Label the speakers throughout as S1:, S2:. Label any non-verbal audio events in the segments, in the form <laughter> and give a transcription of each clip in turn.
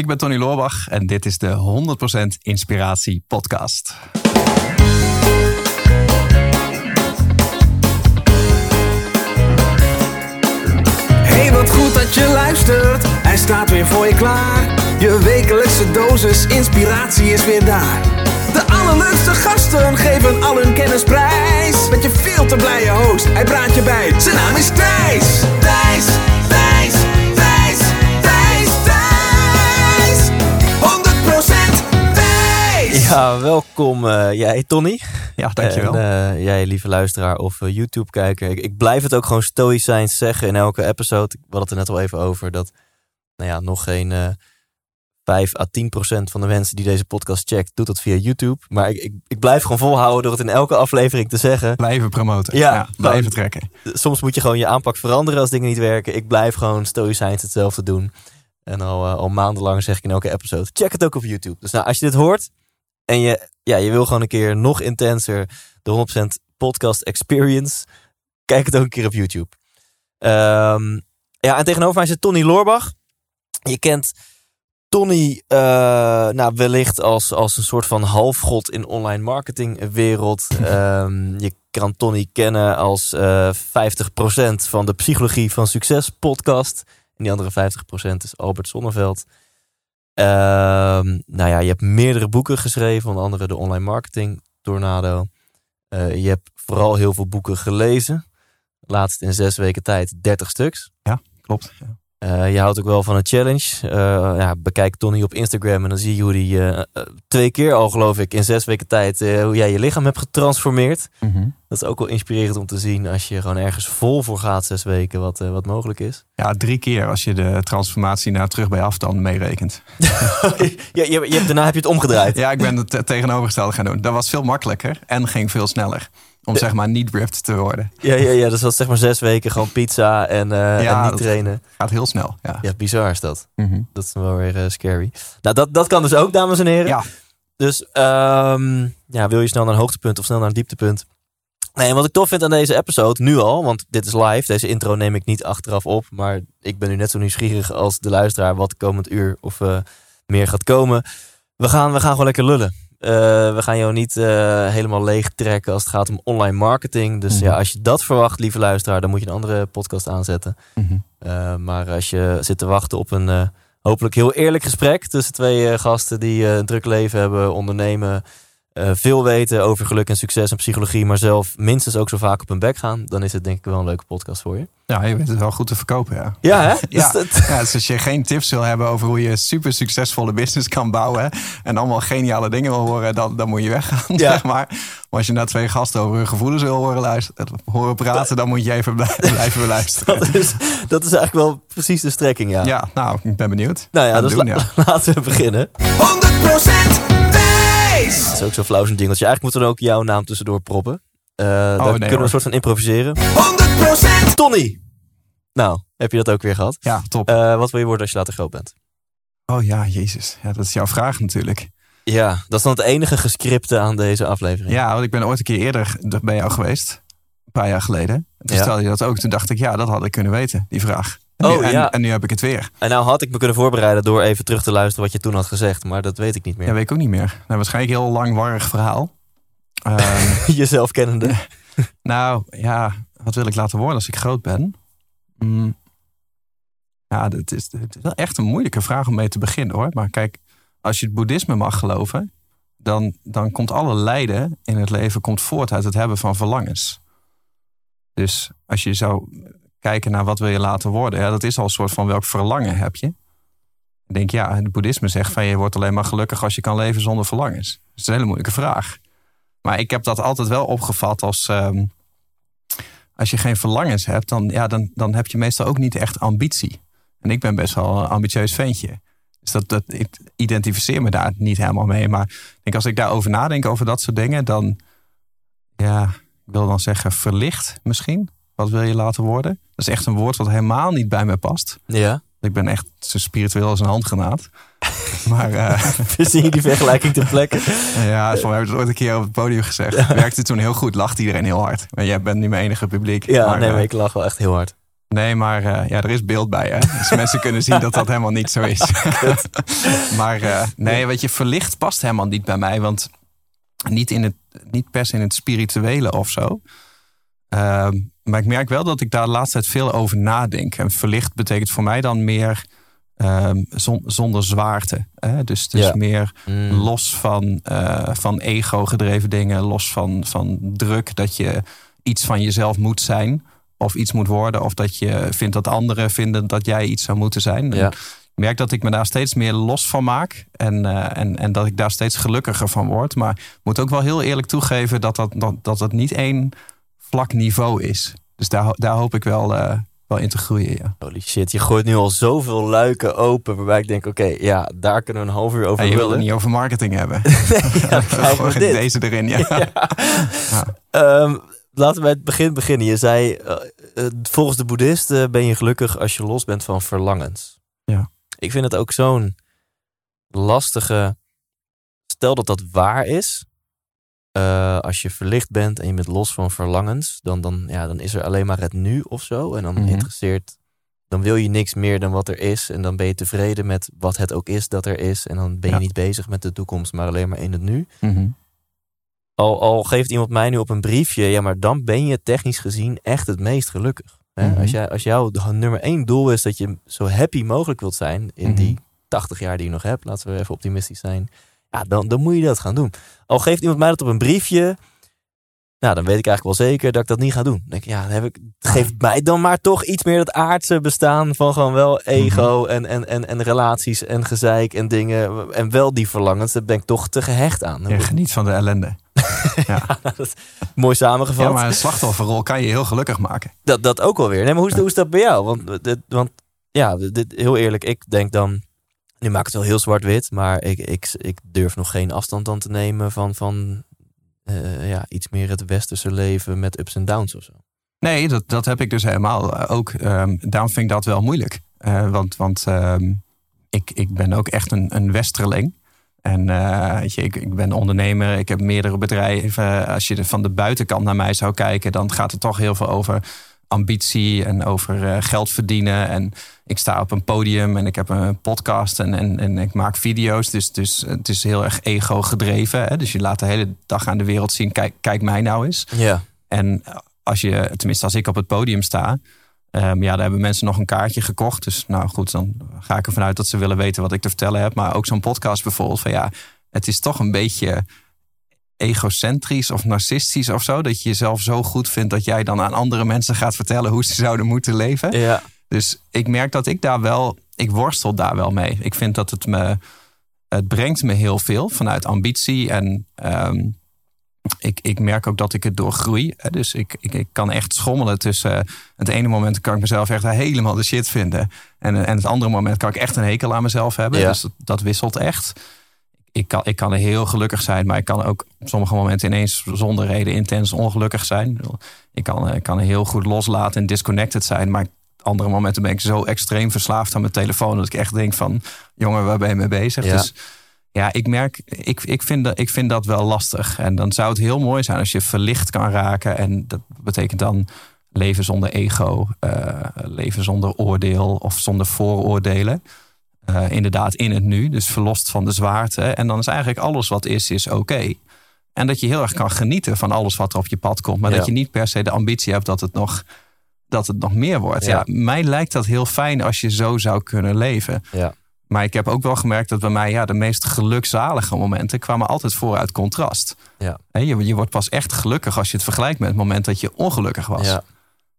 S1: Ik ben Tony Loorbach en dit is de 100% Inspiratie Podcast.
S2: Hey, wat goed dat je luistert. Hij staat weer voor je klaar. Je wekelijkse dosis inspiratie is weer daar. De allerleukste gasten geven al hun kennis prijs. Met je veel te blije host, hij praat je bij. Zijn naam is Thijs. Thijs,
S3: Ja, welkom eh, jij Tony.
S1: Ja, dankjewel.
S3: En eh, jij lieve luisteraar of eh, YouTube-kijker. Ik, ik blijf het ook gewoon stoïcijns zeggen in elke episode. Ik had het er net al even over dat nou ja, nog geen eh 5 à 10 procent van de mensen die deze podcast checkt, doet dat via YouTube. Maar ik, ik, ik blijf gewoon volhouden door het in elke aflevering te zeggen.
S1: Blijven promoten.
S3: Ja,
S1: blijven
S3: nou,
S1: trekken.
S3: Soms moet je gewoon je aanpak veranderen als dingen niet werken. Ik blijf gewoon stoïcijns hetzelfde doen. En al, al maandenlang zeg ik in elke episode, check het ook op YouTube. Dus nou, als je dit hoort en je, ja, je wil gewoon een keer nog intenser de 100% podcast experience, kijk het ook een keer op YouTube. Ehm, ja, en tegenover mij zit Tony Loorbach. Je kent Tony eh, nou, wellicht als, als een soort van halfgod in online marketing wereld. <laughs> Ehm, je kan Tony kennen als eh 50% van de Psychologie van Succes podcast. En die andere 50% is Albert Sonneveld. Ehm, nou ja, je hebt meerdere boeken geschreven, onder andere de Online Marketing Tornado. Eh, je hebt vooral heel veel boeken gelezen. Laatst in zes weken tijd 30 stuks.
S1: Klopt. Ja.
S3: Eh, je houdt ook wel van een challenge. Eh, ja, bekijk Tony op Instagram en dan zie je hoe die twee keer al, geloof ik, in zes weken tijd, hoe jij je lichaam hebt getransformeerd.
S1: Mhm.
S3: Dat is ook wel inspirerend om te zien als je gewoon ergens vol voor gaat, zes weken, wat, eh, wat mogelijk is.
S1: ja, drie keer als je de transformatie naar terug bij afstand meerekent. <laughs>
S3: je, je, je, hebt- daarna heb je het omgedraaid.
S1: Ja, ik ben het te- tegenovergestelde gaan doen. Dat was veel makkelijker en ging veel sneller. Om zeg maar niet ripped te worden.
S3: Ja, ja, ja, dus dat is zeg maar zes weken gewoon pizza en,
S1: Ja,
S3: en niet trainen.
S1: Gaat heel snel. Ja.
S3: Ja, bizar is dat.
S1: Mhm.
S3: Dat is wel weer eh, scary. Nou, dat, dat kan dus ook, dames en heren.
S1: ja.
S3: Dus ehm, ja, wil je snel naar een hoogtepunt of snel naar een dieptepunt? Nee, en wat ik tof vind aan deze episode, nu al, want dit is live. Deze intro neem ik niet achteraf op. Maar ik ben nu net zo nieuwsgierig als de luisteraar wat komend uur of eh, meer gaat komen. We gaan, we gaan gewoon lekker lullen. Eh, we gaan jou niet eh, helemaal leeg trekken als het gaat om online marketing. Dus
S1: Mhm.
S3: ja, als je dat verwacht, lieve luisteraar, dan moet je een andere podcast aanzetten.
S1: Mhm.
S3: Maar als je zit te wachten op een hopelijk heel eerlijk gesprek tussen twee gasten die een druk leven hebben, ondernemen, uh, veel weten over geluk en succes en psychologie, maar zelf minstens ook zo vaak op hun bek gaan, dan is het denk ik wel een leuke podcast voor je.
S1: Ja, je weet het wel goed te verkopen, ja.
S3: Ja, hè? <laughs>
S1: Ja,
S3: Dus dat-
S1: ja, dus als je geen tips wil hebben over hoe je super succesvolle business kan bouwen en allemaal geniale dingen wil horen, dan, dan moet je weggaan,
S3: Ja.
S1: zeg maar. Maar als je naar twee gasten over hun gevoelens wil horen, luisteren, horen praten, dan moet je even blij- <laughs> blijven beluisteren.
S3: dat, is, dat is eigenlijk wel precies de strekking, ja.
S1: Ja, nou, ik ben benieuwd.
S3: Nou ja, dus
S1: doen,
S3: la-
S1: ja. <laughs>
S3: laten we beginnen.
S2: 100%
S3: Dat is ook zo'n flauw zo'n jingeltje. Eigenlijk moeten we er ook jouw naam tussendoor proppen. Uh, daar
S1: nee,
S3: kunnen we een soort van improviseren.
S2: 100%
S3: Tony! Nou, heb je dat ook weer gehad?
S1: Ja, top.
S3: Uh, wat wil je worden als je later groot bent?
S1: oh ja, jezus. Ja, dat is jouw vraag natuurlijk.
S3: Ja, dat is dan het enige gescripte aan deze aflevering.
S1: Ja, want ik ben ooit een keer eerder bij jou geweest. Een paar jaar geleden. Toen
S3: Ja.
S1: stelde je dat ook. Toen dacht ik, ja, dat had ik kunnen weten, die vraag.
S3: Oh,
S1: en,
S3: ja.
S1: en nu heb ik het weer.
S3: En nou had ik me kunnen voorbereiden door even terug te luisteren wat je toen had gezegd, maar dat weet ik niet meer.
S1: Ja, weet ik ook niet meer. Nou, waarschijnlijk een heel langwarig verhaal. <laughs> Ehm,
S3: Jezelf kennende. <laughs>
S1: nou, ja, wat wil ik laten worden als ik groot ben? Mm, ja, het is, het is wel echt een moeilijke vraag om mee te beginnen hoor. Maar kijk, als je het boeddhisme mag geloven, dan, dan komt alle lijden in het leven komt voort uit het hebben van verlangens. Dus als je zou kijken naar wat wil je laten worden, ja, dat is al een soort van welk verlangen heb je. Ik denk, ja, het boeddhisme zegt van je wordt alleen maar gelukkig als je kan leven zonder verlangens. Dat is een hele moeilijke vraag. Maar ik heb dat altijd wel opgevat als. ehm, als je geen verlangens hebt, dan, ja, dan, dan heb je meestal ook niet echt ambitie. En ik ben best wel een ambitieus ventje. Dus dat, dat, ik identificeer me daar niet helemaal mee. Maar denk, als ik daarover nadenk, over dat soort dingen, dan. Ja, ik wil dan zeggen verlicht misschien. Wat wil je laten worden? Dat is echt een woord wat helemaal niet bij me past.
S3: Ja.
S1: Ik ben echt zo spiritueel als een handgranaat. <laughs> maar eh,
S3: Zie je die vergelijking ter plekke? <laughs>
S1: ja, voor mij heb ik het ooit een keer op het podium gezegd. Werkte toen heel goed, lacht iedereen heel hard. Maar jij bent nu mijn enige publiek.
S3: Ja,
S1: maar,
S3: nee,
S1: eh,
S3: maar ik lach wel echt heel hard.
S1: Nee, maar eh, ja, er is beeld bij. Hè? Dus <laughs> mensen kunnen zien dat dat helemaal niet zo is. maar uh, nee, weet je, verlicht past helemaal niet bij mij. Want niet, in het, niet per se in het spirituele of zo. Uh, maar ik merk wel dat ik daar de laatste tijd veel over nadenk. En verlicht betekent voor mij dan meer zon, zonder zwaarte. Hè? Dus, dus ja. meer mm. los van, uh, van ego-gedreven dingen, los van, van druk dat je iets van jezelf moet zijn of iets moet worden, of dat je vindt dat anderen vinden dat jij iets zou moeten zijn.
S3: Ja.
S1: Ik merk dat ik me daar steeds meer los van maak en, uh, en, en dat ik daar steeds gelukkiger van word. Maar ik moet ook wel heel eerlijk toegeven dat dat, dat, dat het niet één vlak niveau is. Dus daar, daar hoop ik wel, uh, wel in te groeien. Ja.
S3: Holy shit, je gooit nu al zoveel luiken open. Waarbij ik denk, oké, okay, ja, daar kunnen we een half uur over
S1: ja, je wil het niet over marketing hebben. <laughs>
S3: nee, ja, <laughs>
S1: deze erin, ja. <laughs>
S3: ja. Um, laten we bij het begin beginnen. Je zei, uh, volgens de boeddhisten ben je gelukkig als je los bent van verlangens.
S1: Ja.
S3: Ik vind het ook zo'n lastige... Stel dat dat waar is. Uh, als je verlicht bent en je bent los van verlangens, dan, dan, ja, dan is er alleen maar het nu of zo. En dan
S1: Mhm.
S3: mm -hmm. interesseert, dan wil je niks meer dan wat er is. En dan ben je tevreden met wat het ook is dat er is. En dan ben je
S1: Ja.
S3: niet bezig met de toekomst, maar alleen maar in het nu.
S1: Mm -hmm.
S3: Al, al geeft iemand mij nu op een briefje, ja, maar dan ben je technisch gezien echt het meest gelukkig. Hè?
S1: Mhm.
S3: Als, jij, als jouw nummer één doel is dat je zo happy mogelijk wilt zijn in
S1: Mhm.
S3: die 80 jaar die je nog hebt, laten we even optimistisch zijn. Ja, dan, dan moet je dat gaan doen. Al geeft iemand mij dat op een briefje, nou, dan weet ik eigenlijk wel zeker dat ik dat niet ga doen. Dan denk ik, ja, dan heb ik, geef mij dan maar toch iets meer dat aardse bestaan van gewoon wel ego en, en, en, en relaties en gezeik en dingen. En wel die verlangens, daar ben ik toch te gehecht aan.
S1: Ja, geniet van de ellende. <laughs> ja.
S3: dat, mooi samengevat.
S1: Ja, maar een slachtofferrol kan je heel gelukkig maken.
S3: Dat, dat ook wel weer. Nee, maar hoe is, hoe is dat bij jou? Want, dit, want ja, dit, heel eerlijk, ik denk dan... Nu maakt het wel heel zwart-wit, maar ik, ik, ik durf nog geen afstand dan te nemen van, van uh, ja, iets meer het westerse leven met ups en downs of zo.
S1: Nee, dat, dat heb ik dus helemaal uh, ook. Um, daarom vind ik dat wel moeilijk. Uh, want want um, ik, ik ben ook echt een, een westerling. En weet je, ik, ik ben ondernemer, ik heb meerdere bedrijven. Als je van de buitenkant naar mij zou kijken, dan gaat het toch heel veel over ambitie en over uh, geld verdienen. En ik sta op een podium en ik heb een podcast en, en, en ik maak video's. Dus, dus het is heel erg ego gedreven. Hè? Dus je laat de hele dag aan de wereld zien, kijk, kijk mij nou eens.
S3: Ja.
S1: En als je, tenminste als ik op het podium sta, um, ja, daar hebben mensen nog een kaartje gekocht. Dus nou goed, dan ga ik ervan uit dat ze willen weten wat ik te vertellen heb. Maar ook zo'n podcast bijvoorbeeld, van ja, het is toch een beetje egocentrisch of narcistisch of zo. Dat je jezelf zo goed vindt dat jij dan aan andere mensen gaat vertellen hoe ze zouden moeten leven.
S3: Ja.
S1: Dus ik merk dat ik daar wel, ik worstel daar wel mee. Ik vind dat het me, het brengt me heel veel vanuit ambitie en um, ik, ik merk ook dat ik het doorgroei. Dus ik, ik, ik kan echt schommelen tussen. Het ene moment kan ik mezelf echt helemaal de shit vinden. En, en het andere moment kan ik echt een hekel aan mezelf hebben.
S3: Ja.
S1: Dus dat, dat, wisselt echt. Ik kan, ik kan heel gelukkig zijn, maar ik kan ook op sommige momenten ineens zonder reden intens ongelukkig zijn. Ik kan, ik kan heel goed loslaten en disconnected zijn, maar andere momenten ben ik zo extreem verslaafd aan mijn telefoon dat ik echt denk van, jongen, waar ben je mee bezig?
S3: Ja.
S1: Dus ja, ik merk, ik, ik, vind dat, ik vind dat wel lastig. En dan zou het heel mooi zijn als je verlicht kan raken. En dat betekent dan leven zonder ego, uh, leven zonder oordeel of zonder vooroordelen. Uh, inderdaad, in het nu, dus verlost van de zwaarte. En dan is eigenlijk alles wat is, is oké. Okay. En dat je heel erg kan genieten van alles wat er op je pad komt. Maar
S3: Ja.
S1: dat je niet per se de ambitie hebt dat het nog, dat het nog meer wordt.
S3: Ja.
S1: Ja. mij lijkt dat heel fijn als je zo zou kunnen leven.
S3: Ja.
S1: Maar ik heb ook wel gemerkt dat bij mij ja, de meest gelukzalige momenten kwamen altijd voor uit contrast.
S3: Ja.
S1: Je, je wordt pas echt gelukkig als je het vergelijkt met het moment dat je ongelukkig was.
S3: Ja.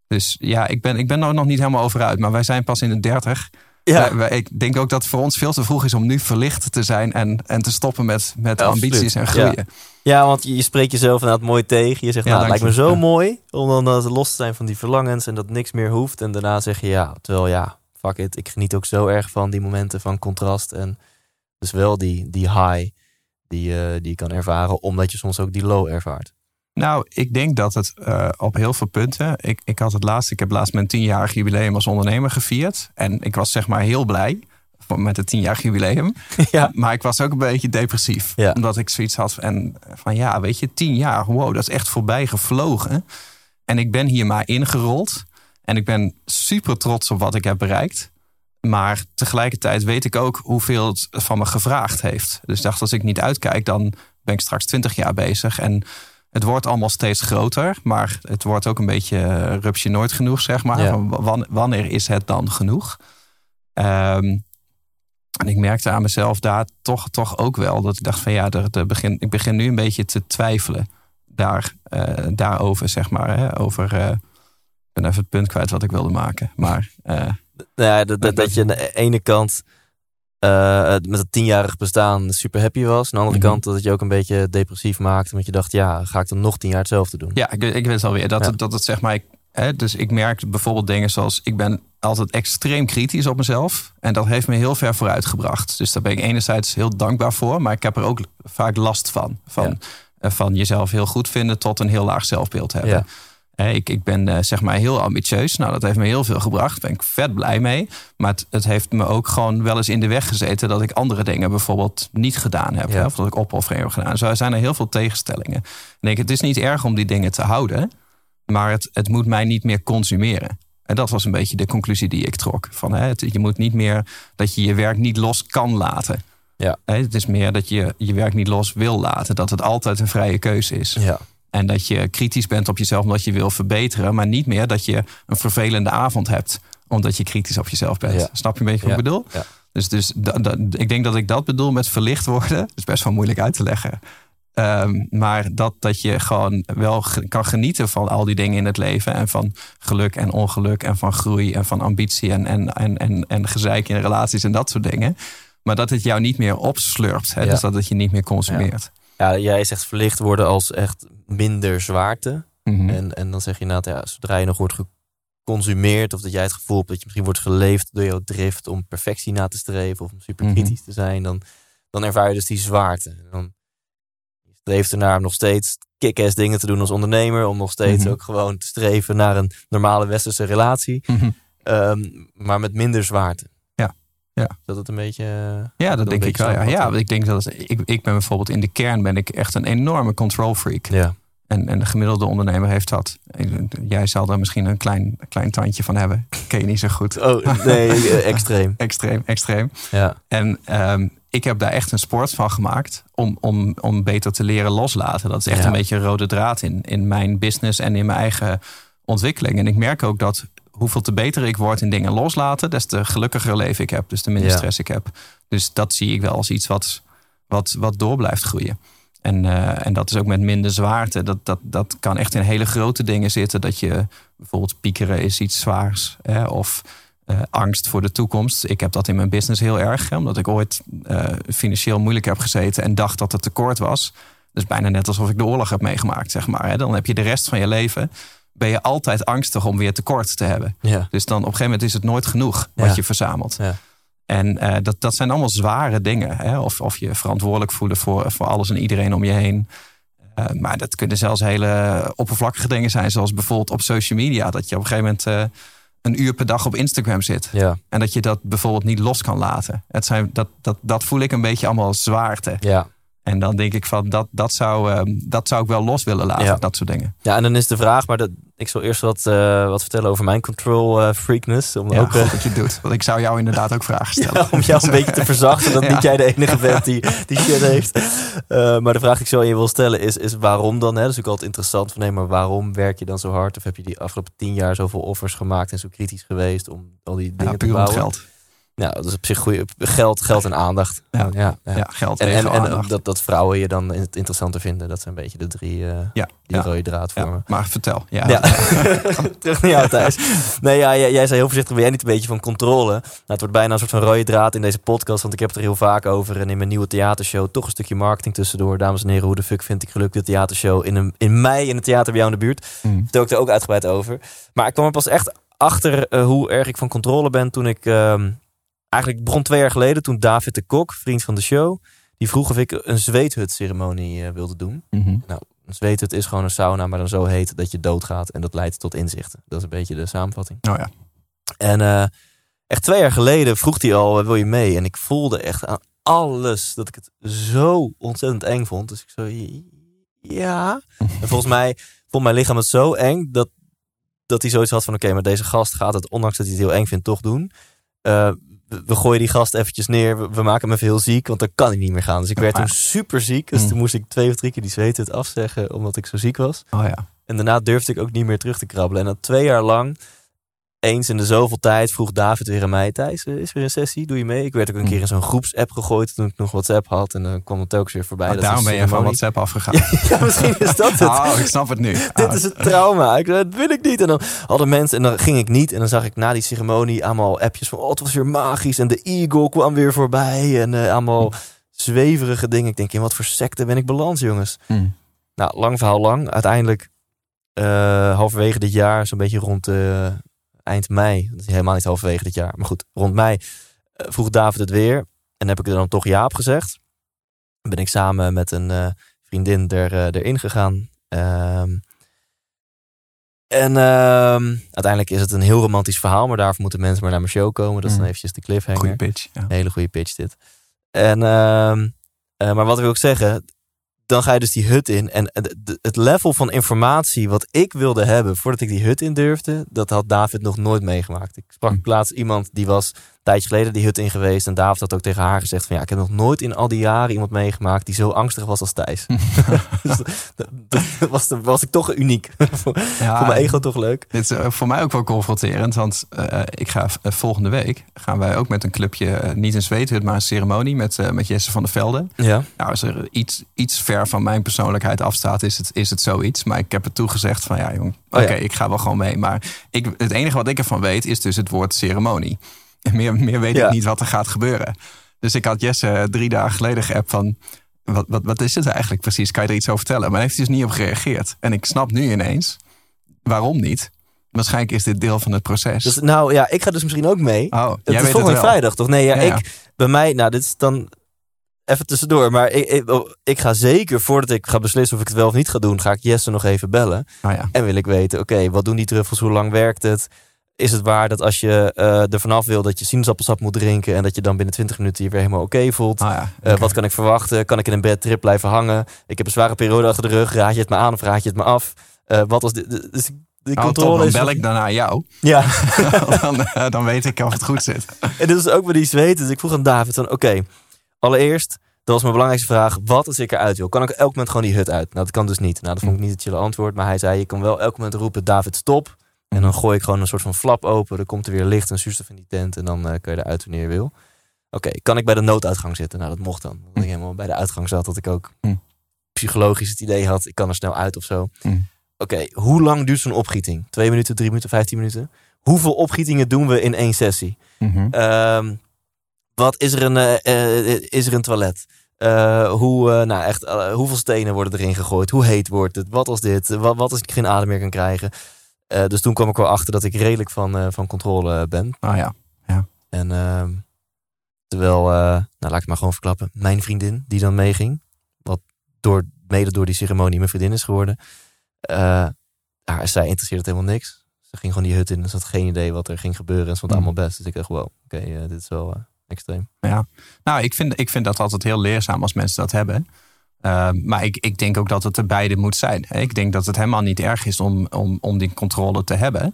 S1: Dus ja, ik ben, ik ben er nog niet helemaal over uit. Maar wij zijn pas in de dertig.
S3: Ja.
S1: Wij- wij- ik denk ook dat het voor ons veel te vroeg is om nu verlicht te zijn en, en te stoppen met, met
S3: Ja,
S1: ambities en groeien.
S3: Ja, want je spreekt jezelf inderdaad mooi tegen. Je zegt,
S1: Ja,
S3: nou, het lijkt me zo
S1: Ja.
S3: mooi om dan eh, los te zijn van die verlangens en dat niks meer hoeft. En daarna zeg je ja, terwijl ja, fuck it. Ik geniet ook zo erg van die momenten van contrast. En dus wel die, die high die, eh, die je kan ervaren, omdat je soms ook die low ervaart.
S1: Nou, ik denk dat het eh, op heel veel punten. Ik, ik had het laatst, ik heb laatst mijn tienjarig jubileum als ondernemer gevierd. En ik was zeg maar heel blij met het tienjarig jubileum. <laughs>
S3: ja.
S1: Maar ik was ook een beetje depressief.
S3: Ja.
S1: Omdat ik zoiets had en van ja, weet je, tien jaar, wow, dat is echt voorbij gevlogen. En ik ben hier maar ingerold. En ik ben super trots op wat ik heb bereikt. Maar tegelijkertijd weet ik ook hoeveel het van me gevraagd heeft. Dus ik dacht, als ik niet uitkijk, dan ben ik straks 20 jaar bezig. En het wordt allemaal steeds groter. Maar het wordt ook een beetje uh, rupsje nooit genoeg, zeg maar.
S3: Ja.
S1: Wanneer is het dan genoeg? Ehm, en ik merkte aan mezelf daar toch, toch ook wel dat ik dacht van ja, er, er begin, ik begin nu een beetje te twijfelen daar, uh, daarover, zeg maar. Hè, over, uh, ik ben even het punt kwijt wat ik wilde maken. Maar, uh,
S3: ja, dat, dat, dat je aan de ene kant uh, met het tienjarig bestaan super happy was. Aan de andere mm -hmm. kant dat het je ook een beetje depressief maakte. Want je dacht, ja, ga ik dan nog tien jaar hetzelfde doen?
S1: Ja, ik, ik weet alweer. Dat, ja. dat het zeg maar... Ik, hè, dus ik merk bijvoorbeeld dingen zoals... Ik ben altijd extreem kritisch op mezelf. En dat heeft me heel ver vooruit gebracht. Dus daar ben ik enerzijds heel dankbaar voor. Maar ik heb er ook vaak last van. Van, ja. van jezelf heel goed vinden tot een heel laag zelfbeeld hebben.
S3: Ja.
S1: Ik, ik ben uh, zeg maar heel ambitieus. Nou, dat heeft me heel veel gebracht. Daar ben ik vet blij mee. Maar het, het, heeft me ook gewoon wel eens in de weg gezeten... dat ik andere dingen bijvoorbeeld niet gedaan heb.
S3: Ja.
S1: Of dat ik opoffering heb gedaan. Zo zijn er heel veel tegenstellingen. En ik denk, het is niet erg om die dingen te houden. Maar het, het moet mij niet meer consumeren. En dat was een beetje de conclusie die ik trok. Van, hè, het, je moet niet meer dat je je werk niet los kan laten.
S3: Ja.
S1: Hè, het is meer dat je je werk niet los wil laten. Dat het altijd een vrije keuze is.
S3: Ja.
S1: En dat je kritisch bent op jezelf omdat je wil verbeteren. Maar niet meer dat je een vervelende avond hebt. Omdat je kritisch op jezelf bent.
S3: Ja.
S1: Snap je een beetje wat
S3: Ja.
S1: ik bedoel?
S3: Ja.
S1: Dus, dus ik denk dat ik dat bedoel met verlicht worden. <laughs> Dat is best wel moeilijk uit te leggen. Ehm, maar dat, dat je gewoon wel kan genieten van al die dingen in het leven. En van geluk en ongeluk. En van groei en van ambitie. En, en, en, en, en gezeik in relaties en dat soort dingen. Maar dat het jou niet meer opslurpt. Hè?
S3: Ja.
S1: Dus dat het je niet meer consumeert.
S3: ja, jij zegt verlicht worden als echt minder zwaarte.
S1: Mhm.
S3: En, en dan zeg je inderdaad, ja, zodra je nog wordt geconsumeerd... of dat jij het gevoel hebt dat je misschien wordt geleefd door jouw drift... om perfectie na te streven of om super
S1: Mhm.
S3: te zijn... Dan, dan ervaar je dus die zwaarte. En Dan je streeft ernaar om nog steeds kick-ass dingen te doen als ondernemer... om nog steeds
S1: Mhm.
S3: ook gewoon te streven naar een normale westerse relatie... Ehm, maar met minder zwaarte.
S1: Ja,
S3: Dat het een beetje...
S1: Ja, dat denk ik wel. Ja, ja ik denk dat het- ik, ik ben bijvoorbeeld in de kern ben ik echt een enorme control freak.
S3: Ja,
S1: En, en de gemiddelde ondernemer heeft dat. Jij zal daar misschien een klein, klein tandje van hebben. <laughs> Ken je niet zo goed.
S3: oh nee, <laughs> extreem.
S1: Extreem, extreem.
S3: Ja,
S1: En ehm, ik heb daar echt een sport van gemaakt om, om, om beter te leren loslaten. Dat is echt
S3: Ja.
S1: een beetje een rode draad in, in mijn business en in mijn eigen ontwikkeling. En ik merk ook dat hoeveel te beter ik word in dingen loslaten, des te gelukkiger leven ik heb. Dus te minder
S3: Ja.
S1: stress ik heb. Dus dat zie ik wel als iets wat, wat, wat door blijft groeien. En, eh, en dat is ook met minder zwaarte. Dat, dat, dat kan echt in hele grote dingen zitten. Dat je bijvoorbeeld piekeren is iets zwaars. Hè, of eh, angst voor de toekomst. Ik heb dat in mijn business heel erg. Hè, omdat ik ooit eh, financieel moeilijk heb gezeten. En dacht dat het tekort was. Dus bijna net alsof ik de oorlog heb meegemaakt. Zeg maar, hè. Dan heb je de rest van je leven. Ben je altijd angstig om weer tekort te hebben.
S3: ja,
S1: Dus dan op een gegeven moment is het nooit genoeg wat
S3: Ja.
S1: je verzamelt.
S3: Ja.
S1: En eh, dat, dat zijn allemaal zware dingen. Hè? Of, of je verantwoordelijk voelen voor, voor alles en iedereen om je heen. Eh, maar dat kunnen zelfs hele oppervlakkige dingen zijn. Zoals bijvoorbeeld op social media. Dat je op een gegeven moment eh, een uur per dag op Instagram zit.
S3: ja,
S1: En dat je dat bijvoorbeeld niet los kan laten. Het zijn, dat, dat, dat voel ik een beetje allemaal zwaarte.
S3: ja.
S1: En dan denk ik van dat, dat, zou, eh, dat zou ik wel los willen laten.
S3: Ja.
S1: Dat soort dingen.
S3: Ja, en dan is de vraag, maar dat, ik zal eerst wat, eh, wat vertellen over mijn control eh, freakness. Om
S1: Ja,
S3: ook eh,
S1: goed dat je het doet. Want ik zou jou inderdaad ook vragen stellen. <laughs>
S3: ja, om jou een beetje te verzachten dat <laughs> niet jij de enige bent die, die shit heeft. Maar de vraag die ik zo aan je wil stellen is, is waarom dan? Hè? Dat is ook altijd interessant van nee, maar waarom werk je dan zo hard? Of heb je die afgelopen tien jaar zoveel offers gemaakt en zo kritisch geweest om al die dingen te
S1: puur om het
S3: bouwen?
S1: geld.
S3: Nou, dat is op zich goede geld, geld en aandacht.
S1: Ja.
S3: ja, ja.
S1: Ja, geld
S3: En, en, en
S1: aandacht.
S3: dat, dat vrouwen je dan het interessanter vinden. Dat zijn een beetje de drie eh,
S1: Ja,
S3: die rode draad vormen.
S1: maar vertel. Ja, <laughs> <laughs>
S3: terug naar jou Thijs. Nee, ja, jij, jij zei heel voorzichtig, ben jij niet een beetje van controle? Nou, het wordt bijna een soort van rode draad in deze podcast, want ik heb het er heel vaak over. En in mijn nieuwe theatershow toch een stukje marketing tussendoor. Dames en heren, hoe de fuck vind ik geluk de theatershow in, een, in mei in het theater bij jou in de buurt.
S1: Mm.
S3: Vertel ik er ook uitgebreid over. Maar ik kwam er pas echt achter eh, hoe erg ik van controle ben toen ik... ehm, eigenlijk begon twee jaar geleden toen David de Kok, vriend van de show... die vroeg of ik een zweethut-ceremonie eh, wilde doen.
S1: Mhm.
S3: Nou, een zweethut is gewoon een sauna, maar dan zo heet dat je doodgaat. En dat leidt tot inzichten. Dat is een beetje de samenvatting.
S1: Oh ja.
S3: En eh, echt twee jaar geleden vroeg hij al, wil je mee? En ik voelde echt aan alles dat ik het zo ontzettend eng vond. Dus ik zo, ja. En volgens mij vond mijn lichaam het zo eng dat, dat hij zoiets had van... oké, maar deze gast gaat het, ondanks dat hij het heel eng vindt, toch doen. Eh, we, gooien die gast eventjes neer. We, we maken hem even heel ziek, want dan kan hij niet meer gaan. Dus ik werd toen super ziek. Dus
S1: Mm.
S3: toen moest ik twee of drie keer die zweten het afzeggen... omdat ik zo ziek was.
S1: Oh ja.
S3: En daarna durfde ik ook niet meer terug te krabbelen. En dan twee jaar lang, eens in de zoveel tijd, vroeg David weer aan mij: Thijs, eh, is weer een sessie? Doe je mee? Ik werd ook een keer in zo'n groepsapp gegooid toen ik nog WhatsApp had. En dan kwam het telkens weer voorbij.
S1: Maar
S3: Dat
S1: daarom ben je van. WhatsApp afgegaan. <laughs>
S3: Ja, misschien is dat het.
S1: Oh, ik snap het nu. <laughs>
S3: Dit
S1: Oh.
S3: is het trauma. Ik dat wil ik niet. En dan hadden mensen, en dan ging ik niet. En dan zag ik na die ceremonie allemaal appjes van, oh, het was weer magisch. En de Eagle kwam weer voorbij. En eh, allemaal zweverige dingen. Ik denk, in wat voor secte ben ik beland, jongens?
S1: Hm.
S3: Nou, lang verhaal lang. Uiteindelijk, eh, halverwege dit jaar, zo'n beetje rond eh, eind mei. Dat is helemaal niet halverwege dit jaar. Maar goed, rond mei eh, vroeg David het weer. En heb ik er dan toch ja op gezegd. Dan ben ik samen met een eh, vriendin er, eh, erin gegaan. Ehm, en ehm, uiteindelijk is het een heel romantisch verhaal. Maar daarvoor moeten mensen maar naar mijn show komen. Dat is dan
S1: Mm.
S3: eventjes de cliffhanger.
S1: Goeie pitch. Ja.
S3: Een hele goede pitch dit. En, ehm, eh, maar wat wil ik zeggen? Dan ga je dus die hut in. En het- level van informatie wat ik wilde hebben voordat ik die hut in durfde, dat had David nog nooit meegemaakt. Ik sprak
S1: Hm.
S3: laatst iemand die was tijdje geleden die hut in geweest. En David had ook tegen haar gezegd van ja, ik heb nog nooit in al die jaren iemand meegemaakt die zo angstig was als Thijs. <laughs> <laughs> dus dat, dat was, was ik toch uniek. <laughs> voor,
S1: Ja,
S3: voor mijn ego toch leuk.
S1: Dit is eh, voor mij ook wel confronterend, want eh, ik ga eh, volgende week gaan wij ook met een clubje, niet een zweethut, maar een ceremonie met, met Jesse van der Velde.
S3: Ja.
S1: Nou, als er iets, iets ver van mijn persoonlijkheid afstaat, is het, is het zoiets. Maar ik heb het toegezegd van ja, jong,
S3: Oh,
S1: oké,
S3: ja.
S1: ik ga wel gewoon mee. Maar ik, het enige wat ik ervan weet, is dus het woord ceremonie. En <laughs> meer, meer weet
S3: Ja.
S1: ik niet wat er gaat gebeuren. Dus ik had Jesse drie dagen geleden geappt van... Wat, wat, wat is het eigenlijk precies? Kan je er iets over vertellen? Maar hij heeft dus niet op gereageerd. En ik snap nu ineens waarom niet. Waarschijnlijk is dit deel van het proces.
S3: Dus nou ja, ik ga dus misschien ook mee.
S1: oh,
S3: Het
S1: jij
S3: is
S1: weet
S3: volgende
S1: het
S3: vrijdag, toch? Nee, ja, ik, bij mij, nou, dit is dan even tussendoor. Maar ik, ik, oh, ik ga zeker, voordat ik ga beslissen of ik het wel of niet ga doen, ga ik Jesse nog even bellen.
S1: Oh, ja.
S3: En wil ik weten, oké, wat doen die truffels? Hoe lang werkt het? Is het waar dat als je eh er vanaf wil dat je sinaasappelsap moet drinken en dat je dan binnen 20 minuten je weer helemaal oké voelt?
S1: Oh, ja.
S3: Eh. Wat kan ik verwachten? Kan ik in een bed trip blijven hangen? Ik heb een zware periode achter de rug. Raad je het me aan of raad je het me af? Eh, wat als dit? Dus de
S1: Oh,
S3: controle
S1: top, dan
S3: is
S1: bel ik naar jou.
S3: Ja. <laughs>
S1: dan, dan weet ik of het goed zit.
S3: En dit is ook bij die zweten. Dus ik vroeg aan David van, oké, allereerst, dat was mijn belangrijkste vraag. Wat als ik eruit wil? Kan ik elk moment gewoon die hut uit? Nou, dat kan dus niet. Nou, dat vond ik niet het chille antwoord. Maar hij zei, je kan wel elk moment roepen, David, stop. En dan gooi ik gewoon een soort van flap open. Dan komt er weer licht en zuurstof in die tent. En dan eh, kun je eruit wanneer je wil. Oké, kan ik bij de nooduitgang zitten? Nou, dat mocht dan. Dat ik helemaal bij de uitgang zat. Dat ik ook
S1: Hm.
S3: psychologisch het idee had, ik kan er snel uit of zo.
S1: Hm.
S3: Oké, hoe lang duurt zo'n opgieting? Twee minuten, drie minuten, vijftien minuten? Hoeveel opgietingen doen we in één sessie?
S1: Mhm.
S3: Ehm, wat is er een, eh, eh, is er een toilet? Hoe, nou echt, hoeveel stenen worden erin gegooid? Hoe heet wordt het? Wat als dit? Wat, wat als ik geen adem meer kan krijgen? Eh, dus toen kwam ik wel achter dat ik redelijk van, eh, van controle ben.
S1: Oh ja.
S3: En ehm, terwijl, eh, nou laat ik het maar gewoon verklappen, mijn vriendin die dan meeging, wat door, mede door die ceremonie mijn vriendin is geworden, haar, zij interesseerde het helemaal niks. Ze ging gewoon die hut in en ze had geen idee wat er ging gebeuren en ze vond het
S1: Hmm.
S3: allemaal best. Dus ik dacht, wow, oké, dit is wel extreem.
S1: Nou, ik vind, ik vind dat altijd heel leerzaam als mensen dat hebben. Uh, maar ik, ik denk ook dat het er beide moet zijn. Ik denk dat het helemaal niet erg is om, om, om die controle te hebben.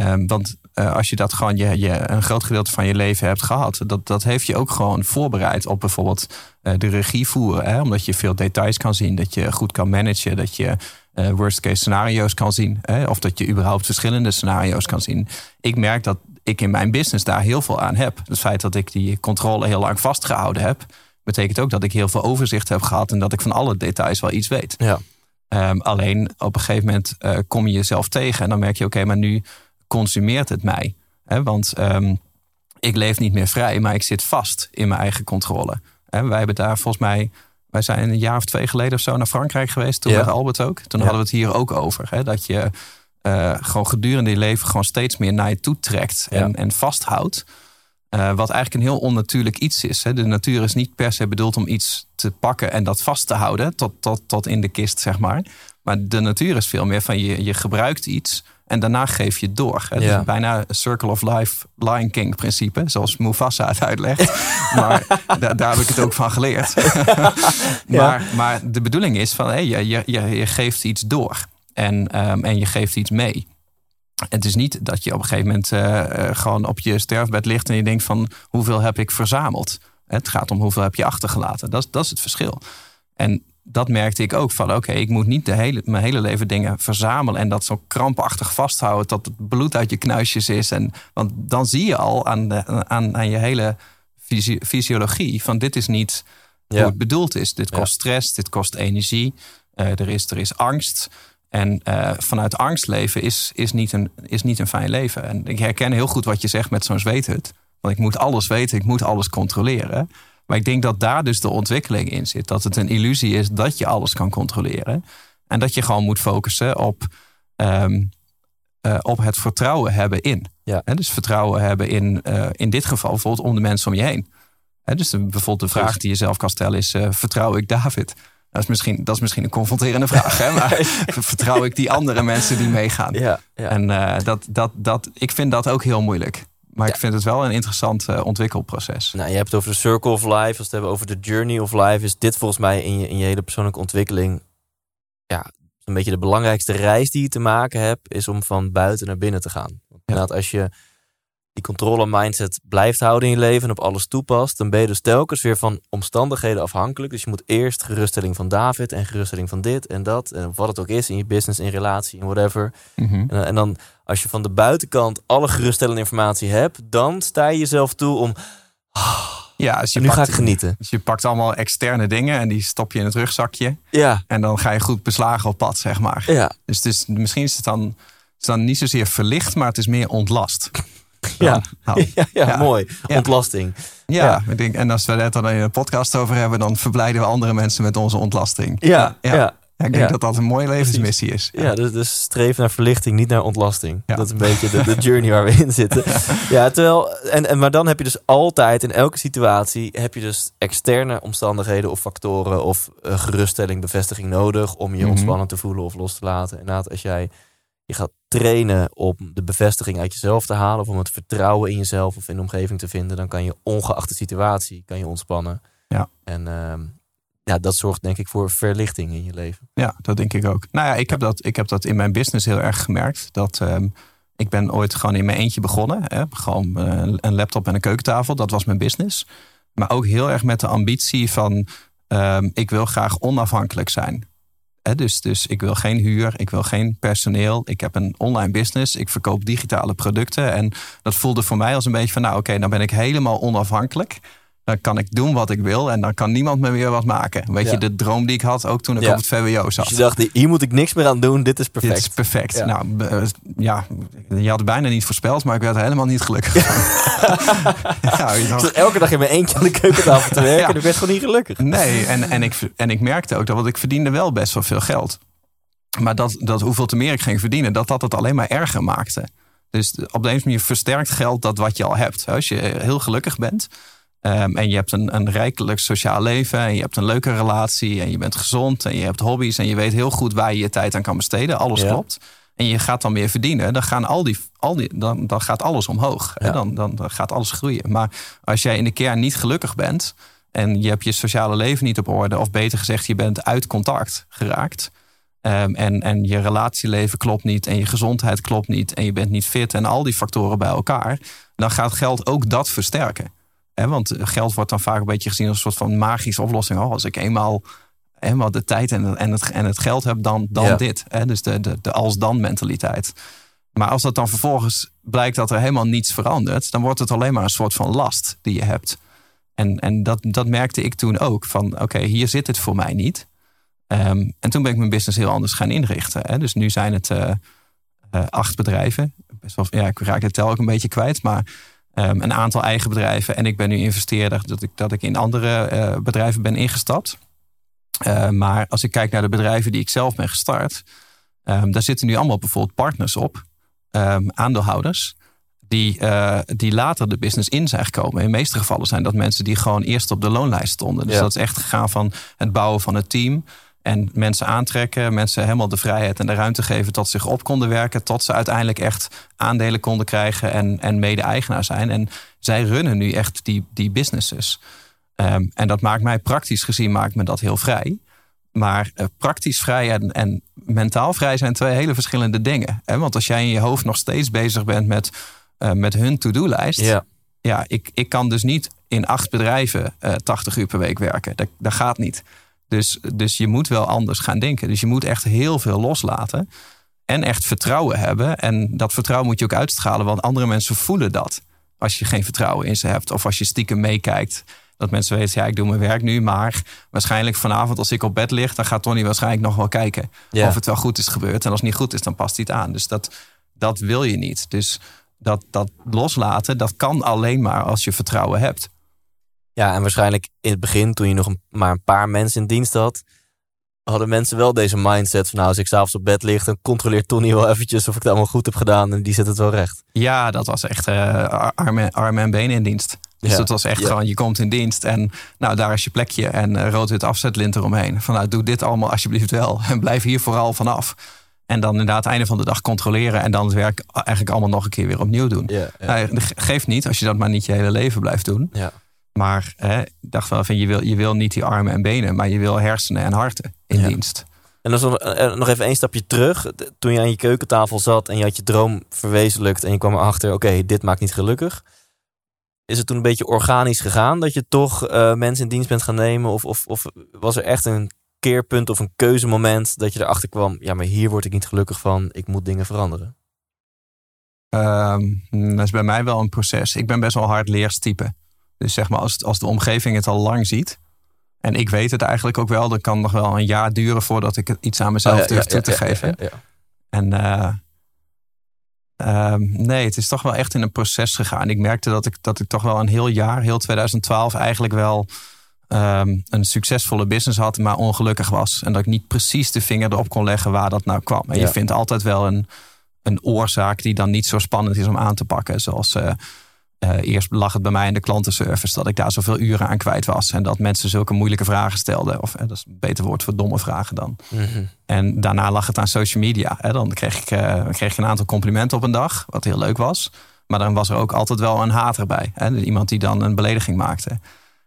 S1: Um, want uh, als je dat gewoon je, je, een groot gedeelte van je leven hebt gehad, dat, dat heeft je ook gewoon voorbereid op bijvoorbeeld uh, de regie voeren. Hè? Omdat je veel details kan zien, dat je goed kan managen, dat je uh, worst case scenario's kan zien. Hè? Of dat je überhaupt verschillende scenario's kan zien. Ik merk dat ik in mijn business daar heel veel aan heb. Het feit dat ik die controle heel lang vastgehouden heb, betekent ook dat ik heel veel overzicht heb gehad en dat ik van alle details wel iets weet.
S3: Ja.
S1: Um, alleen op een gegeven moment uh, kom je jezelf tegen en dan merk je, oké, okay, maar nu consumeert het mij. Hè? Want um, ik leef niet meer vrij, maar ik zit vast in mijn eigen controle. Hè? Wij hebben daar volgens mij, wij zijn een jaar of twee geleden of zo naar Frankrijk geweest. Toen
S3: Ja.
S1: met Albert ook. Toen
S3: Ja.
S1: hadden we het hier ook over. Hè? Dat je uh, gewoon gedurende je leven gewoon steeds meer naar je toe trekt en,
S3: Ja.
S1: en vasthoudt. Uh, wat eigenlijk een heel onnatuurlijk iets is. Hè? De natuur is niet per se bedoeld om iets te pakken en dat vast te houden tot, tot, tot in de kist, zeg maar. Maar de natuur is veel meer van je, je gebruikt iets en daarna geef je door. Het
S3: Ja.
S1: is bijna een Circle of Life Lion King principe, zoals Mufasa het uitlegt. <laughs> maar da- daar heb ik het ook van geleerd. <laughs> <laughs> maar, maar de bedoeling is van hey, je, je, je, je geeft iets door en, um, en je geeft iets mee. Het is niet dat je op een gegeven moment eh, eh, gewoon op je sterfbed ligt en je denkt van hoeveel heb ik verzameld. Het gaat om hoeveel heb je achtergelaten. Dat, is- dat is het verschil. En dat merkte ik ook van oké, ik moet niet de hele, mijn hele leven dingen verzamelen en dat zo krampachtig vasthouden tot het bloed uit je knuisjes is. En, want dan zie je al aan, de, aan, aan je hele fysi- fysiologie van dit is niet
S3: Ja.
S1: hoe het bedoeld is. Dit
S3: Ja.
S1: kost stress, dit kost energie, eh, er, is, er is angst. En eh, vanuit angst leven is, is, niet een, is niet een fijn leven. En ik herken heel goed wat je zegt met zo'n zweethut. Want ik moet alles weten, ik moet alles controleren. Maar ik denk dat daar dus de ontwikkeling in zit. Dat het een illusie is dat je alles kan controleren. En dat je gewoon moet focussen op, ehm, eh, op het vertrouwen hebben in.
S3: Ja.
S1: Dus vertrouwen hebben in, eh, in dit geval bijvoorbeeld om de mensen om je heen. Dus de, bijvoorbeeld de vraag die je zelf kan stellen is: vertrouw ik David? Dat is, misschien, dat is misschien een confronterende vraag, hè? maar <laughs> <laughs> vertrouw ik die andere mensen die meegaan?
S3: Ja, ja.
S1: En eh, dat, dat, dat, ik vind dat ook heel moeilijk. Maar
S3: Ja.
S1: ik vind het wel een interessant eh, ontwikkelproces.
S3: Nou, je hebt het over de circle of life. Als we het hebben over de journey of life, is dit volgens mij in je, in je hele persoonlijke ontwikkeling. Ja, een beetje de belangrijkste reis die je te maken hebt, is om van buiten naar binnen te gaan. Want inderdaad, als je die controle mindset blijft houden in je leven en op alles toepast, dan ben je dus telkens weer van omstandigheden afhankelijk. Dus je moet eerst geruststelling van David en geruststelling van dit en dat. En wat het ook is in je business, in relatie, in whatever.
S1: Mhm.
S3: En, en dan, als je van de buitenkant alle geruststellende informatie hebt, dan sta je jezelf toe om.
S1: Ja, dus je
S3: nu
S1: pakt,
S3: ga ik genieten.
S1: Dus je pakt allemaal externe dingen en die stop je in het rugzakje.
S3: Ja,
S1: En dan ga je goed beslagen op pad, zeg maar.
S3: ja,
S1: Dus, dus misschien is het dan, is het dan niet zozeer verlicht, maar het is meer ontlast.
S3: Ja.
S1: Dan- <laughs> nou,
S3: ja, ja,
S1: Ja.
S3: mooi.
S1: Ja.
S3: Ontlasting.
S1: ja,
S3: Ja.
S1: Ik denk, en als we het dan in een podcast over hebben, dan verblijden we andere mensen met onze ontlasting.
S3: Ja, ja.
S1: ja.
S3: ja.
S1: Ja, ik denk
S3: Ja.
S1: dat dat een mooie levensmissie is.
S3: dus, dus streef naar verlichting, niet naar ontlasting.
S1: Ja.
S3: Dat is een beetje de, de <laughs> journey waar we in zitten. <laughs> Ja, terwijl, en, en, maar dan heb je dus altijd, in elke situatie, heb je dus externe omstandigheden of factoren of eh, geruststelling, bevestiging nodig om je
S1: Mhm.
S3: ontspannen te voelen of los te laten. Inderdaad, als jij je gaat trainen om de bevestiging uit jezelf te halen of om het vertrouwen in jezelf of in de omgeving te vinden, dan kan je ongeacht de situatie, kan je ontspannen.
S1: Ja.
S3: En ehm, ja, dat zorgt denk ik voor verlichting in je leven.
S1: Ja, dat denk ik ook. Nou ja, ik heb dat, ik heb dat in mijn business heel erg gemerkt. Dat ehm, ik ben ooit gewoon in mijn eentje begonnen. Hè? Gewoon eh, een laptop en een keukentafel. Dat was mijn business. Maar ook heel erg met de ambitie van... ehm, ik wil graag onafhankelijk zijn. Dus, dus ik wil geen huur, ik wil geen personeel. Ik heb een online business, ik verkoop digitale producten. En dat voelde voor mij als een beetje van... nou oké, dan ben ik helemaal onafhankelijk. Dan kan ik doen wat ik wil en dan kan niemand me weer wat maken. Weet
S3: Ja.
S1: je, de droom die ik had, ook toen ik
S3: Ja.
S1: op het VWO zat.
S3: Dus je dacht, hier moet ik niks meer aan doen, dit is perfect.
S1: Dit is perfect.
S3: Ja.
S1: Nou, ja, je had het bijna niet voorspeld, maar ik werd er helemaal niet gelukkig <laughs> je
S3: Ik
S1: dacht,
S3: zat elke dag in mijn eentje aan de keukentafel te werken <laughs> en ik werd gewoon niet gelukkig.
S1: nee, en, en, ik, en ik merkte ook dat, want ik verdiende wel best wel veel geld. Maar dat, dat hoeveel te meer ik ging verdienen, dat dat het alleen maar erger maakte. Dus op de een manier versterkt geld dat wat je al hebt. Als je heel gelukkig bent ehm, en je hebt een, een rijkelijk sociaal leven en je hebt een leuke relatie en je bent gezond en je hebt hobby's en je weet heel goed waar je je tijd aan kan besteden, alles
S3: Ja.
S1: klopt. En je gaat dan meer verdienen, dan, gaan al die, al die, dan, dan gaat alles omhoog. hè.
S3: Ja.
S1: Dan, dan, dan gaat alles groeien. Maar als jij in de kern niet gelukkig bent en je hebt je sociale leven niet op orde, of beter gezegd, je bent uit contact geraakt. ehm, en, en je relatieleven klopt niet en je gezondheid klopt niet en je bent niet fit en al die factoren bij elkaar, dan gaat geld ook dat versterken. Hè, want geld wordt dan vaak een beetje gezien als een soort van magische oplossing. Oh, als ik eenmaal, eenmaal de tijd en, en, het, en het geld heb, dan, dan
S3: Ja.
S1: dit. Hè? Dus de, de, de als-dan mentaliteit. Maar als dat dan vervolgens blijkt dat er helemaal niets verandert, dan wordt het alleen maar een soort van last die je hebt. En, en dat, dat merkte ik toen ook. Van oké, hier zit het voor mij niet. Ehm, en toen ben ik mijn business heel anders gaan inrichten. Hè? Dus nu zijn het eh, eh, acht bedrijven. Best wel, ja, ik raak de tel ook een beetje kwijt. Maar ehm, een aantal eigen bedrijven. En ik ben nu investeerder dat ik, dat ik in andere eh, bedrijven ben ingestapt. Eh, maar als ik kijk naar de bedrijven die ik zelf ben gestart. ehm, daar zitten nu allemaal bijvoorbeeld partners op. ehm, aandeelhouders. Die, eh, die later de business in zijn gekomen. In de meeste gevallen zijn dat mensen die gewoon eerst op de loonlijst stonden. Dus
S3: Ja.
S1: dat is echt gegaan van het bouwen van het team. En mensen aantrekken, mensen helemaal de vrijheid en de ruimte geven tot ze zich op konden werken. Tot ze uiteindelijk echt aandelen konden krijgen en, en mede-eigenaar zijn. En zij runnen nu echt die, die businesses. Ehm, en dat maakt mij praktisch gezien maakt me dat heel vrij. Maar eh, praktisch vrij en, en mentaal vrij zijn twee hele verschillende dingen. Hè? Want als jij in je hoofd nog steeds bezig bent met, eh, met hun to-do-lijst.
S3: Ja.
S1: Ja, ik, ik kan dus niet in acht bedrijven eh 80 uur per week werken. Dat, dat gaat niet. Dus, dus je moet wel anders gaan denken. Dus je moet echt heel veel loslaten. En echt vertrouwen hebben. En dat vertrouwen moet je ook uitstralen. Want andere mensen voelen dat. Als je geen vertrouwen in ze hebt. Of als je stiekem meekijkt. Dat mensen weten, ja, ik doe mijn werk nu. Maar waarschijnlijk vanavond als ik op bed lig... dan gaat Tony waarschijnlijk nog wel kijken.
S3: Ja.
S1: Of het wel goed is gebeurd. En als het niet goed is, dan past hij het aan. Dus dat, dat wil je niet. Dus dat, dat loslaten, dat kan alleen maar als je vertrouwen hebt.
S3: Ja, en waarschijnlijk in het begin, toen je nog een, maar een paar mensen in dienst had, hadden mensen wel deze mindset van nou, als ik s'avonds op bed lig, dan controleert Tony wel eventjes of ik het allemaal goed heb gedaan en die zet het wel recht.
S1: Ja, dat was echt eh armen, armen en benen in dienst. Dus
S3: Ja.
S1: dat was echt
S3: Ja.
S1: gewoon, je komt in dienst en nou, daar is je plekje en eh, rood-wit afzetlint eromheen. Van nou, doe dit allemaal alsjeblieft wel <laughs> en blijf hier vooral vanaf. En dan inderdaad het einde van de dag controleren en dan het werk eigenlijk allemaal nog een keer weer opnieuw doen.
S3: Ja, ja.
S1: Nou, ge- geeft niet als je dat maar niet je hele leven blijft doen.
S3: Ja.
S1: Maar hè, ik dacht wel van je wil, je wil niet die armen en benen, maar je wil hersenen en harten in
S3: Ja.
S1: dienst.
S3: En dan nog, eh, nog even één stapje terug. Toen je aan je keukentafel zat en je had je droom verwezenlijkt en je kwam erachter, oké, dit maakt niet gelukkig. Is het toen een beetje organisch gegaan dat je toch eh, mensen in dienst bent gaan nemen? Of, of, of was er echt een keerpunt of een keuzemoment dat je erachter kwam, ja, maar hier word ik niet gelukkig van, ik moet dingen veranderen?
S1: Ehm, dat is bij mij wel een proces. Ik ben best wel hard leerstype. Dus zeg maar, als, als de omgeving het al lang ziet. En ik weet het eigenlijk ook wel. Dan kan nog wel een jaar duren voordat ik het iets aan mezelf
S3: Oh, ja,
S1: durf
S3: ja,
S1: toe te geven. En eh, ehm, nee, het is toch wel echt in een proces gegaan. Ik merkte dat ik, dat ik toch wel een heel jaar, heel 2012, eigenlijk wel ehm, een succesvolle business had, maar ongelukkig was. En dat ik niet precies de vinger erop kon leggen waar dat nou kwam. En
S3: Ja.
S1: je vindt altijd wel een, een oorzaak die dan niet zo spannend is om aan te pakken. Zoals eh, eh, eerst lag het bij mij in de klantenservice dat ik daar zoveel uren aan kwijt was. En dat mensen zulke moeilijke vragen stelden. Of eh, dat is een beter woord voor domme vragen dan.
S3: Mhm.
S1: En daarna lag het aan social media. Hè. Dan kreeg ik, eh, kreeg ik een aantal complimenten op een dag, wat heel leuk was. Maar dan was er ook altijd wel een hater bij. Hè. Dus Iemand die dan een belediging maakte.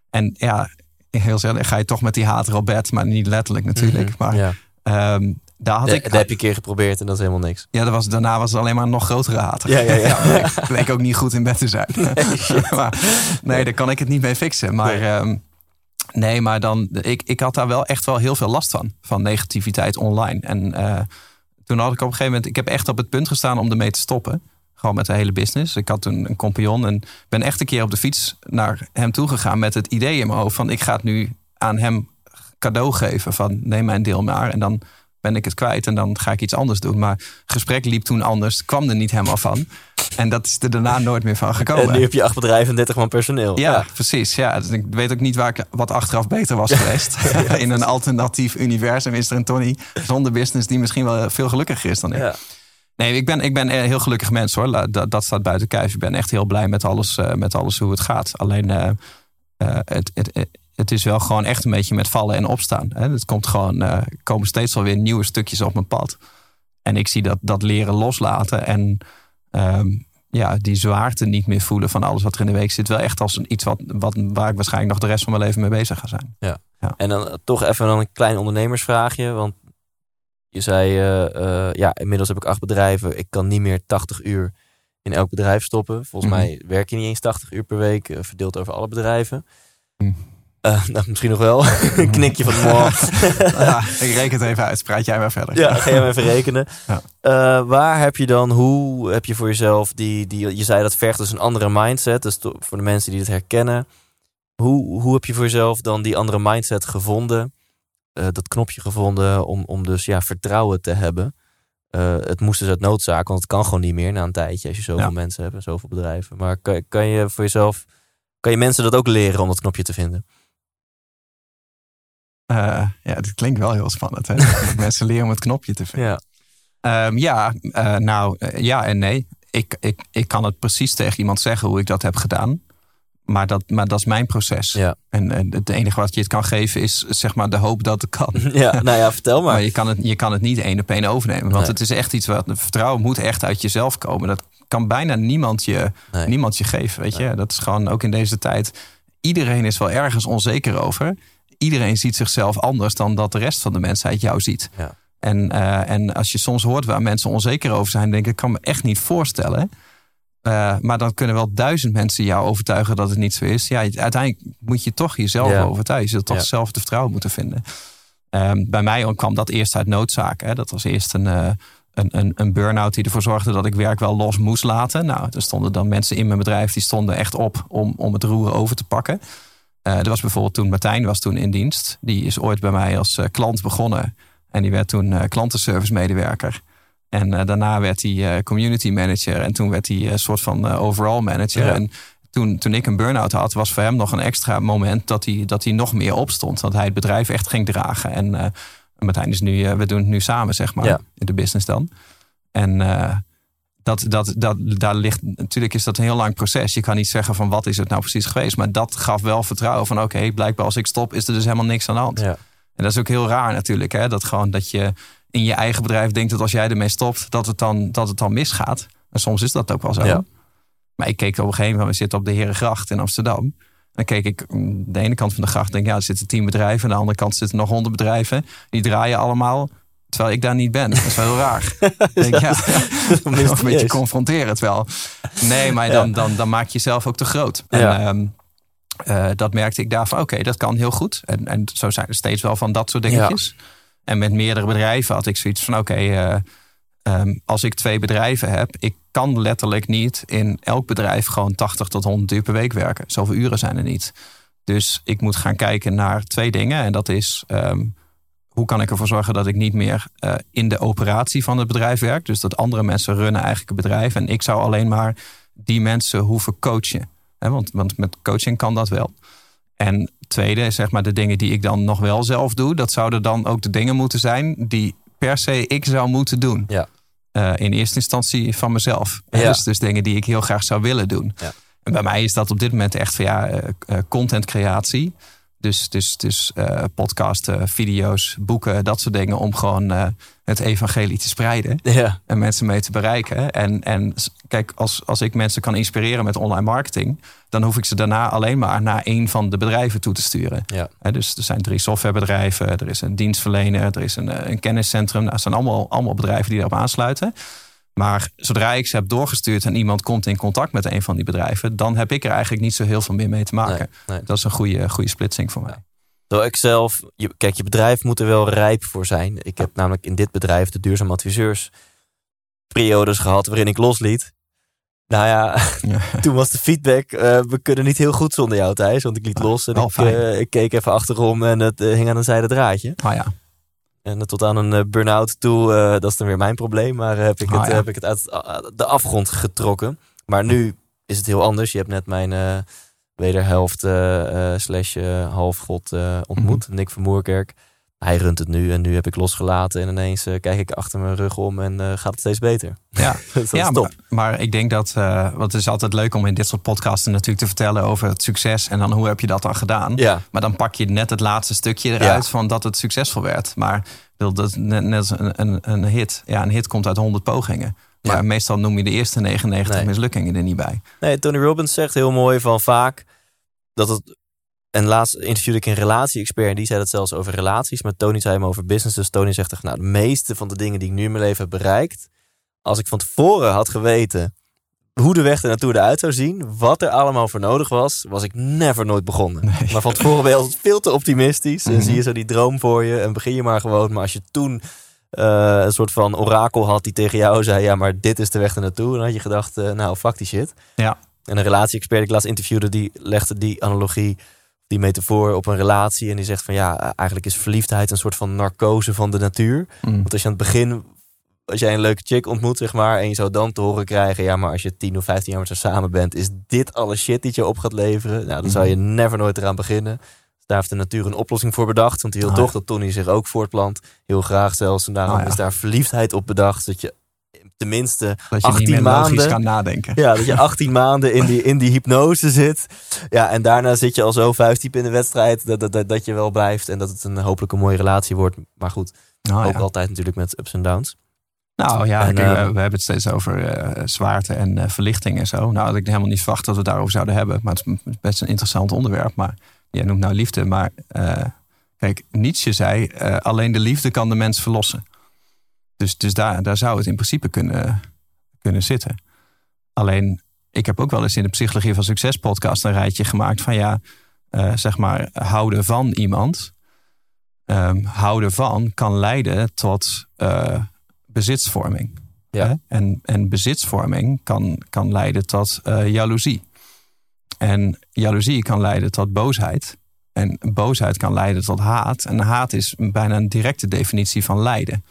S1: En ja, heel zelden ga je toch met die hater op bed. Maar niet letterlijk natuurlijk.
S3: Mhm.
S1: Maar
S3: ja.
S1: ehm, daar had
S3: Ja,
S1: ik...
S3: dat heb je een keer geprobeerd en dat is helemaal niks.
S1: Ja, dat was, daarna was het alleen maar een nog grotere hater.
S3: Ja, ja, ja. <laughs>
S1: bleek, bleek ook niet goed in bed te zijn. <laughs> <laughs> maar, nee, daar kan ik het niet mee fixen. Maar
S3: Nee.
S1: nee, nee maar dan, ik, ik had daar wel echt wel heel veel last van. Van negativiteit online. En eh, toen had ik op een gegeven moment, ik heb echt op het punt gestaan om ermee te stoppen. Gewoon met de hele business. Ik had toen een compagnon en ben echt een keer op de fiets naar hem toe gegaan met het idee in mijn hoofd van ik ga het nu aan hem cadeau geven van neem mijn deel maar en dan ben ik het kwijt en dan ga ik iets anders doen. Maar het gesprek liep toen anders, kwam er niet helemaal van. En dat is er daarna nooit meer van gekomen.
S3: En nu heb je acht bedrijven en 30 man personeel.
S1: Ja, precies. Ja. Dus ik weet ook niet waar ik wat achteraf beter was <laughs> geweest. In een alternatief universum is er een Tony zonder business die misschien wel veel gelukkiger is dan ik.
S3: Ja.
S1: Nee, ik ben, ik ben een heel gelukkig mens hoor. Dat, dat staat buiten kijf. Ik ben echt heel blij met alles, eh, met alles hoe het gaat. Alleen eh, eh, het, het, het is wel gewoon echt een beetje met vallen en opstaan. Hè. Het komt gewoon, er komen steeds wel weer nieuwe stukjes op mijn pad. En ik zie dat, dat leren loslaten en ehm, ja, die zwaarte niet meer voelen van alles wat er in de week zit. Wel echt als een, iets wat, wat, waar ik waarschijnlijk nog de rest van mijn leven mee bezig ga zijn.
S3: En dan toch even dan een klein ondernemersvraagje. Want je zei, eh, eh, ja, inmiddels heb ik acht bedrijven. Ik kan niet meer 80 uur in elk bedrijf stoppen. Volgens
S1: Mhm.
S3: mij werk je niet eens 80 uur per week, verdeeld over alle bedrijven.
S1: Mhm.
S3: Eh, <laughs> nou, misschien nog wel. <laughs> een knikje van moi. <laughs>
S1: ja, ik reken het even uit. Praat jij maar verder.
S3: Ja, ga je hem even rekenen.
S1: Ja.
S3: Eh, waar heb je dan, hoe heb je voor jezelf die, die je zei dat vergt dus een andere mindset. Dus voor de mensen die het herkennen. Hoe, hoe heb je voor jezelf dan die andere mindset gevonden? Eh, dat knopje gevonden om, om dus ja, vertrouwen te hebben. Het moest dus uit noodzaak, want het kan gewoon niet meer na een tijdje als je zoveel
S1: Ja.
S3: mensen hebt en zoveel bedrijven. Maar kan, kan je voor jezelf, kan je mensen dat ook leren om dat knopje te vinden?
S1: Eh, ja, dit klinkt wel heel spannend. Hè? <laughs> Mensen leren om het knopje te vinden.
S3: Ja.
S1: Ehm, ja, eh, nou eh, ja en nee. Ik, ik, ik kan het precies tegen iemand zeggen hoe ik dat heb gedaan. Maar dat, maar dat is mijn proces.
S3: Ja.
S1: En, en het enige wat je het kan geven is zeg maar de hoop dat het kan. <laughs>
S3: ja, nou ja, vertel maar.
S1: Maar je kan het, je kan het niet één op één overnemen. Want
S3: Nee.
S1: het is echt iets wat vertrouwen moet echt uit jezelf komen. Dat kan bijna niemand je,
S3: Nee.
S1: niemand je geven. Weet je? Dat is gewoon ook in deze tijd. Iedereen is wel ergens onzeker over. Iedereen ziet zichzelf anders dan dat de rest van de mensheid jou ziet.
S3: Ja.
S1: En, eh, en als je soms hoort waar mensen onzeker over zijn, denk ik, ik kan me echt niet voorstellen. Uh, maar dan kunnen wel duizend mensen jou overtuigen dat het niet zo is. Ja, uiteindelijk moet je toch jezelf
S3: Ja.
S1: overtuigen. Je zult toch
S3: Ja.
S1: zelf de vertrouwen moeten vinden. Ehm, bij mij kwam dat eerst uit noodzaak. Hè. Dat was eerst een, eh, een, een, een burn-out die ervoor zorgde dat ik werk wel los moest laten. Nou, er stonden dan mensen in mijn bedrijf die stonden echt op om, om het roer over te pakken. Eh er was bijvoorbeeld toen Martijn was toen in dienst. Die is ooit bij mij als eh, klant begonnen. En die werd toen eh, klantenservice medewerker. En daarna werd hij community manager. En toen werd hij een soort van overall manager.
S3: Ja.
S1: En toen, toen ik een burn-out had, was voor hem nog een extra moment dat hij, dat hij nog meer opstond. Dat hij het bedrijf echt ging dragen. En Martijn is nu, we doen het nu samen, zeg maar,
S3: Ja.
S1: in de business dan. En dat, dat, dat, daar ligt, natuurlijk is dat een heel lang proces. Je kan niet zeggen van wat is het nou precies geweest. Maar dat gaf wel vertrouwen van oké, blijkbaar als ik stop is er dus helemaal niks aan de hand.
S3: Ja.
S1: En dat is ook heel raar natuurlijk. Hè? Dat gewoon dat je in je eigen bedrijf denkt dat als jij ermee stopt, dat het dan, dat het dan misgaat. En soms is dat ook wel zo.
S3: Ja.
S1: Maar ik keek op een gegeven moment, we zitten op de Herengracht in Amsterdam. Dan keek ik mm, de ene kant van de gracht, denk ja, er zitten tien bedrijven. Aan de andere kant zitten nog honderd bedrijven. Die draaien allemaal, terwijl ik daar niet ben. Dat is wel heel raar. <laughs> Denk, ja,
S3: Mysterieus. <laughs> <laughs>
S1: een beetje confronterend wel. Nee, maar dan, dan, dan maak je jezelf ook te groot. En, ehm, eh, dat merkte ik daar van, oké, dat kan heel goed. En, en zo zijn er steeds wel van dat soort dingetjes. En met meerdere bedrijven had ik zoiets van, oké, eh, ehm, als ik twee bedrijven heb, ik kan letterlijk niet in elk bedrijf gewoon 80 tot 100 uur per week werken. Zoveel uren zijn er niet. Dus ik moet gaan kijken naar twee dingen. En dat is, ehm, hoe kan ik ervoor zorgen dat ik niet meer eh, in de operatie van het bedrijf werk. Dus dat andere mensen runnen eigenlijk het bedrijf. En ik zou alleen maar die mensen hoeven coachen. Hè, want, want met coaching kan dat wel. En tweede, zeg maar de dingen die ik dan nog wel zelf doe. Dat zouden dan ook de dingen moeten zijn die per se ik zou moeten doen.
S3: Ja.
S1: Eh, in eerste instantie van mezelf.
S3: Ja.
S1: Dus, dus dingen die ik heel graag zou willen doen.
S3: Ja.
S1: En bij mij is dat op dit moment echt van ja, eh, eh, content creatie. Dus, dus, dus eh, podcasten, video's, boeken, dat soort dingen. Om gewoon eh, het evangelie te spreiden
S3: Ja.
S1: en mensen mee te bereiken. En, en kijk, als, als ik mensen kan inspireren met online marketing, dan hoef ik ze daarna alleen maar naar een van de bedrijven toe te sturen.
S3: Ja.
S1: Dus er zijn drie softwarebedrijven, er is een dienstverlener, er is een, eh, een kenniscentrum. Nou, Dat zijn allemaal, allemaal bedrijven die daarop aansluiten. Maar zodra ik ze heb doorgestuurd en iemand komt in contact met een van die bedrijven, dan heb ik er eigenlijk niet zo heel veel meer mee te maken.
S3: Nee, nee.
S1: Dat is een goede, goede splitsing voor mij.
S3: Zo ik zelf, je, kijk, je bedrijf moet er wel rijp voor zijn. Ik heb namelijk in dit bedrijf, de duurzaam adviseurs, periodes gehad waarin ik losliet. Nou ja,
S1: Ja. <laughs>
S3: toen was de feedback, eh, we kunnen niet heel goed zonder jou Thijs. Want ik liet los en ik, eh, ik keek even achterom en het eh, hing aan een zijde draadje.
S1: Maar ja,
S3: En eh, tot aan een eh, burn-out toe, eh, dat is dan weer mijn probleem. Maar heb ik,
S1: Ah,
S3: het,
S1: ja.
S3: heb ik het uit uh, de afgrond getrokken. Maar nu is het heel anders. Je hebt net mijn eh, wederhelft eh, eh, slash eh, halfgod eh, ontmoet.
S1: Mhm.
S3: Nick van Moerkerk. Hij runt het nu en nu heb ik losgelaten. En ineens eh, kijk ik achter mijn rug om en eh, gaat het steeds beter.
S1: ja. <laughs>
S3: dat
S1: ja,
S3: is top.
S1: maar, maar ik denk dat, eh want het is altijd leuk om in dit soort podcasten natuurlijk te vertellen over het succes en dan hoe heb je dat dan gedaan.
S3: Ja,
S1: Maar dan pak je net het laatste stukje eruit van dat het succesvol werd. Maar dat is net, een, een, een hit. Ja, een hit komt uit 100 pogingen. Maar
S3: Ja.
S1: meestal noem je de eerste 99
S3: Nee.
S1: mislukkingen er niet bij.
S3: Nee, Tony Robbins zegt heel mooi van vaak dat het. En laatst interviewde ik een relatie-expert en die zei dat zelfs over relaties. Maar Tony zei hem over business. Dus Tony zegt echt, nou, de meeste van de dingen die ik nu in mijn leven heb bereikt. Als ik van tevoren had geweten hoe de weg er naartoe eruit zou zien, wat er allemaal voor nodig was, was ik never nooit begonnen.
S1: Nee.
S3: Maar van tevoren ben je altijd veel te optimistisch. En
S1: Mhm.
S3: zie je zo die droom voor je en begin je maar gewoon. Maar als je toen eh, een soort van orakel had die tegen jou zei, ja, maar dit is de weg er naartoe. Dan had je gedacht, eh, nou, fuck die shit.
S1: Ja.
S3: En een relatie-expert die ik laatst interviewde, die legde die analogie, die metafoor op een relatie. En die zegt van ja, eigenlijk is verliefdheid een soort van narcose van de natuur.
S1: Mm.
S3: Want als je aan het begin, als jij een leuke chick ontmoet, zeg maar, en je zou dan te horen krijgen, ja, maar als je 10 of 15 jaar met haar samen bent, is dit alle shit die je op gaat leveren? Nou, dan zou je never nooit eraan beginnen. Dus daar heeft de natuur een oplossing voor bedacht. Want die wil
S1: Ah,
S3: toch
S1: ja.
S3: dat Tony zich ook voortplant. Heel graag zelfs. En daarom
S1: Ah, ja.
S3: is daar verliefdheid op bedacht. Zodat je tenminste
S1: Dat je niet
S3: 18
S1: meer logisch
S3: maanden.
S1: kan nadenken.
S3: Ja, dat je 18 <laughs> maanden in die, in die hypnose zit. Ja, en daarna zit je al zo diep in de wedstrijd dat, dat, dat, dat je wel blijft. En dat het een hopelijk een mooie relatie wordt. Maar goed,
S1: Nou,
S3: ook
S1: ja.
S3: altijd natuurlijk met ups en downs.
S1: Nou ja,
S3: En,
S1: kijk,
S3: eh,
S1: we, we hebben het steeds over eh, zwaarte en eh, verlichting en zo. Nou, had ik helemaal niet verwacht dat we het daarover zouden hebben. Maar het is best een interessant onderwerp. Maar jij noemt nou liefde. Maar eh, kijk, Nietzsche zei, alleen de liefde kan de mens verlossen. Dus, dus daar, daar zou het in principe kunnen, kunnen zitten. Alleen, ik heb ook wel eens in de Psychologie van Succes podcast een rijtje gemaakt van ja, eh, zeg maar, houden van iemand. Ehm, houden van kan leiden tot eh, bezitsvorming.
S3: Ja.
S1: Hè? En, en bezitsvorming kan, kan leiden tot eh, jaloezie. En jaloezie kan leiden tot boosheid. En boosheid kan leiden tot haat. En haat is bijna een directe definitie van lijden.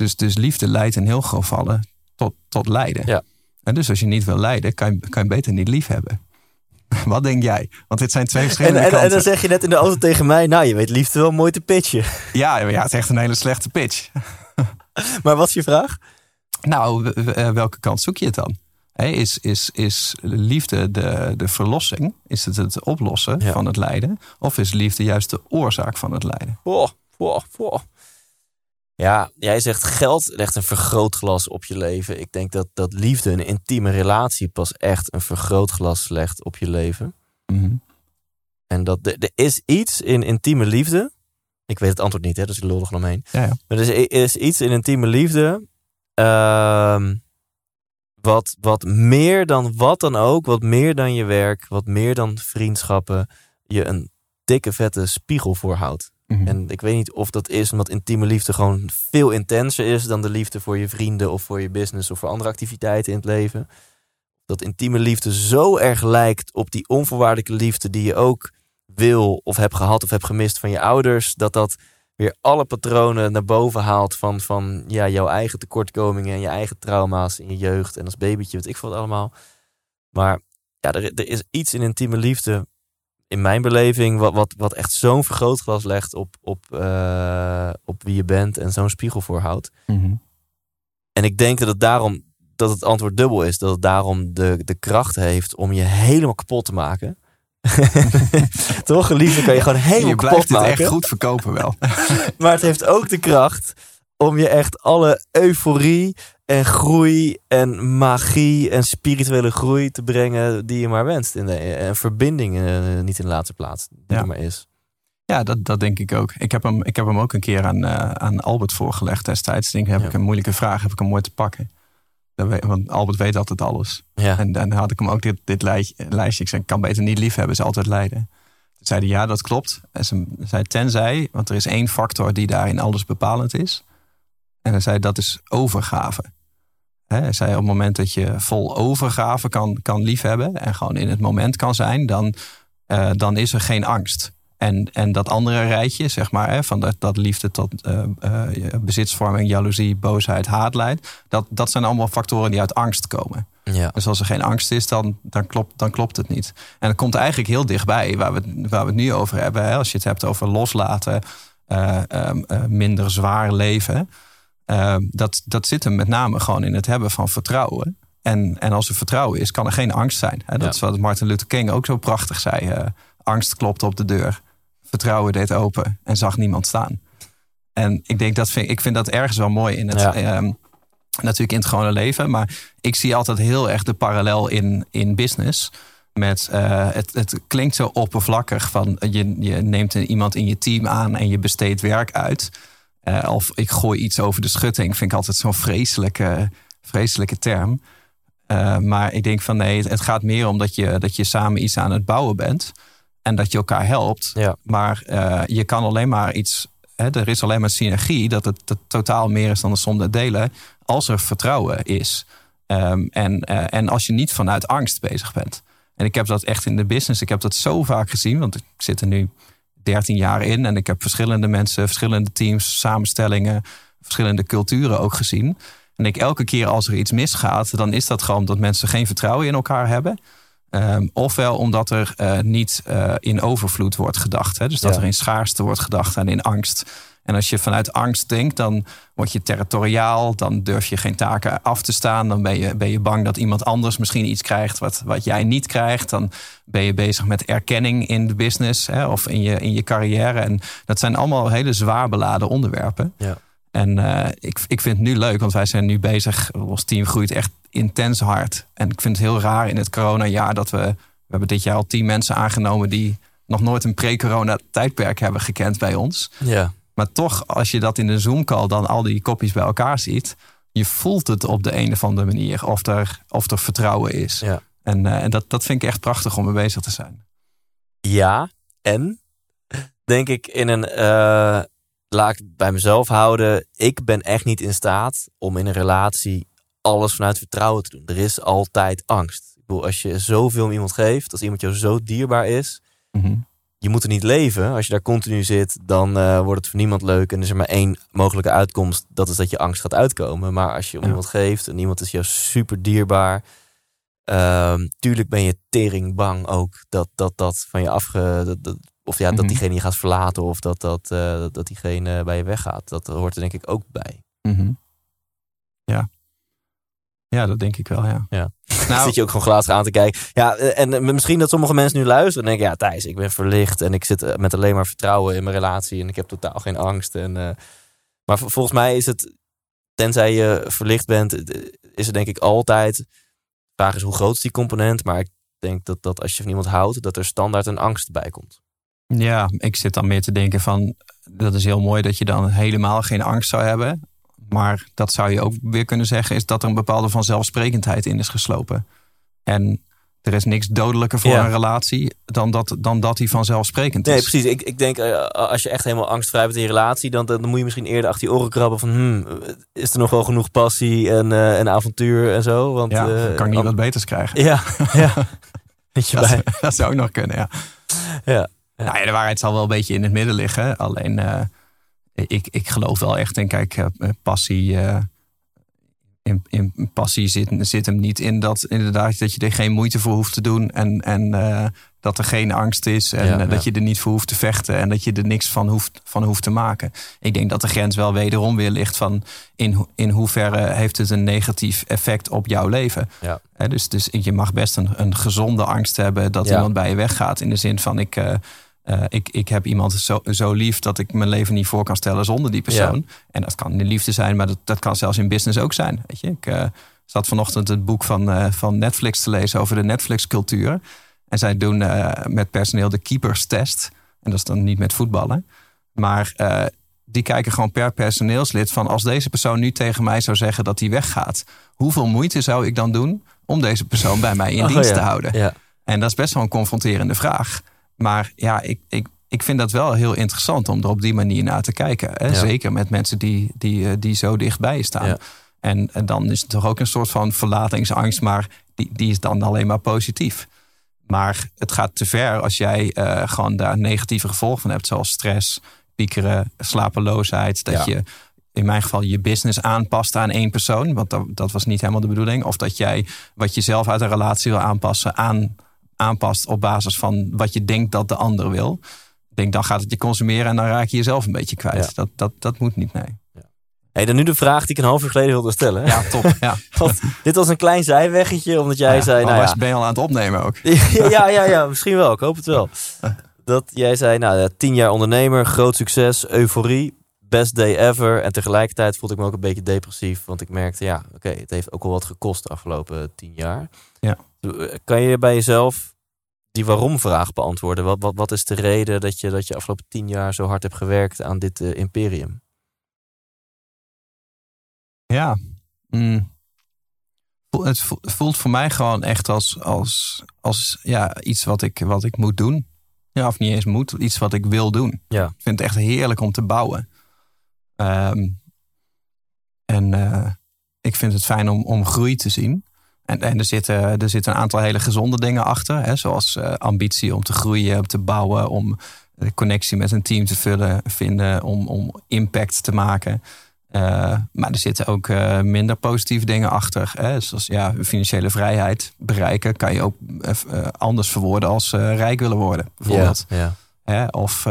S1: Dus, dus liefde leidt in heel veel gevallen tot, tot lijden.
S3: Ja.
S1: En dus als je niet wil lijden, kan je, kan je beter niet lief hebben. <laughs> Wat denk jij? Want dit zijn twee
S3: En,
S1: verschillende
S3: en, en
S1: kanten.
S3: dan zeg je net in de auto tegen mij, nou je weet liefde wel mooi te pitchen.
S1: Ja, ja, het is echt een hele slechte pitch. <laughs>
S3: Maar wat is je vraag?
S1: Nou, eh, welke kant zoek je het dan? Is, is, is liefde de, de verlossing? Is het het oplossen
S3: Ja.
S1: van het lijden? Of is liefde juist de oorzaak van het lijden?
S3: Oh, oh, oh. Ja, jij zegt geld legt een vergrootglas op je leven. Ik denk dat, dat liefde, een intieme relatie, pas echt een vergrootglas legt op je leven.
S1: Mhm.
S3: En dat er is iets in intieme liefde. Ik weet het antwoord niet, hè, dus ik lul er omheen.
S1: Ja, ja.
S3: Maar er is, is iets in intieme liefde. ehm, wat, wat meer dan wat dan ook, wat meer dan je werk, wat meer dan vriendschappen, je een dikke vette spiegel voorhoudt.
S1: Mhm.
S3: En ik weet niet of dat is omdat intieme liefde gewoon veel intenser is dan de liefde voor je vrienden of voor je business of voor andere activiteiten in het leven. Dat intieme liefde zo erg lijkt op die onvoorwaardelijke liefde die je ook wil of hebt gehad of hebt gemist van je ouders. Dat dat weer alle patronen naar boven haalt van, van ja, jouw eigen tekortkomingen en je eigen trauma's in je jeugd en als babytje, weet ik wat allemaal. Maar ja, er, er is iets in intieme liefde in mijn beleving, wat, wat, wat echt zo'n vergrootglas legt op, op, eh, op wie je bent en zo'n spiegel voorhoudt.
S1: Mhm.
S3: En ik denk dat het daarom dat het antwoord dubbel is. Dat het daarom de, de kracht heeft om je helemaal kapot te maken. <laughs> Toch? Liefde kan je gewoon helemaal
S1: Je
S3: kapot
S1: blijft het
S3: maken.
S1: echt goed verkopen wel. <laughs>
S3: Maar het heeft ook de kracht om je echt alle euforie en groei en magie en spirituele groei te brengen die je maar wenst. In de, en verbinding eh, niet in de laatste plaats, die
S1: Ja.
S3: er maar is.
S1: Ja, dat, dat denk ik ook. Ik heb hem, ik heb hem ook een keer aan, eh, aan Albert voorgelegd destijds. Denk, heb
S3: Ja.
S1: ik een moeilijke vraag, heb ik hem mooi te pakken. Want Albert weet altijd alles.
S3: Ja.
S1: En dan had ik hem ook dit, dit lijstje. Ik zei, ik kan beter niet lief hebben, is altijd lijden. Toen zei hij, ja, dat klopt. En ze zei, tenzij, want er is één factor die daarin alles bepalend is. En hij zei, dat is overgave. Hè, zei, op het moment dat je vol overgave kan, kan liefhebben... en gewoon in het moment kan zijn, dan, eh, dan is er geen angst. En, en dat andere rijtje, zeg maar, hè, van dat, dat liefde tot eh, eh, bezitsvorming, jaloezie, boosheid, haat leidt... Dat, dat zijn allemaal factoren die uit angst komen.
S3: Ja.
S1: Dus als er geen angst is, dan, dan, klopt, dan klopt het niet. En dat komt eigenlijk heel dichtbij waar we, het- waar we het nu over hebben. Hè? Als je het hebt over loslaten, minder zwaar leven. Eh, dat, dat zit hem met name gewoon in het hebben van vertrouwen. En, en als er vertrouwen is, kan er geen angst zijn. Hè? Dat
S3: Ja.
S1: is wat Martin Luther King ook zo prachtig zei. eh, angst klopte op de deur. Vertrouwen deed open en zag niemand staan. En ik denk dat vind, ik vind dat ergens wel mooi in het,
S3: Ja.
S1: ehm, natuurlijk in het gewone leven. Maar ik zie altijd heel erg de parallel in, in business. Met, eh, het, het klinkt zo oppervlakkig van je, je neemt iemand in je team aan en je besteedt werk uit. Eh, of ik gooi iets over de schutting. Vind ik altijd zo'n vreselijke, vreselijke term. Eh, maar ik denk van nee, het, het gaat meer om dat je, dat je samen iets aan het bouwen bent. En dat je elkaar helpt.
S3: Ja.
S1: Maar eh, je kan alleen maar iets. Hè, er is alleen maar synergie. Dat het, dat totaal meer is dan de som der delen. Als er vertrouwen is. Ehm, en, en als je niet vanuit angst bezig bent. En ik heb dat echt in de business. Ik heb dat zo vaak gezien. Want ik zit er nu 13 jaar in. En ik heb verschillende mensen, verschillende teams, samenstellingen, verschillende culturen ook gezien. En ik elke keer als er iets misgaat, dan is dat gewoon dat mensen geen vertrouwen in elkaar hebben. Ehm, ofwel omdat er eh, niet eh, in overvloed wordt gedacht. Hè? Dus dat
S3: Ja.
S1: er in schaarste wordt gedacht en in angst. En als je vanuit angst denkt, dan word je territoriaal. Dan durf je geen taken af te staan. Dan ben je, ben je bang dat iemand anders misschien iets krijgt wat, wat jij niet krijgt. Dan ben je bezig met erkenning in de business hè, of in je, in je carrière. En dat zijn allemaal hele zwaar beladen onderwerpen.
S3: Ja.
S1: En eh, ik, ik vind het nu leuk, want wij zijn nu bezig. Ons team groeit echt intens hard. En ik vind het heel raar in het coronajaar dat we... We hebben dit jaar al tien mensen aangenomen die nog nooit een pre-corona tijdperk hebben gekend bij ons.
S3: Ja.
S1: Maar toch, als je dat in een Zoom-call dan al die kopjes bij elkaar ziet, je voelt het op de een of andere manier of er, of er vertrouwen is.
S3: Ja.
S1: En, eh, en dat, dat vind ik echt prachtig om mee bezig te zijn.
S3: Ja, en denk ik in een, eh, laat ik bij mezelf houden, ik ben echt niet in staat om in een relatie alles vanuit vertrouwen te doen. Er is altijd angst. Ik bedoel, als je zoveel om iemand geeft, als iemand jou zo dierbaar is,
S1: Mhm.
S3: Je moet er niet leven. Als je daar continu zit, dan eh, wordt het voor niemand leuk. En er is er maar één mogelijke uitkomst. Dat is dat je angst gaat uitkomen. Maar als je om
S1: Ja.
S3: iemand geeft en iemand is jou super dierbaar. ehm, tuurlijk ben je tering bang ook dat dat, dat van je afge... Dat, dat- of ja, dat
S1: Mhm.
S3: diegene je gaat verlaten. Of dat, dat, eh, dat diegene bij je weggaat. Dat hoort er denk ik ook bij.
S1: Mhm. Ja. Ja, dat denk ik wel, ja.
S3: Ja. <laughs>
S1: Nou,
S3: zit je ook gewoon glazig aan te kijken. Ja, en eh, misschien dat sommige mensen nu luisteren en denken... ja, Thijs, ik ben verlicht en ik zit eh, met alleen maar vertrouwen in mijn relatie... en ik heb totaal geen angst. En, eh, maar vol- volgens mij is het, tenzij je verlicht bent... is er denk ik altijd... de vraag is hoe groot is die component... maar ik denk dat, dat als je van iemand houdt... dat er standaard een angst bij komt.
S1: Ja, ik zit dan meer te denken van... dat is heel mooi dat je dan helemaal geen angst zou hebben. Maar dat zou je ook weer kunnen zeggen... is dat er een bepaalde vanzelfsprekendheid in is geslopen. En er is niks dodelijker voor
S3: Ja.
S1: een relatie... Dan dat, dan dat die vanzelfsprekend is.
S3: Nee, precies. Ik, ik denk, eh, als je echt helemaal angstvrij bent in je relatie... Dan, dan moet je misschien eerder achter je oren krabben van... Hmm, is er nog wel genoeg passie en, eh, en avontuur en zo? Want,
S1: Ja,
S3: eh,
S1: kan ik niet wat beters krijgen.
S3: Ja, <laughs> ja. Weet je
S1: Dat,
S3: bij.
S1: dat zou ook nog kunnen, ja.
S3: Ja.
S1: Nou ja, de waarheid zal wel een beetje in het midden liggen. Alleen, ik, ik geloof wel echt in, kijk, eh, passie... eh, in, in passie zit, zit hem niet in dat inderdaad dat je er geen moeite voor hoeft te doen. En, en eh, dat er geen angst is. En
S3: Ja,
S1: eh, dat je er niet voor hoeft te vechten. En dat je er niks van hoeft, van hoeft te maken. Ik denk dat de grens wel wederom weer ligt van in, in hoeverre heeft het een negatief effect op jouw leven.
S3: Ja.
S1: Dus, dus je mag best een, een gezonde angst hebben dat iemand bij je weggaat. In de zin van ik, eh, eh, ik, ik heb iemand zo, zo lief dat ik mijn leven niet voor kan stellen zonder die persoon. En dat kan in de liefde zijn, maar dat, dat kan zelfs in business ook zijn. Weet je? Ik eh, zat vanochtend het boek van, eh, van Netflix te lezen over de Netflix-cultuur. En zij doen met personeel de keepers test. En dat is dan niet met voetballen. Maar die kijken gewoon per personeelslid van als deze persoon nu tegen mij zou zeggen dat hij weggaat. Hoeveel moeite zou ik dan doen om deze persoon bij mij in
S3: Oh,
S1: dienst
S3: ja.
S1: te houden?
S3: Ja.
S1: En dat is best wel een confronterende vraag. Maar ja, ik, ik, ik vind dat wel heel interessant om er op die manier naar te kijken. Hè?
S3: Ja.
S1: Zeker met mensen die, die, eh, die zo dichtbij je staan.
S3: Ja.
S1: En, en dan is het toch ook een soort van verlatingsangst, maar die, die is dan alleen maar positief. Maar het gaat te ver als jij eh, gewoon daar negatieve gevolgen van hebt, zoals stress, piekeren, slapeloosheid. Dat
S3: Ja.
S1: je in mijn geval je business aanpast aan één persoon, want dat, dat was niet helemaal de bedoeling. Of dat jij wat je zelf uit een relatie wil aanpassen, aan, aanpast op basis van wat je denkt dat de ander wil. Ik denk, dan gaat het je consumeren en dan raak je jezelf een beetje kwijt.
S3: Ja.
S1: Dat, dat, dat moet niet, nee.
S3: Hey, dan nu de vraag die ik een half uur geleden wilde stellen.
S1: Ja, top. <laughs> Ja.
S3: Want dit was een klein zijweggetje, omdat jij
S1: Ja,
S3: zei... Nou
S1: was-
S3: ja,
S1: Ben je al aan het opnemen ook? <laughs>
S3: ja, ja, ja, misschien wel. Ik hoop het wel. <laughs> Dat jij zei, nou, ja, tien jaar ondernemer, groot succes, euforie, best day ever. En tegelijkertijd voelde ik me ook een beetje depressief. Want ik merkte, ja, oké, het heeft ook wel wat gekost de afgelopen tien jaar.
S1: Ja.
S3: Kan je bij jezelf die waarom-vraag beantwoorden? Wat, wat, wat is de reden dat je, dat je afgelopen tien jaar zo hard hebt gewerkt aan dit eh, imperium?
S1: Ja. Mm. Het vo- voelt voor mij gewoon echt als, als, als ja, iets wat ik, wat ik moet doen. Ja, of niet eens moet, iets wat ik wil doen.
S3: Ja.
S1: Ik vind het echt heerlijk om te bouwen. Ehm, en eh, ik vind het fijn om, om groei te zien. En, en er, zitten, er zitten een aantal hele gezonde dingen achter. Hè, zoals eh, ambitie om te groeien, om te bouwen, om de connectie met een team te vullen, vinden, om, om impact te maken. Eh, maar er zitten ook eh, minder positieve dingen achter. Hè? Zoals ja, financiële vrijheid bereiken kan je ook eh, anders verwoorden als rijk willen worden. Bijvoorbeeld.
S3: Ja,
S1: Hè? Of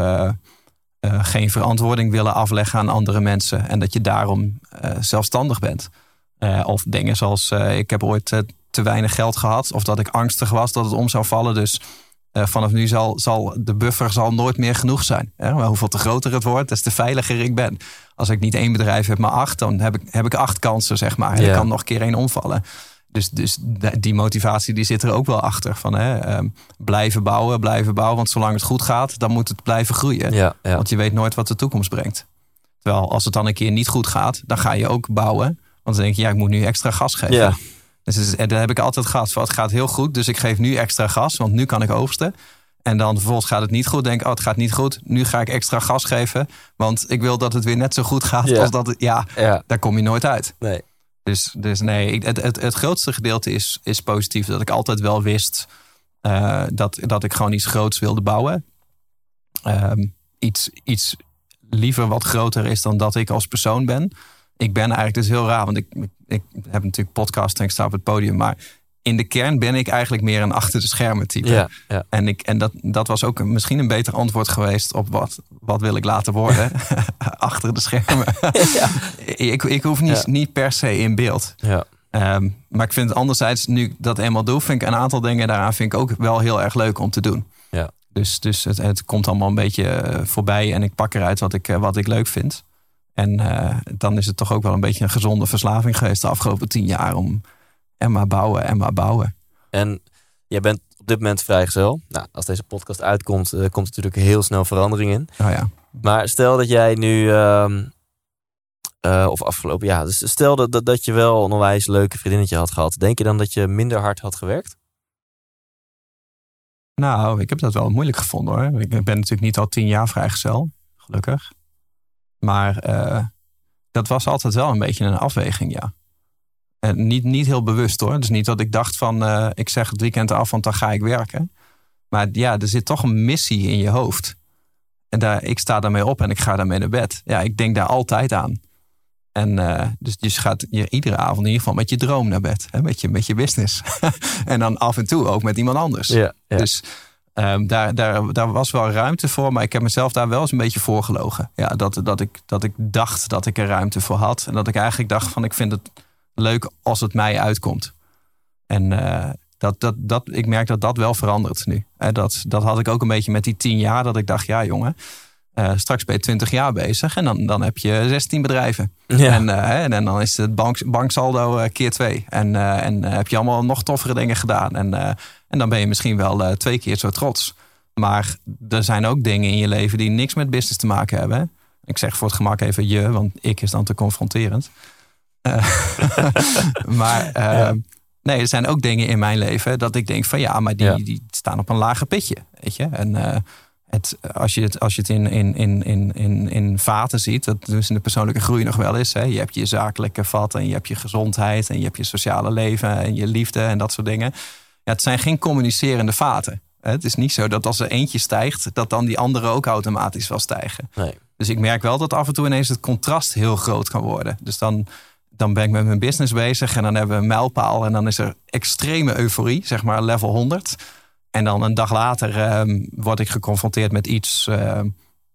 S1: geen verantwoording willen afleggen aan andere mensen. En dat je daarom zelfstandig bent. Eh, of dingen zoals eh, ik heb ooit eh, te weinig geld gehad. Of dat ik angstig was dat het om zou vallen. Dus vanaf nu zal, zal de buffer zal nooit meer genoeg zijn. Hè? Maar hoeveel te groter het wordt, des te veiliger ik ben. Als ik niet één bedrijf heb, maar acht, dan heb ik, heb ik acht kansen, zeg maar. En
S3: Ja.
S1: er kan nog een keer één omvallen. Dus, dus die motivatie die zit er ook wel achter. Van, hè, ehm, blijven bouwen, blijven bouwen. Want zolang het goed gaat, dan moet het blijven groeien.
S3: ja, ja.
S1: Want je weet nooit wat de toekomst brengt. Terwijl als het dan een keer niet goed gaat, dan ga je ook bouwen. Want dan denk je, ja, ik moet nu extra gas geven.
S3: Ja.
S1: Dus en daar heb ik altijd gehad. Van, het gaat heel goed, dus ik geef nu extra gas, want nu kan ik oogsten. En dan vervolgens gaat het niet goed. Denk oh, het gaat niet goed. Nu ga ik extra gas geven. Want ik wil dat het weer net zo goed gaat
S3: Ja.
S1: als dat het... Ja,
S3: Ja,
S1: daar kom je nooit uit.
S3: nee.
S1: Dus, dus nee, ik- het, het, het grootste gedeelte is, is positief. Dat ik altijd wel wist eh, dat, dat ik gewoon iets groots wilde bouwen. Ehm, iets, iets liever wat groter is dan dat ik als persoon ben. Ik ben eigenlijk dus heel raar, want ik, ik, heb natuurlijk podcast en ik sta op het podium. Maar in de kern ben ik eigenlijk meer een achter de schermen type.
S3: Ja, ja.
S1: En, ik, en dat, dat was ook een, misschien een beter antwoord geweest op wat, wat wil ik laten worden. <laughs> achter de schermen. <laughs> ik, ik hoef niet,
S3: Ja.
S1: niet per se in beeld.
S3: ja.
S1: Ehm, maar ik vind anderzijds, nu ik dat eenmaal doe, vind ik een aantal dingen daaraan vind ik ook wel heel erg leuk om te doen.
S3: Ja.
S1: Dus, dus het, het komt allemaal een beetje eh, voorbij en ik pak eruit wat ik, eh, wat ik leuk vind. En eh, dan is het toch ook wel een beetje een gezonde verslaving geweest de afgelopen tien jaar om en maar bouwen en maar bouwen.
S3: En jij bent op dit moment vrijgezel. Nou, als deze podcast uitkomt, eh, komt er natuurlijk heel snel verandering in.
S1: Nou ja,
S3: Maar stel dat jij nu, ehm, eh, of afgelopen jaar, dus stel dat, dat, dat je wel een onwijs leuke vriendinnetje had gehad. Denk je dan dat je minder hard had gewerkt?
S1: Nou, ik heb dat wel moeilijk gevonden hoor. Ik ben natuurlijk niet al tien jaar vrijgezel, gelukkig. Maar eh, dat was altijd wel een beetje een afweging, ja. En niet, niet heel bewust hoor. Dus niet dat ik dacht van, eh, ik zeg het weekend af, want dan ga ik werken. Maar ja, er zit toch een missie in je hoofd. En daar, ik sta daarmee op en ik ga daarmee naar bed. Ja, ik denk daar altijd aan. En eh, dus je gaat je iedere avond in ieder geval met je droom naar bed. Hè? Met, je, met je business. <laughs> en dan af en toe ook met iemand anders.
S3: Ja, ja.
S1: Dus ehm, daar, daar, daar was wel ruimte voor. Maar ik heb mezelf daar wel eens een beetje voor gelogen. Ja, dat, dat, ik, dat ik dacht dat ik er ruimte voor had. En dat ik eigenlijk dacht van ik vind het leuk als het mij uitkomt. En eh, dat, dat, dat, ik merk dat dat wel verandert nu. Dat, dat had ik ook een beetje met die tien jaar. Dat ik dacht, ja jongen, eh, straks ben je twintig jaar bezig. En dan, dan heb je 16 bedrijven.
S3: Ja.
S1: En, eh, en dan is het bank, banksaldo eh, keer twee. En, en heb je allemaal nog toffere dingen gedaan. En, en dan ben je misschien wel twee keer zo trots. Maar er zijn ook dingen in je leven die niks met business te maken hebben. Ik zeg voor het gemak even je, want ik is dan te confronterend. <laughs> Maar nee, er zijn ook dingen in mijn leven dat ik denk van ja, maar die,
S3: Ja.
S1: die staan op een lager pitje. Weet je? En het, als je het, als je het in, in, in, in, in, in vaten ziet, dat dus in de persoonlijke groei nog wel is. Hè? Je hebt je zakelijke vat en je hebt je gezondheid en je hebt je sociale leven en je liefde en dat soort dingen. Ja, het zijn geen communicerende vaten. Het is niet zo dat als er eentje stijgt, dat dan die andere ook automatisch wel stijgen.
S3: Nee.
S1: Dus ik merk wel dat af en toe ineens het contrast heel groot kan worden. Dus dan, dan ben ik met mijn business bezig en dan hebben we een mijlpaal en dan is er extreme euforie, zeg maar level 100. En dan een dag later ehm, word ik geconfronteerd met iets ehm,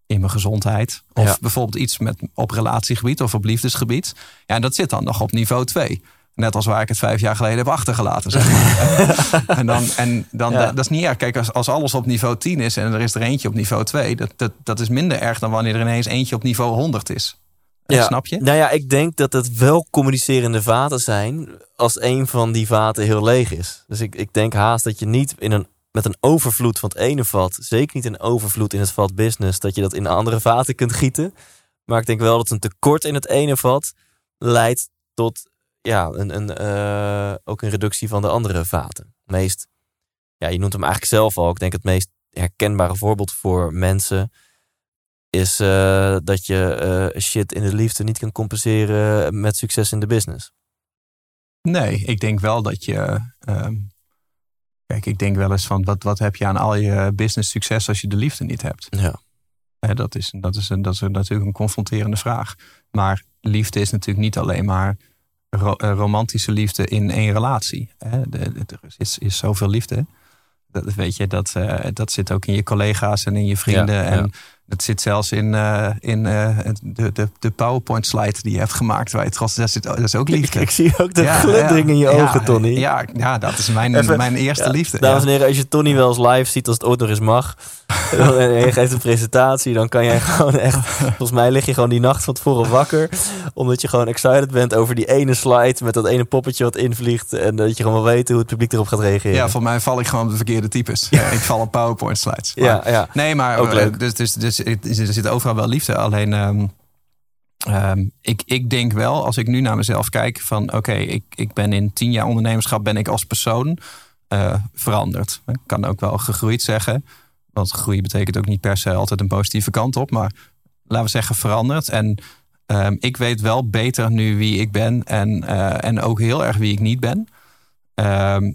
S1: in mijn gezondheid. Of
S3: Ja.
S1: bijvoorbeeld iets met, op relatiegebied of op liefdesgebied. Ja, en dat zit dan nog op niveau 2. Net als waar ik het vijf jaar geleden heb achtergelaten. Zeg maar. <laughs> en dan, en dan
S3: Ja.
S1: dat is niet erg. Kijk, als, als alles op niveau 10 is en er is er eentje op niveau 2, dat, dat, dat is minder erg dan wanneer er ineens eentje op niveau 100 is.
S3: Ja.
S1: Snap je?
S3: Nou ja, ik denk dat het wel communicerende vaten zijn als een van die vaten heel leeg is. Dus ik, ik denk haast dat je niet in een, met een overvloed van het ene vat, zeker niet een overvloed in het vat business, dat je dat in andere vaten kunt gieten. Maar ik denk wel dat een tekort in het ene vat leidt tot ja, een, een, eh, ook een reductie van de andere vaten. Meest, ja, je noemt hem eigenlijk zelf al. Ik denk het meest herkenbare voorbeeld voor mensen is eh, dat je eh, shit in de liefde niet kan compenseren met succes in de business.
S1: Nee, ik denk wel dat je. ehm, kijk, ik denk wel eens van wat, wat heb je aan al je business succes als je de liefde niet hebt?
S3: Ja.
S1: Dat, is, dat, is, een- dat is natuurlijk een confronterende vraag. Maar liefde is natuurlijk niet alleen maar ro- eh, romantische liefde in één relatie. De, de- er is, is zoveel liefde. Dat, weet je, dat, eh, dat zit ook in je collega's en in je vrienden.
S3: Ja,
S1: en
S3: ja.
S1: Dat zit zelfs in, eh, in eh, het- de, de, de PowerPoint slide die je hebt gemaakt. Waar je trots, daar zit, dat is ook liefde.
S3: Ik zie ook de
S1: Ja,
S3: in je
S1: ja,
S3: ogen, Tony.
S1: Ja, ja, dat is mijn,
S3: Even-
S1: mijn eerste liefde.
S3: Dames en heren, als je Tony wel eens live ziet als het ooit nog eens mag. <laughs> en je geeft een presentatie, dan kan jij gewoon echt... Volgens mij lig je gewoon die nacht van tevoren wakker. Omdat je gewoon excited bent over die ene slide met dat ene poppetje wat invliegt. En dat je gewoon wil weten hoe het publiek erop gaat reageren.
S1: Ja, voor mij val ik gewoon op de verkeerde types. Ik val op PowerPoint slides. Maar-
S3: ja, ja.
S1: Nee, maar
S3: Ook
S1: eh,
S3: leuk.
S1: Dus, dus, dus, er zit overal wel liefde. Alleen, ehm, Ehm, ik, ik denk wel, als ik nu naar mezelf kijk, van oké, ik, ik ben in tien jaar ondernemerschap, ben ik als persoon eh, veranderd. Ik kan ook wel gegroeid zeggen. Want groei betekent ook niet per se altijd een positieve kant op. Maar laten we zeggen veranderd. En ehm, ik weet wel beter nu wie ik ben. En, eh, en ook heel erg wie ik niet ben.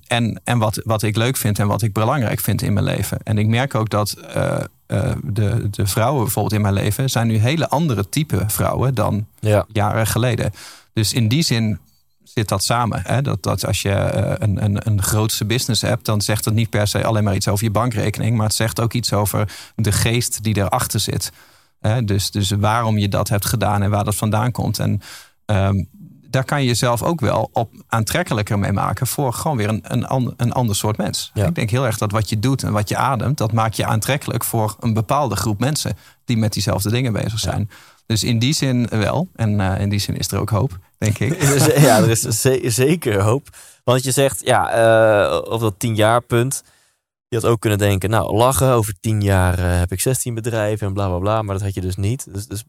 S1: En en wat, wat ik leuk vind en wat ik belangrijk vind in mijn leven. En ik merk ook dat uh, de, de vrouwen bijvoorbeeld in mijn leven... zijn nu hele andere type vrouwen dan
S3: Ja.
S1: jaren geleden. Dus in die zin zit dat samen. Hè? Dat, dat als je eh, een, een, een grootste business hebt, dan zegt het niet per se alleen maar iets over je bankrekening, maar het zegt ook iets over de geest die erachter zit. Hè? Dus, dus waarom je dat hebt gedaan en waar dat vandaan komt. En ehm, daar kan je jezelf ook wel op aantrekkelijker mee maken voor gewoon weer een, een, ander, een ander soort mens.
S3: Ja.
S1: Ik denk heel erg dat wat je doet en wat je ademt, dat maakt je aantrekkelijk voor een bepaalde groep mensen die met diezelfde dingen bezig zijn. Dus in die zin wel. En eh, in die zin is er ook hoop, denk ik. <laughs>
S3: ja, er is ze- zeker hoop. Want je zegt, ja, eh, op dat tien jaar punt. Je had ook kunnen denken, nou, lachen. Over tien jaar eh, heb ik 16 bedrijven en bla bla bla. Maar dat had je dus niet. Dus, dus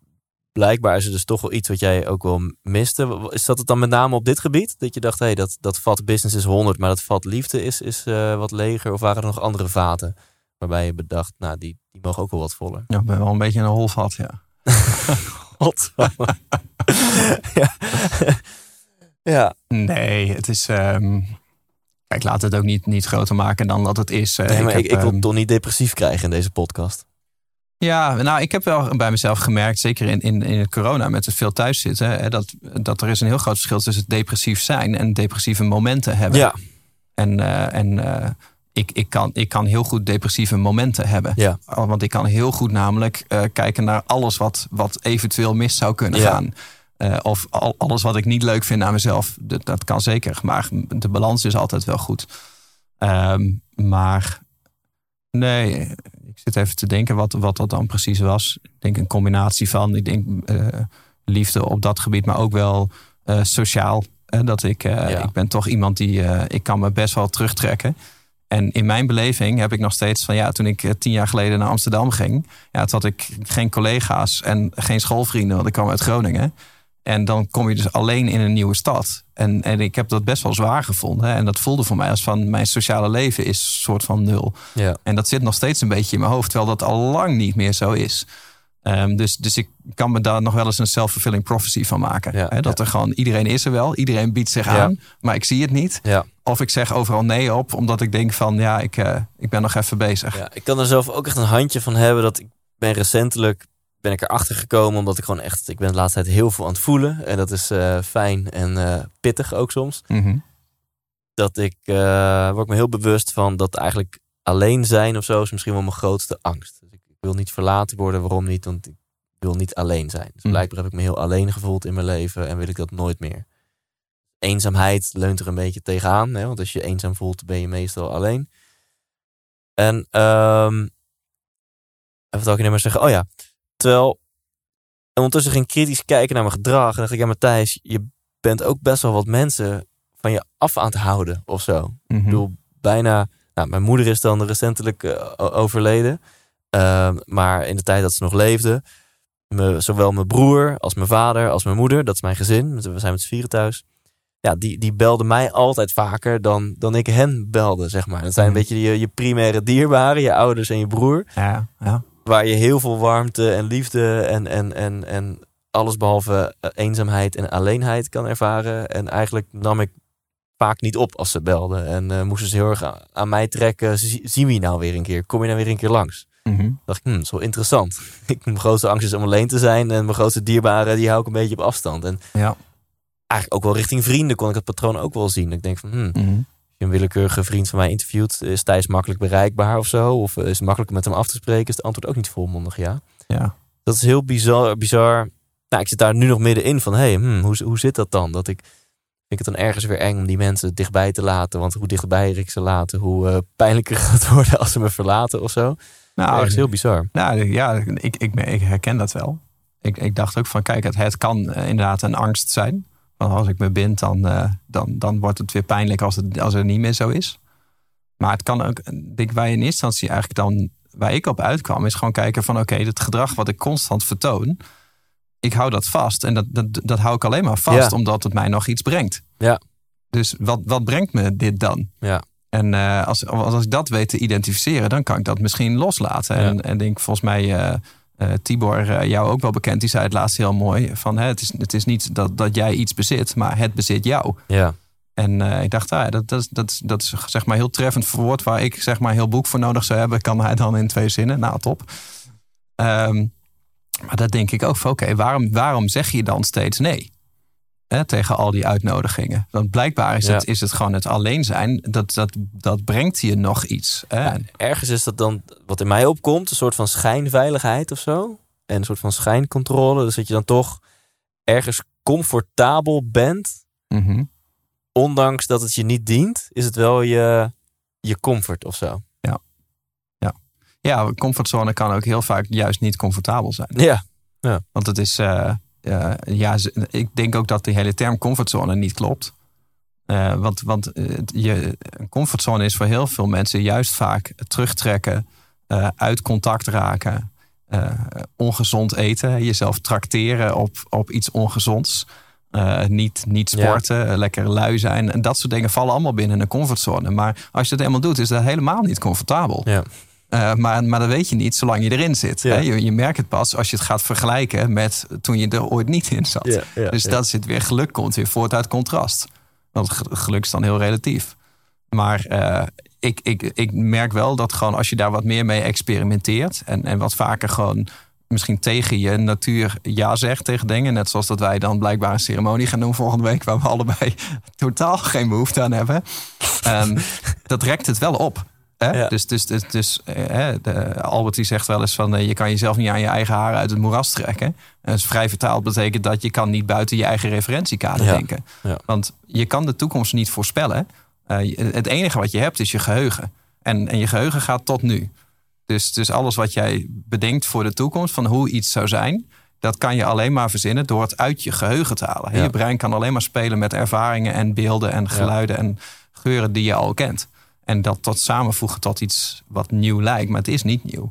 S3: blijkbaar is er dus toch wel iets wat jij ook wel miste. Is dat het dan met name op dit gebied? Dat je dacht, hé, hey, dat, dat vat business is 100, maar dat vat liefde is, is eh, wat leger. Of waren er nog andere vaten waarbij je bedacht, nou, die, die mogen ook wel wat voller?
S1: Ja, ik ben wel een beetje een holvat, ja. <laughs>
S3: Godverdomme. <laughs> ja. ja.
S1: Nee, het is. ehm, Kijk, laat het ook niet, niet groter maken dan dat het is.
S3: Nee, maar ik,
S1: heb,
S3: ik, wil
S1: ehm,
S3: toch niet depressief krijgen in deze podcast.
S1: Ja, nou, ik heb wel bij mezelf gemerkt, zeker in, in, in het corona met het veel thuiszitten, hè, dat, dat er is een heel groot verschil tussen depressief zijn en depressieve momenten hebben.
S3: Ja,
S1: En, eh, en eh, ik, ik, kan, ik kan heel goed depressieve momenten hebben.
S3: ja,
S1: Want ik kan heel goed namelijk eh, kijken naar alles wat, wat eventueel mis zou kunnen
S3: Ja.
S1: gaan. Of al, alles wat ik niet leuk vind aan mezelf. Dat, dat kan zeker. Maar de balans is altijd wel goed. Ehm, maar nee, ik zit even te denken wat, wat dat dan precies was. Ik denk een combinatie van, ik denk eh, liefde op dat gebied, maar ook wel eh, sociaal. Dat ik, eh,
S3: Ja.
S1: ik ben toch iemand die, ik kan me best wel terugtrekken. En in mijn beleving heb ik nog steeds van ja, toen ik tien jaar geleden naar Amsterdam ging, ja, toen had ik geen collega's en geen schoolvrienden, want ik kwam uit Groningen. En dan kom je dus alleen in een nieuwe stad. En, en ik heb dat best wel zwaar gevonden. Hè. En dat voelde voor mij als van mijn sociale leven is soort van nul.
S3: ja.
S1: En dat zit nog steeds een beetje in mijn hoofd, terwijl dat al lang niet meer zo is. Ehm, dus, dus ik kan me daar nog wel eens een self-fulfilling prophecy van maken.
S3: Ja,
S1: Hè, dat
S3: ja.
S1: er gewoon iedereen is er wel, iedereen biedt zich aan, maar ik zie het niet. Of ik zeg overal nee op, omdat ik denk van ja, ik, eh, ik ben nog even bezig.
S3: Ja, ik kan er zelf ook echt een handje van hebben dat ik ben recentelijk ben ik erachter gekomen omdat ik gewoon echt ik ben de laatste tijd heel veel aan het voelen en dat is eh, fijn en eh, pittig ook soms
S1: Mhm.
S3: dat ik eh, word me heel bewust van dat eigenlijk alleen zijn of zo is misschien wel mijn grootste angst. Dus ik, ik wil niet verlaten worden, waarom niet? Want ik wil niet alleen zijn. Dus
S1: Mhm.
S3: blijkbaar heb ik me heel alleen gevoeld in mijn leven en wil ik dat nooit meer. Eenzaamheid leunt er een beetje tegenaan, hè? want als je eenzaam voelt, ben je meestal alleen. En ehm even ik nu maar zeggen, oh ja, terwijl ondertussen ging kritisch kijken naar mijn gedrag en dacht ik, ja Matthijs, je bent ook best wel wat mensen van je af aan het houden of zo.
S1: Mhm.
S3: Ik bedoel, bijna. Nou, mijn moeder is dan recentelijk eh, overleden. Ehm, maar in de tijd dat ze nog leefde. Me, zowel mijn broer als mijn vader als mijn moeder. Dat is mijn gezin. We zijn met z'n vieren thuis. Ja, die, die belden mij altijd vaker dan, dan ik hen belde, zeg maar. Dat zijn een
S1: Mhm.
S3: beetje je, je primaire dierbaren. Je ouders en je broer.
S1: Ja, ja.
S3: Waar je heel veel warmte en liefde en, en, en, en alles behalve eh, eenzaamheid en alleenheid kan ervaren. En eigenlijk nam ik vaak niet op als ze belden. En eh, moesten ze heel erg aan, aan mij trekken. Zie- Zien we je nou weer een keer? Kom je nou weer een keer langs?
S1: Mhm.
S3: dacht ik, hm, dat is wel interessant. <laughs> Ik, mijn grootste angst is om alleen te zijn. En mijn grootste dierbaren, die hou ik een beetje op afstand. En
S1: ja.
S3: eigenlijk ook wel richting vrienden kon ik het patroon ook wel zien. Ik denk van, hm,
S1: Mhm.
S3: Je een willekeurige vriend van mij interviewt, is Thijs makkelijk bereikbaar of zo? Of is het makkelijk met hem af te spreken? Is het antwoord ook niet volmondig ja?
S1: ja.
S3: Dat is heel bizar. bizar. Nou, ik zit daar nu nog middenin van, hé, hey, hm, hoe, hoe zit dat dan? Dat ik, vind ik het dan ergens weer eng om die mensen dichtbij te laten. Want hoe dichtbij ik ze laten, hoe eh, pijnlijker gaat <laughs> het worden als ze me verlaten of zo.
S1: Nou,
S3: ergens heel bizar.
S1: Nou ja, ik, ik, ik herken dat wel. Ik, ik dacht ook van, kijk, het, het kan eh, inderdaad een angst zijn. Want als ik me bind, dan, eh, dan, dan wordt het weer pijnlijk als het, als het niet meer zo is. Maar het kan ook, denk in eerste instantie eigenlijk dan, waar ik op uitkwam, is gewoon kijken van, oké, het gedrag wat ik constant vertoon, ik hou dat vast. En dat, dat, dat hou ik alleen maar vast
S3: Ja.
S1: omdat het mij nog iets brengt.
S3: Ja.
S1: Dus wat, wat brengt me dit dan?
S3: Ja.
S1: En eh, als, als ik dat weet te identificeren, dan kan ik dat misschien loslaten.
S3: Ja.
S1: En, en denk volgens mij, eh, eh, Tibor, eh, jou ook wel bekend, die zei het laatst heel mooi. Van, hè, het, is, het is niet dat, dat jij iets bezit, maar het bezit jou.
S3: Ja.
S1: En eh, ik dacht, ah, dat, dat, is- dat, dat is zeg maar heel treffend verwoord. Waar ik zeg maar heel boek voor nodig zou hebben, kan hij dan in twee zinnen. Nou, top. Ehm, maar dat denk ik ook van, oké, waarom, waarom zeg je dan steeds nee? Hè, tegen al die uitnodigingen. Want blijkbaar is,
S3: Ja.
S1: het, is het gewoon het alleen zijn. Dat, dat, dat brengt je nog iets. Hè?
S3: Ja, ergens is dat dan, wat in mij opkomt, een soort van schijnveiligheid of zo. En een soort van schijncontrole. Dus dat je dan toch ergens comfortabel bent,
S1: Mhm.
S3: ondanks dat het je niet dient, is het wel je, je comfort of zo.
S1: Ja, comfortzone kan ook heel vaak juist niet comfortabel zijn.
S3: Ja,
S1: Want het is, eh, eh, ja, ik denk ook dat die hele term comfortzone niet klopt. Eh, want want eh, je, een comfortzone is voor heel veel mensen juist vaak terugtrekken, uit contact raken, ongezond eten, jezelf trakteren op, op iets ongezonds. niet, niet sporten, lekker lui zijn. En dat soort dingen vallen allemaal binnen een comfortzone. Maar als je dat eenmaal doet, is dat helemaal niet comfortabel.
S3: ja,
S1: Eh, maar, maar dat weet je niet zolang je erin zit.
S3: Ja.
S1: Hè? Je, je merkt het pas als je het gaat vergelijken met toen je er ooit niet in zat.
S3: Ja, ja,
S1: dus dat zit weer geluk komt weer voort uit contrast. Want ge- geluk is dan heel relatief. Maar eh, ik, ik, ik merk wel dat gewoon als je daar wat meer mee experimenteert en, en wat vaker gewoon misschien tegen je natuur ja zegt tegen dingen. Net zoals dat wij dan blijkbaar een ceremonie gaan doen volgende week, waar we allebei <laughs> totaal geen behoefte aan hebben. Ehm, dat rekt het wel op. Hè?
S3: Ja.
S1: Dus, dus, dus, dus eh, hè, de, Albert die zegt wel eens van eh, je kan jezelf niet aan je eigen haren uit het moeras trekken. En dus vrij vertaald betekent dat je kan niet buiten je eigen referentiekader
S3: Ja.
S1: denken.
S3: Ja.
S1: Want je kan de toekomst niet voorspellen. Eh, het enige wat je hebt is je geheugen. En, en je geheugen gaat tot nu. Dus, dus alles wat jij bedenkt voor de toekomst, van hoe iets zou zijn, dat kan je alleen maar verzinnen door het uit je geheugen te halen.
S3: Ja.
S1: Je brein kan alleen maar spelen met ervaringen en beelden en geluiden en geuren die je al kent. En dat tot samenvoegen tot iets wat nieuw lijkt, maar het is niet nieuw.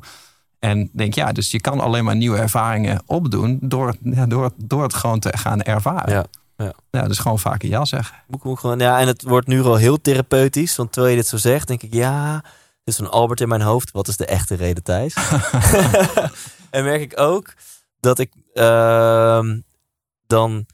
S1: En denk ja, dus je kan alleen maar nieuwe ervaringen opdoen door, ja, door, het- door het gewoon te gaan ervaren.
S3: Ja, ja.
S1: ja dus gewoon vaker ja zeggen.
S3: Moet, gewoon, ja, en het wordt nu al heel therapeutisch. Want terwijl je dit zo zegt, denk ik, ja, het is zo'n Albert in mijn hoofd. Wat is de echte reden, Thijs? <laughs> <laughs> en merk ik ook dat ik ehm, dan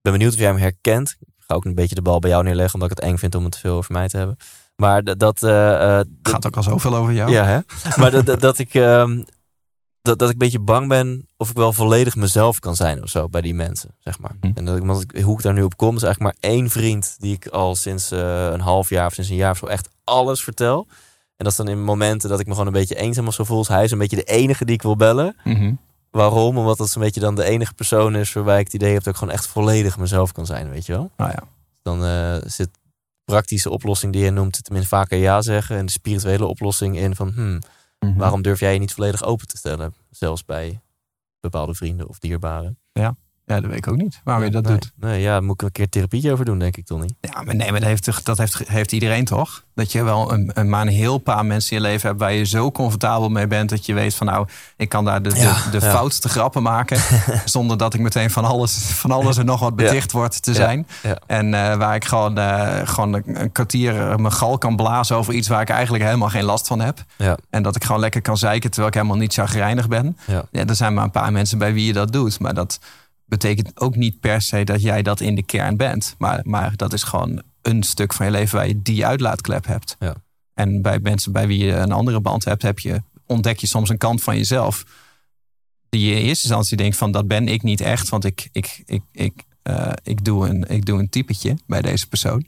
S3: ben benieuwd of jij hem herkent. Ik ga ook een beetje de bal bij jou neerleggen, omdat ik het eng vind om het te veel over mij te hebben. Maar dat... dat eh, eh,
S1: Gaat ook al zoveel over jou.
S3: ja, hè? Maar dat, dat, <laughs> dat ik, ehm, dat, dat ik een beetje bang ben of ik wel volledig mezelf kan zijn of zo bij die mensen, zeg maar.
S1: Hm.
S3: En dat ik, want ik- hoe ik daar nu op kom, is eigenlijk maar één vriend die ik al sinds eh, een half jaar of sinds een jaar of zo echt alles vertel. En dat is dan in momenten dat ik me gewoon een beetje eenzaam of zo voel. Dus hij is een beetje de enige die ik wil bellen.
S1: Mhm.
S3: Waarom? Omdat dat zo'n beetje dan de enige persoon is waarbij ik het idee heb dat ik gewoon echt volledig mezelf kan zijn, weet je wel?
S1: Nou ja.
S3: Dan eh, zit praktische oplossing die je noemt, tenminste vaker ja zeggen. En de spirituele oplossing in van, hmm,
S1: Mhm.
S3: Waarom durf jij je niet volledig open te stellen? Zelfs bij bepaalde vrienden of dierbaren.
S1: Ja, dat weet ik ook niet waarom je dat
S3: nee.
S1: doet.
S3: Nee, ja, daar moet ik een keer therapie over doen, denk ik, Tony.
S1: Ja, maar nee, maar dat heeft, dat heeft, heeft iedereen toch? Dat je wel een, een, maar een heel paar mensen in je leven hebt waar je zo comfortabel mee bent dat je weet van nou, ik kan daar de, de-
S3: Ja,
S1: de,
S3: ja.
S1: foutste grappen maken. <laughs> zonder dat ik meteen van alles, van alles en nog wat beticht word te
S3: Ja,
S1: zijn.
S3: ja.
S1: En eh, waar ik gewoon, eh, gewoon een, kwartier mijn gal kan blazen over iets waar ik eigenlijk helemaal geen last van heb.
S3: Ja.
S1: En dat ik gewoon lekker kan zeiken terwijl ik helemaal niet chagrijnig ben.
S3: Ja.
S1: Ja, er zijn maar een paar mensen bij wie je dat doet. Maar dat betekent ook niet per se dat jij dat in de kern bent. Maar, maar dat is gewoon een stuk van je leven waar je die uitlaatklep hebt.
S3: Ja.
S1: En bij mensen bij wie je een andere band hebt, heb je, ontdek je soms een kant van jezelf. Die je in eerste instantie denkt van dat ben ik niet echt. Want ik, ik, ik, ik, eh, ik, doe, een, ik doe een typetje bij deze persoon.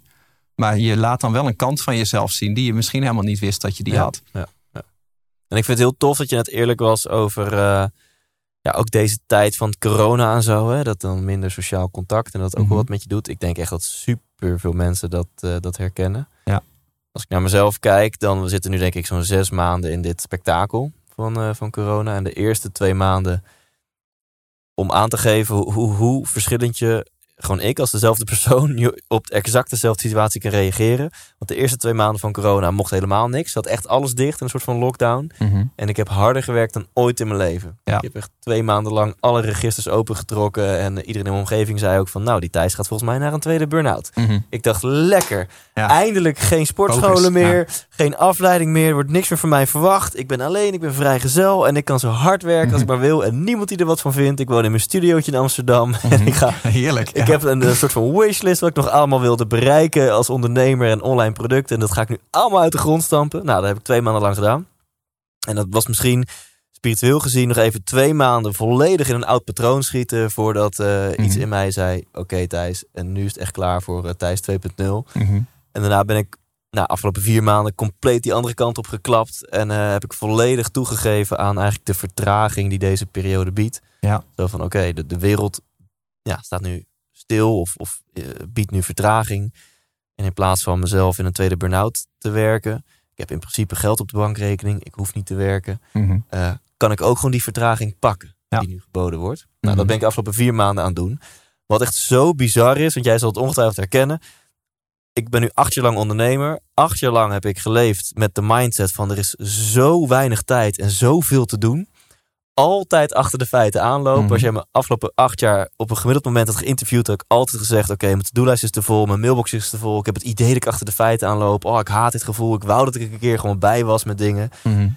S1: Maar je laat dan wel een kant van jezelf zien die je misschien helemaal niet wist dat je die
S3: Ja,
S1: had.
S3: Ja, ja. En ik vind het heel tof dat je net eerlijk was over eh, ja, ook deze tijd van corona en zo. Hè, dat dan minder sociaal contact en dat ook
S1: Mhm.
S3: wel wat met je doet. Ik denk echt dat super veel mensen dat, eh, dat herkennen.
S1: Ja.
S3: Als ik naar mezelf kijk, dan we zitten nu denk ik zo'n zes maanden in dit spektakel van, eh, van corona. En de eerste twee maanden om aan te geven hoe, hoe verschillend je gewoon ik als dezelfde persoon op exact dezelfde situatie kan reageren. Want de eerste twee maanden van corona mocht helemaal niks. Zat echt alles dicht, een soort van lockdown.
S1: Mhm.
S3: En ik heb harder gewerkt dan ooit in mijn leven.
S1: Ja.
S3: Ik heb echt twee maanden lang alle registers opengetrokken. En iedereen in mijn omgeving zei ook van... nou, die Thijs gaat volgens mij naar een tweede burn-out.
S1: Mhm.
S3: Ik dacht, lekker.
S1: Ja.
S3: Eindelijk geen sportscholen
S1: Focus,
S3: meer. Geen afleiding meer. Er wordt niks meer van mij verwacht. Ik ben alleen, ik ben vrijgezel. En ik kan zo hard werken als ik maar wil. En niemand die er wat van vindt. Ik woon in mijn studiootje in Amsterdam. <laughs> En ik ga... <laughs>
S1: Heerlijk.
S3: Ik
S1: ja.
S3: heb een, een soort van wishlist wat ik nog allemaal wilde bereiken als ondernemer en online producten. En dat ga ik nu allemaal uit de grond stampen. Nou, dat heb ik twee maanden lang gedaan. En dat was misschien spiritueel gezien nog even twee maanden volledig in een oud patroon schieten. Voordat eh, iets
S1: Mhm.
S3: in mij zei: Oké, Thijs. En nu is het echt klaar voor eh, Thijs 2.0.
S1: Mhm.
S3: En daarna ben ik, nou, afgelopen vier maanden compleet die andere kant op geklapt. En eh, heb ik volledig toegegeven aan eigenlijk de vertraging die deze periode biedt.
S1: Ja.
S3: Zo van: Oké, de, de wereld ja, staat nu stil of, of eh, biedt nu vertraging. En in plaats van mezelf in een tweede burn-out te werken. Ik heb in principe geld op de bankrekening. Ik hoef niet te werken.
S1: Mhm.
S3: eh, kan ik ook gewoon die vertraging pakken
S1: Ja.
S3: die nu geboden wordt. Nou,
S1: Mhm.
S3: dat ben ik de afgelopen vier maanden aan het doen. Wat echt zo bizar is, want jij zal het ongetwijfeld herkennen. Ik ben nu acht jaar lang ondernemer. Acht jaar lang heb ik geleefd met de mindset van er is zo weinig tijd en zoveel te doen. Altijd achter de feiten aanlopen.
S1: Mhm.
S3: Als jij me afgelopen acht jaar op een gemiddeld moment had geïnterviewd, had ik altijd gezegd: Oké, mijn to-do-lijst is te vol, mijn mailbox is te vol. Ik heb het idee dat ik achter de feiten aanloop. Oh, ik haat dit gevoel. Ik wou dat ik een keer gewoon bij was met dingen.
S1: Mhm.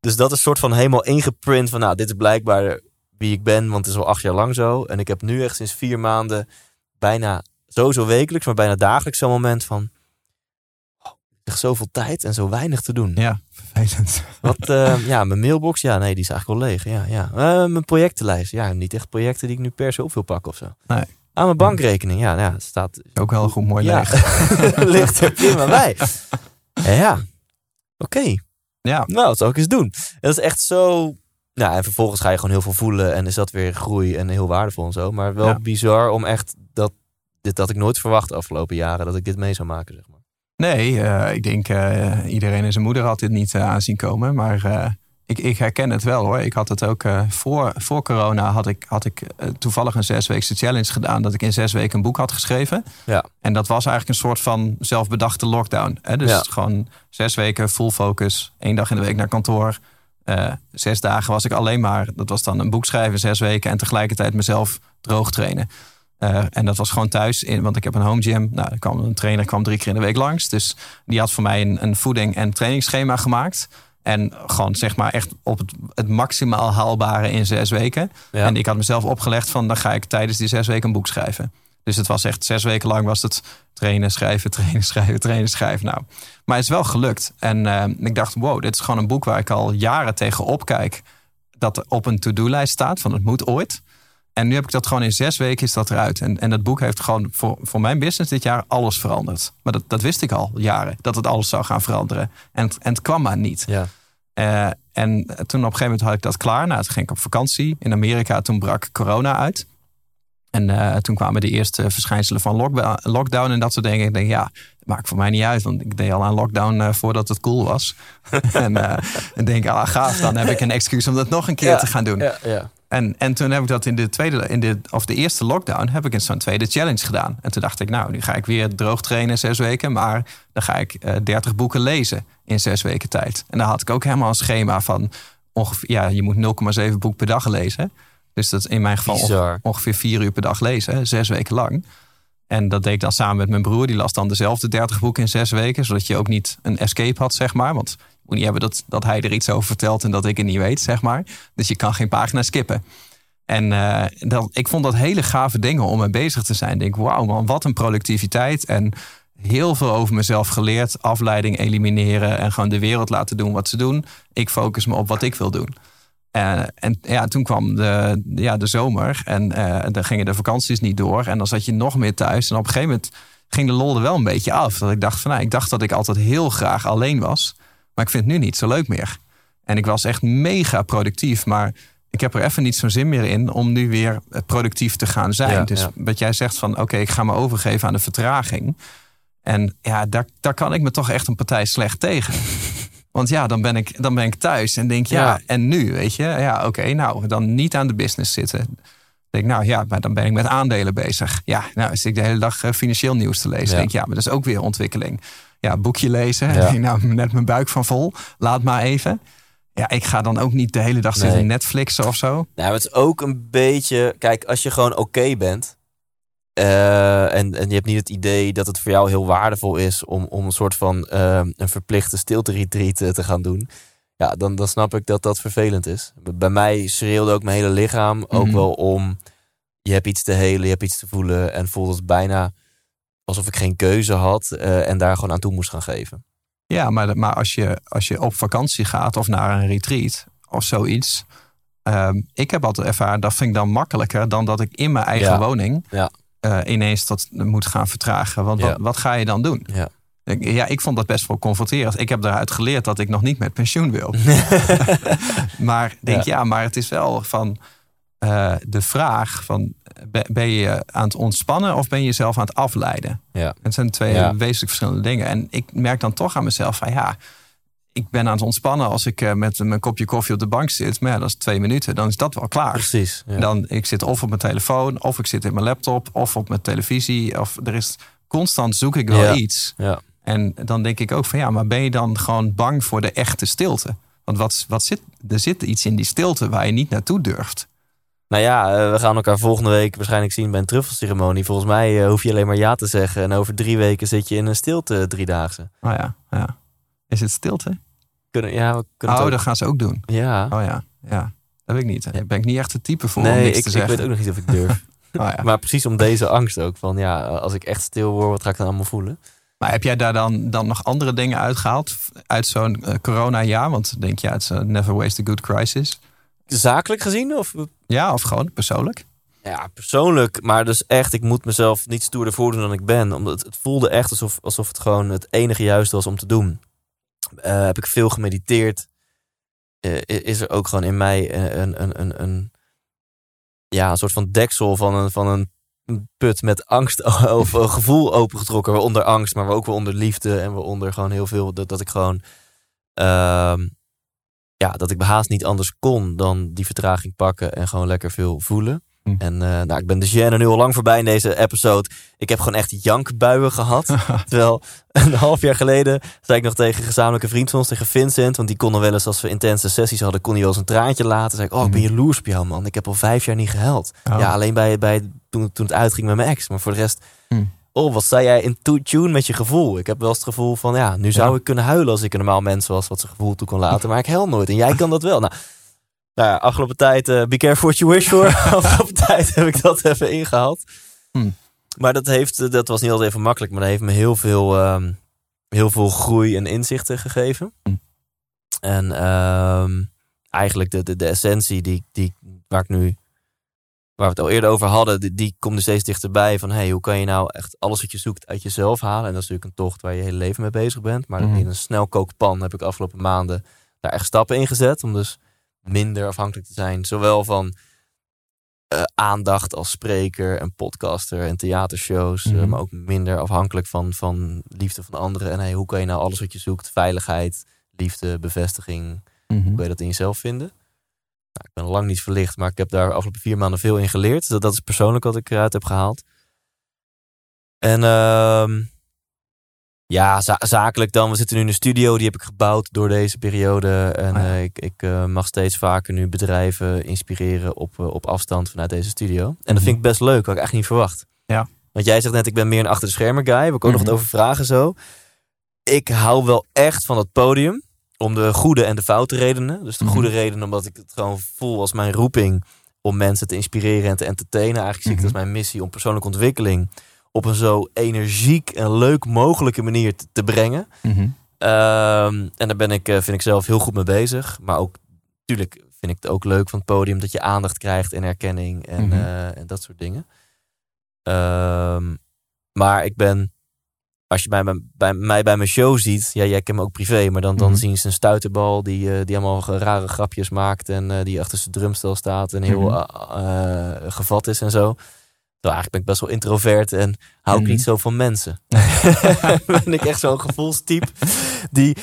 S3: Dus dat is soort van helemaal ingeprint van, nou, dit is blijkbaar wie ik ben, want het is al acht jaar lang zo. En ik heb nu echt sinds vier maanden bijna, sowieso wekelijks, maar bijna dagelijks zo'n moment van, oh, heb zoveel tijd en zo weinig te doen.
S1: Ja, vervelend.
S3: Wat, eh, ja, mijn mailbox, ja, nee, die is eigenlijk wel leeg. Ja, ja. Eh, mijn projectenlijst, ja, niet echt projecten die ik nu per se op wil pakken of zo.
S1: Nee.
S3: Aan mijn bankrekening, ja, ja, het staat,
S1: Ook wel goed mooi
S3: ja,
S1: leeg. <laughs>
S3: ligt er prima bij. Ja, oké.
S1: Ja.
S3: Nou, dat zou ik eens doen. En dat is echt zo. Nou, en vervolgens ga je gewoon heel veel voelen en is dat weer groei en heel waardevol en zo. Maar wel
S1: Ja.
S3: bizar om echt. Dit had ik nooit verwacht de afgelopen jaren dat ik dit mee zou maken, zeg maar.
S1: Nee, eh, ik denk uh, iedereen en zijn moeder had dit niet uh, aanzien komen. Maar ik, ik, herken het wel hoor. Ik had het ook voor, voor corona had ik, had ik toevallig een zesweekse challenge gedaan. Dat ik in zes weken een boek had geschreven.
S3: Ja.
S1: En dat was eigenlijk een soort van zelfbedachte lockdown. Hè? Dus
S3: Ja.
S1: gewoon zes weken full focus. één dag in de week naar kantoor. Zes dagen was ik alleen maar, dat was dan een boek schrijven, zes weken. En tegelijkertijd mezelf droog trainen. Uh, en dat was gewoon thuis, in, want ik heb een home gym. Nou, er kwam een trainer kwam drie keer in de week langs. Dus die had voor mij een, een voeding- en trainingsschema gemaakt. En gewoon zeg maar echt op het, het maximaal haalbare in zes weken.
S3: Ja.
S1: En ik had mezelf opgelegd van dan ga ik tijdens die zes weken een boek schrijven. Dus het was echt zes weken lang was het trainen, schrijven, <laughs> trainen, schrijven, trainen, schrijven. Nou, maar het is wel gelukt. En uh, ik dacht, wow, dit is gewoon een boek waar ik al jaren tegen opkijk. Dat op een to-do-lijst staat van het moet ooit. En nu heb ik dat gewoon in zes weken is dat eruit. En, en dat boek heeft gewoon voor, voor mijn business dit jaar alles veranderd. Maar dat, dat wist ik al jaren, dat het alles zou gaan veranderen. En, het- en het kwam maar niet.
S3: Ja.
S1: Eh, en toen op een gegeven moment had ik dat klaar. Nou, toen ging ik op vakantie in Amerika. Toen brak corona uit. En eh, toen kwamen de eerste verschijnselen van lockdown, en dat soort dingen. Ik denk, ja, dat maakt voor mij niet uit. Want ik deed al aan lockdown eh, voordat het cool was. <laughs> en en denk, ah, gaaf, dan heb ik een excuus om dat nog een keer
S3: Ja,
S1: te gaan doen.
S3: Ja, ja.
S1: En, en toen heb ik dat in de tweede, in de, of de eerste lockdown, heb ik in zo'n tweede challenge gedaan. En toen dacht ik, nou, nu ga ik weer droog trainen zes weken, maar dan ga ik eh 30 boeken lezen in zes weken tijd. En dan had ik ook helemaal een schema van ongeveer, ja, je moet 0,7 boek per dag lezen. Dus dat is in mijn geval ongeveer vier uur per dag lezen, zes weken lang. En dat deed ik dan samen met mijn broer. Die las dan dezelfde 30 boeken in zes weken. Zodat je ook niet een escape had, zeg maar. Want je moet niet hebben dat, dat hij er iets over vertelt en dat ik het niet weet, zeg maar. Dus je kan geen pagina skippen. En eh, dat, ik vond dat hele gave dingen om mee bezig te zijn. Ik denk, wauw man, wat een productiviteit. En heel veel over mezelf geleerd. Afleiding elimineren en gewoon de wereld laten doen wat ze doen. Ik focus me op wat ik wil doen. Eh, en ja, toen kwam de, ja, de zomer en eh, dan gingen de vakanties niet door. En dan zat je nog meer thuis. En op een gegeven moment ging de lol er wel een beetje af. Dat ik dacht van, nou, ik dacht dat ik altijd heel graag alleen was. Maar ik vind het nu niet zo leuk meer. En ik was echt mega productief. Maar ik heb er even niet zo'n zin meer in om nu weer eh, productief te gaan zijn.
S3: Ja,
S1: dus
S3: ja.
S1: wat jij zegt van, oké, ik ga me overgeven aan de vertraging. En ja, daar, daar kan ik me toch echt een partij slecht tegen. <laughs> Want ja, dan ben ik, dan ben ik thuis en denk, ja,
S3: Ja.
S1: en nu, weet je? Ja, oké, nou, dan niet aan de business zitten. denk nou ja, maar dan ben ik met aandelen bezig. Ja, nou zit ik de hele dag eh, financieel nieuws te lezen.
S3: Ja.
S1: Denk ja, maar dat is ook weer ontwikkeling. Ja, boekje lezen.
S3: Ja. <laughs>
S1: Denk, nou, net mijn buik van vol. Laat maar even. Ja, ik ga dan ook niet de hele dag zitten
S3: Nee.
S1: Netflixen of zo.
S3: Nou, het is ook een beetje... Kijk, als je gewoon oké bent... eh, en, en je hebt niet het idee dat het voor jou heel waardevol is... om, om een soort van eh, een verplichte stilte-retreat eh, te gaan doen... Ja, dan, dan snap ik dat dat vervelend is. Bij mij schreeuwde ook mijn hele lichaam ook
S1: Mhm.
S3: wel om... Je hebt iets te helen, je hebt iets te voelen. En voelde het bijna alsof ik geen keuze had... eh, en daar gewoon aan toe moest gaan geven.
S1: Ja, maar, maar als, je, als je op vakantie gaat of naar een retreat of zoiets. ehm, ik heb altijd ervaren, dat vind ik dan makkelijker dan dat ik in mijn eigen
S3: Ja.
S1: woning
S3: Ja.
S1: Eh, ineens dat moet gaan vertragen. Want
S3: Ja.
S1: wat, wat ga je dan doen?
S3: Ja.
S1: Ik- Ja, ik vond dat best wel confronterend. Ik heb daaruit geleerd dat ik nog niet met pensioen wil. <laughs> <laughs> maar denk, ja. maar het is wel van eh, de vraag van ben- je aan het ontspannen of ben je jezelf aan het afleiden?
S3: Ja.
S1: Het zijn twee wezenlijk verschillende dingen. En ik merk dan toch aan mezelf van ja, ik ben aan het ontspannen als ik eh, met mijn kopje koffie op de bank zit. Maar ja, dat is twee minuten, dan is dat wel klaar.
S3: Precies. Ja.
S1: Dan, ik zit of op mijn telefoon, of ik zit in mijn laptop, of op mijn televisie. Of er is constant zoek ik wel
S3: Ja.
S1: iets.
S3: ja.
S1: En dan denk ik ook van ja, maar ben je dan gewoon bang voor de echte stilte? Want wat, wat zit, er zit iets in die stilte waar je niet naartoe durft.
S3: Nou ja, eh, we gaan elkaar volgende week waarschijnlijk zien bij een truffelceremonie. Volgens mij eh, hoef je alleen maar ja te zeggen. En over drie weken zit je in een stilte driedaagse.
S1: Oh ja, ja. Is het stilte?
S3: Kunnen, ja, we kunnen
S1: Oh,
S3: het
S1: dat
S3: ook-
S1: gaan ze ook doen.
S3: Ja.
S1: Oh ja, ja. Dat weet ik niet. Daar ben ik niet echt het type voor om
S3: nee,
S1: niks
S3: ik,
S1: te
S3: ik
S1: zeggen.
S3: weet ook nog niet of ik durf. <laughs>
S1: Oh ja.
S3: maar precies om deze angst ook. Van ja, als ik echt stil word, wat ga ik dan allemaal voelen?
S1: Maar heb jij daar dan, dan nog andere dingen uitgehaald uit zo'n eh, corona-jaar? Want denk je, ja, het is een never waste a good crisis.
S3: Zakelijk gezien? Of
S1: Ja, of gewoon persoonlijk?
S3: Ja, persoonlijk, maar dus echt, ik moet mezelf niet stoerder voordoen dan ik ben. Omdat het, het voelde echt alsof, alsof het gewoon het enige juiste was om te doen. Eh, heb ik veel gemediteerd. Eh, is er ook gewoon in mij een, een, een, een, ja, een soort van deksel van een, van een put met angst <laughs> of gevoel opengetrokken. Waaronder angst, maar ook wel onder liefde. En waaronder gewoon heel veel dat, dat ik gewoon... ehm, ja, dat ik haast niet anders kon dan die vertraging pakken en gewoon lekker veel voelen.
S1: Hm.
S3: En eh, nou, ik ben de gêne nu al lang voorbij in deze episode. Ik heb gewoon echt jankbuien gehad. <laughs> Terwijl een half jaar geleden zei ik nog tegen een gezamenlijke vriend van ons, tegen Vincent. Want die kon dan wel eens, als we intense sessies hadden, kon hij wel eens een traantje laten. Zei ik, oh, ik ben
S1: Mhm.
S3: jaloers op jou, man. Ik heb al vijf jaar niet gehuild.
S1: Oh.
S3: Ja, alleen bij, bij, toen, toen het uitging met mijn ex. Maar voor de rest,
S1: Hm.
S3: oh, wat zei jij in tune met je gevoel? Ik heb wel eens het gevoel van, ja, nu zou
S1: Ja.
S3: ik kunnen huilen als ik een normaal mens was, wat zijn gevoel toe kon laten. <laughs> Maar ik hel nooit. En jij kan dat wel. Nou, nou ja, afgelopen tijd, eh be careful what you wish for. <laughs> afgelopen tijd heb ik dat even ingehaald.
S1: Hm.
S3: Maar dat, heeft, eh, dat was niet altijd even makkelijk, maar dat heeft me heel veel, ehm, heel veel groei en inzichten gegeven.
S1: Hm.
S3: En ehm, eigenlijk de, de, de essentie die, die, waar ik nu waar we het al eerder over hadden, die, die komt er steeds dichterbij van hey, hoe kan je nou echt alles wat je zoekt uit jezelf halen? En dat is natuurlijk een tocht waar je je hele leven mee bezig bent. Maar
S1: Mhm.
S3: in een snelkookpan heb ik afgelopen maanden daar echt stappen in gezet om dus minder afhankelijk te zijn, zowel van eh, aandacht als spreker en podcaster en theatershows, eh,
S1: Mhm.
S3: maar ook minder afhankelijk van, van liefde van anderen. En hey, hoe kan je nou alles wat je zoekt, veiligheid, liefde, bevestiging,
S1: Mhm.
S3: hoe kan je dat in jezelf vinden? Nou, ik ben lang niet verlicht, maar ik heb daar de afgelopen vier maanden veel in geleerd. Dat, dat is persoonlijk wat ik eruit heb gehaald. En ehm, ja, za- zakelijk dan. We zitten nu in een studio, die heb ik gebouwd door deze periode. En
S1: Ah, ja.
S3: eh, ik, ik eh, mag steeds vaker nu bedrijven inspireren op, eh, op afstand vanuit deze studio. En dat vind ik best leuk, had ik echt niet verwacht.
S1: Mhm. Ja.
S3: Want jij zegt net, ik ben meer een achter de schermen guy. We ook nog
S1: Mhm.
S3: het over vragen zo. Ik hou wel echt van het podium. Om de goede en de foute redenen. Dus de
S1: Mhm.
S3: goede reden omdat ik het gewoon voel als mijn roeping om mensen te inspireren en te entertainen. Eigenlijk zie ik het
S1: Mhm.
S3: als mijn missie om persoonlijke ontwikkeling op een zo energiek en leuk mogelijke manier te, te brengen.
S1: Mhm.
S3: Ehm, en daar ben ik, eh, vind ik zelf heel goed mee bezig. Maar ook, natuurlijk vind ik het ook leuk van het podium dat je aandacht krijgt en erkenning en,
S1: Mhm.
S3: eh, en dat soort dingen. Ehm, maar ik ben, als je mij bij, bij mij bij mijn show ziet, ja, jij kent me ook privé, maar dan, dan
S1: Mhm.
S3: zien ze een stuiterbal die, eh, die allemaal rare grapjes maakt en die achter zijn drumstel staat en heel
S1: Mhm.
S3: gevat is en zo. Nou, eigenlijk ben ik best wel introvert en hou ik
S1: Mhm.
S3: niet zo van mensen. <laughs> <laughs> ben ik echt zo'n gevoelstype die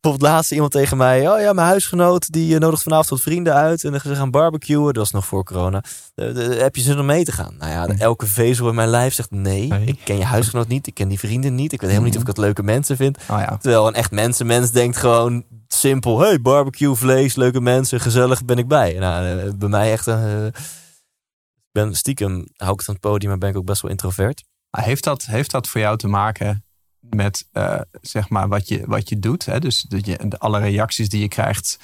S3: bijvoorbeeld laatst iemand tegen mij. Oh ja, mijn huisgenoot die eh, nodigt vanavond wat vrienden uit. En ze gaan barbecuen. Dat was nog voor corona. Eh, heb je zin om mee te gaan? Nou ja, de- elke vezel in mijn lijf zegt nee. Ik ken je huisgenoot niet. Ik ken die vrienden niet. Ik weet helemaal niet of ik het leuke mensen vind.
S1: Oh ja.
S3: Terwijl een echt mensenmens denkt gewoon simpel. Hey, barbecue, vlees, leuke mensen, gezellig, ben ik bij. Nou, eh, bij mij echt... eh, ik ben stiekem, hou ik het van het podium, maar ben ik ook best wel introvert.
S1: Heeft dat, heeft dat voor jou te maken met eh, zeg maar wat je, wat je doet? Hè? Dus de, alle reacties die je krijgt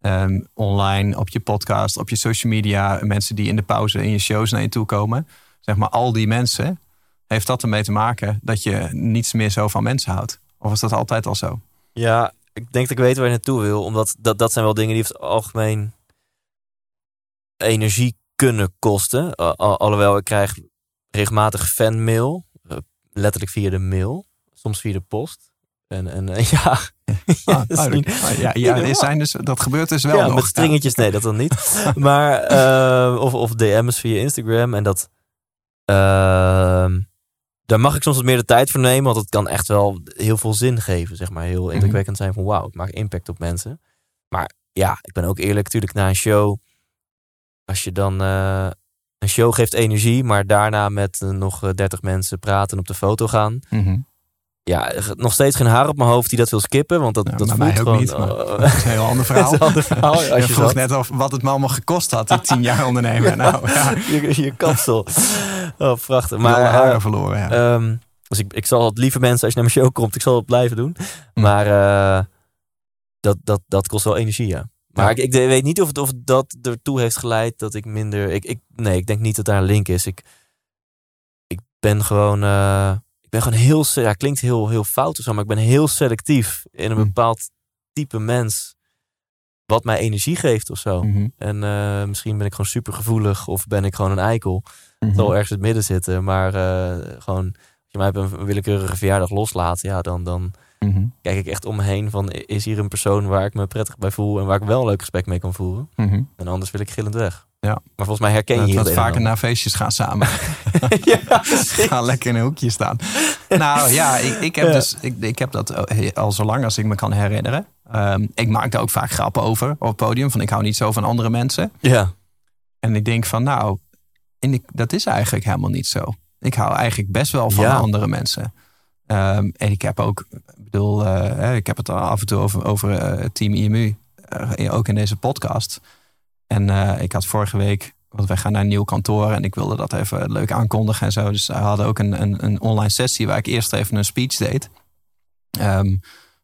S1: ehm, online, op je podcast, op je social media, mensen die in de pauze in je shows naar je toe komen. Zeg maar al die mensen. Heeft dat ermee te maken dat je niets meer zo van mensen houdt? Of is dat altijd al zo?
S3: Ja, ik denk dat ik weet waar je naartoe wil. Omdat dat, dat zijn wel dingen die over het algemeen energie kunnen kosten. Al- al- alhoewel, ik krijg regelmatig fanmail. eh, letterlijk via de mail. Soms via de post. En, en eh, <laughs> ja,
S1: Ah,
S3: niet-
S1: Ah, ja, ja, er zijn dus, dat gebeurt dus wel
S3: ja,
S1: nog.
S3: met stringetjes, nee, dat dan niet. <laughs> maar, eh, of, of DM's via Instagram. En dat, ehm, daar mag ik soms wat meer de tijd voor nemen. Want het kan echt wel heel veel zin geven, zeg maar. Heel indrukwekkend zijn van wauw, ik maak impact op mensen. Maar ja, ik ben ook eerlijk, natuurlijk na een show. Als je dan, eh, een show geeft energie, maar daarna met eh, nog eh, 30 mensen praten en op de foto gaan.
S1: Mhm.
S3: Ja, nog steeds geen haar op mijn hoofd die dat wil skippen. Want dat,
S1: Ja,
S3: dat voelt
S1: mij ook
S3: gewoon...
S1: niet, maar
S3: oh,
S1: dat is een heel ander <laughs> verhaal.
S3: ander. Als <laughs>
S1: je
S3: je
S1: vroeg net of wat het me allemaal gekost had, die tien jaar ondernemen. <laughs> Nou, ja,
S3: je, je kapsel. Oh, prachtig.
S1: maar haren
S3: eh,
S1: verloren. Ja.
S3: ehm, dus ik, ik zal het lieve mensen, als je naar mijn show komt, ik zal het blijven doen.
S1: Hm.
S3: Maar eh, dat, dat, dat kost wel energie, ja. Maar ik, ik weet niet of, het, of dat ertoe heeft geleid dat ik minder... Ik, ik, nee, ik denk niet dat daar een link is. Ik, ik ben gewoon... eh, ik ben gewoon heel... Ja, klinkt heel, heel fout of zo, maar ik ben heel selectief in een
S1: Hm.
S3: bepaald type mens. Wat mij energie geeft of zo.
S1: Mhm.
S3: En eh, misschien ben ik gewoon super gevoelig of ben ik gewoon een eikel. Het zal ergens in het midden zitten. Maar eh, gewoon, als je mij op een willekeurige verjaardag loslaat, ja, dan, dan
S1: Mhm.
S3: kijk ik echt om me heen van, is hier een persoon waar ik me prettig bij voel en waar ik wel een leuk gesprek mee kan voeren?
S1: Mhm.
S3: En anders wil ik gillend weg.
S1: Ja.
S3: Maar volgens mij herken je
S1: Dat
S3: en
S1: vaker naar feestjes gaan samen. <laughs> <laughs>
S3: ja,
S1: gaan lekker in een hoekje staan. Nou ja, ik, ik heb
S3: Ja.
S1: dus ik, ik heb dat al zo lang als ik me kan herinneren. Ehm, ik maak daar ook vaak grappen over op het podium. Van ik hou niet zo van andere mensen.
S3: ja.
S1: En ik denk van nou, dat is eigenlijk helemaal niet zo. Ik hou eigenlijk best wel van
S3: Ja.
S1: andere mensen. Ehm, en ik heb ook, ik bedoel, eh, ik heb het af en toe over, over eh, Team IMU. eh, ook in deze podcast. En ik had vorige week, want wij gaan naar een nieuw kantoor en ik wilde dat even leuk aankondigen en zo. Dus we hadden ook een, een, een online sessie waar ik eerst even een speech deed. Ehm,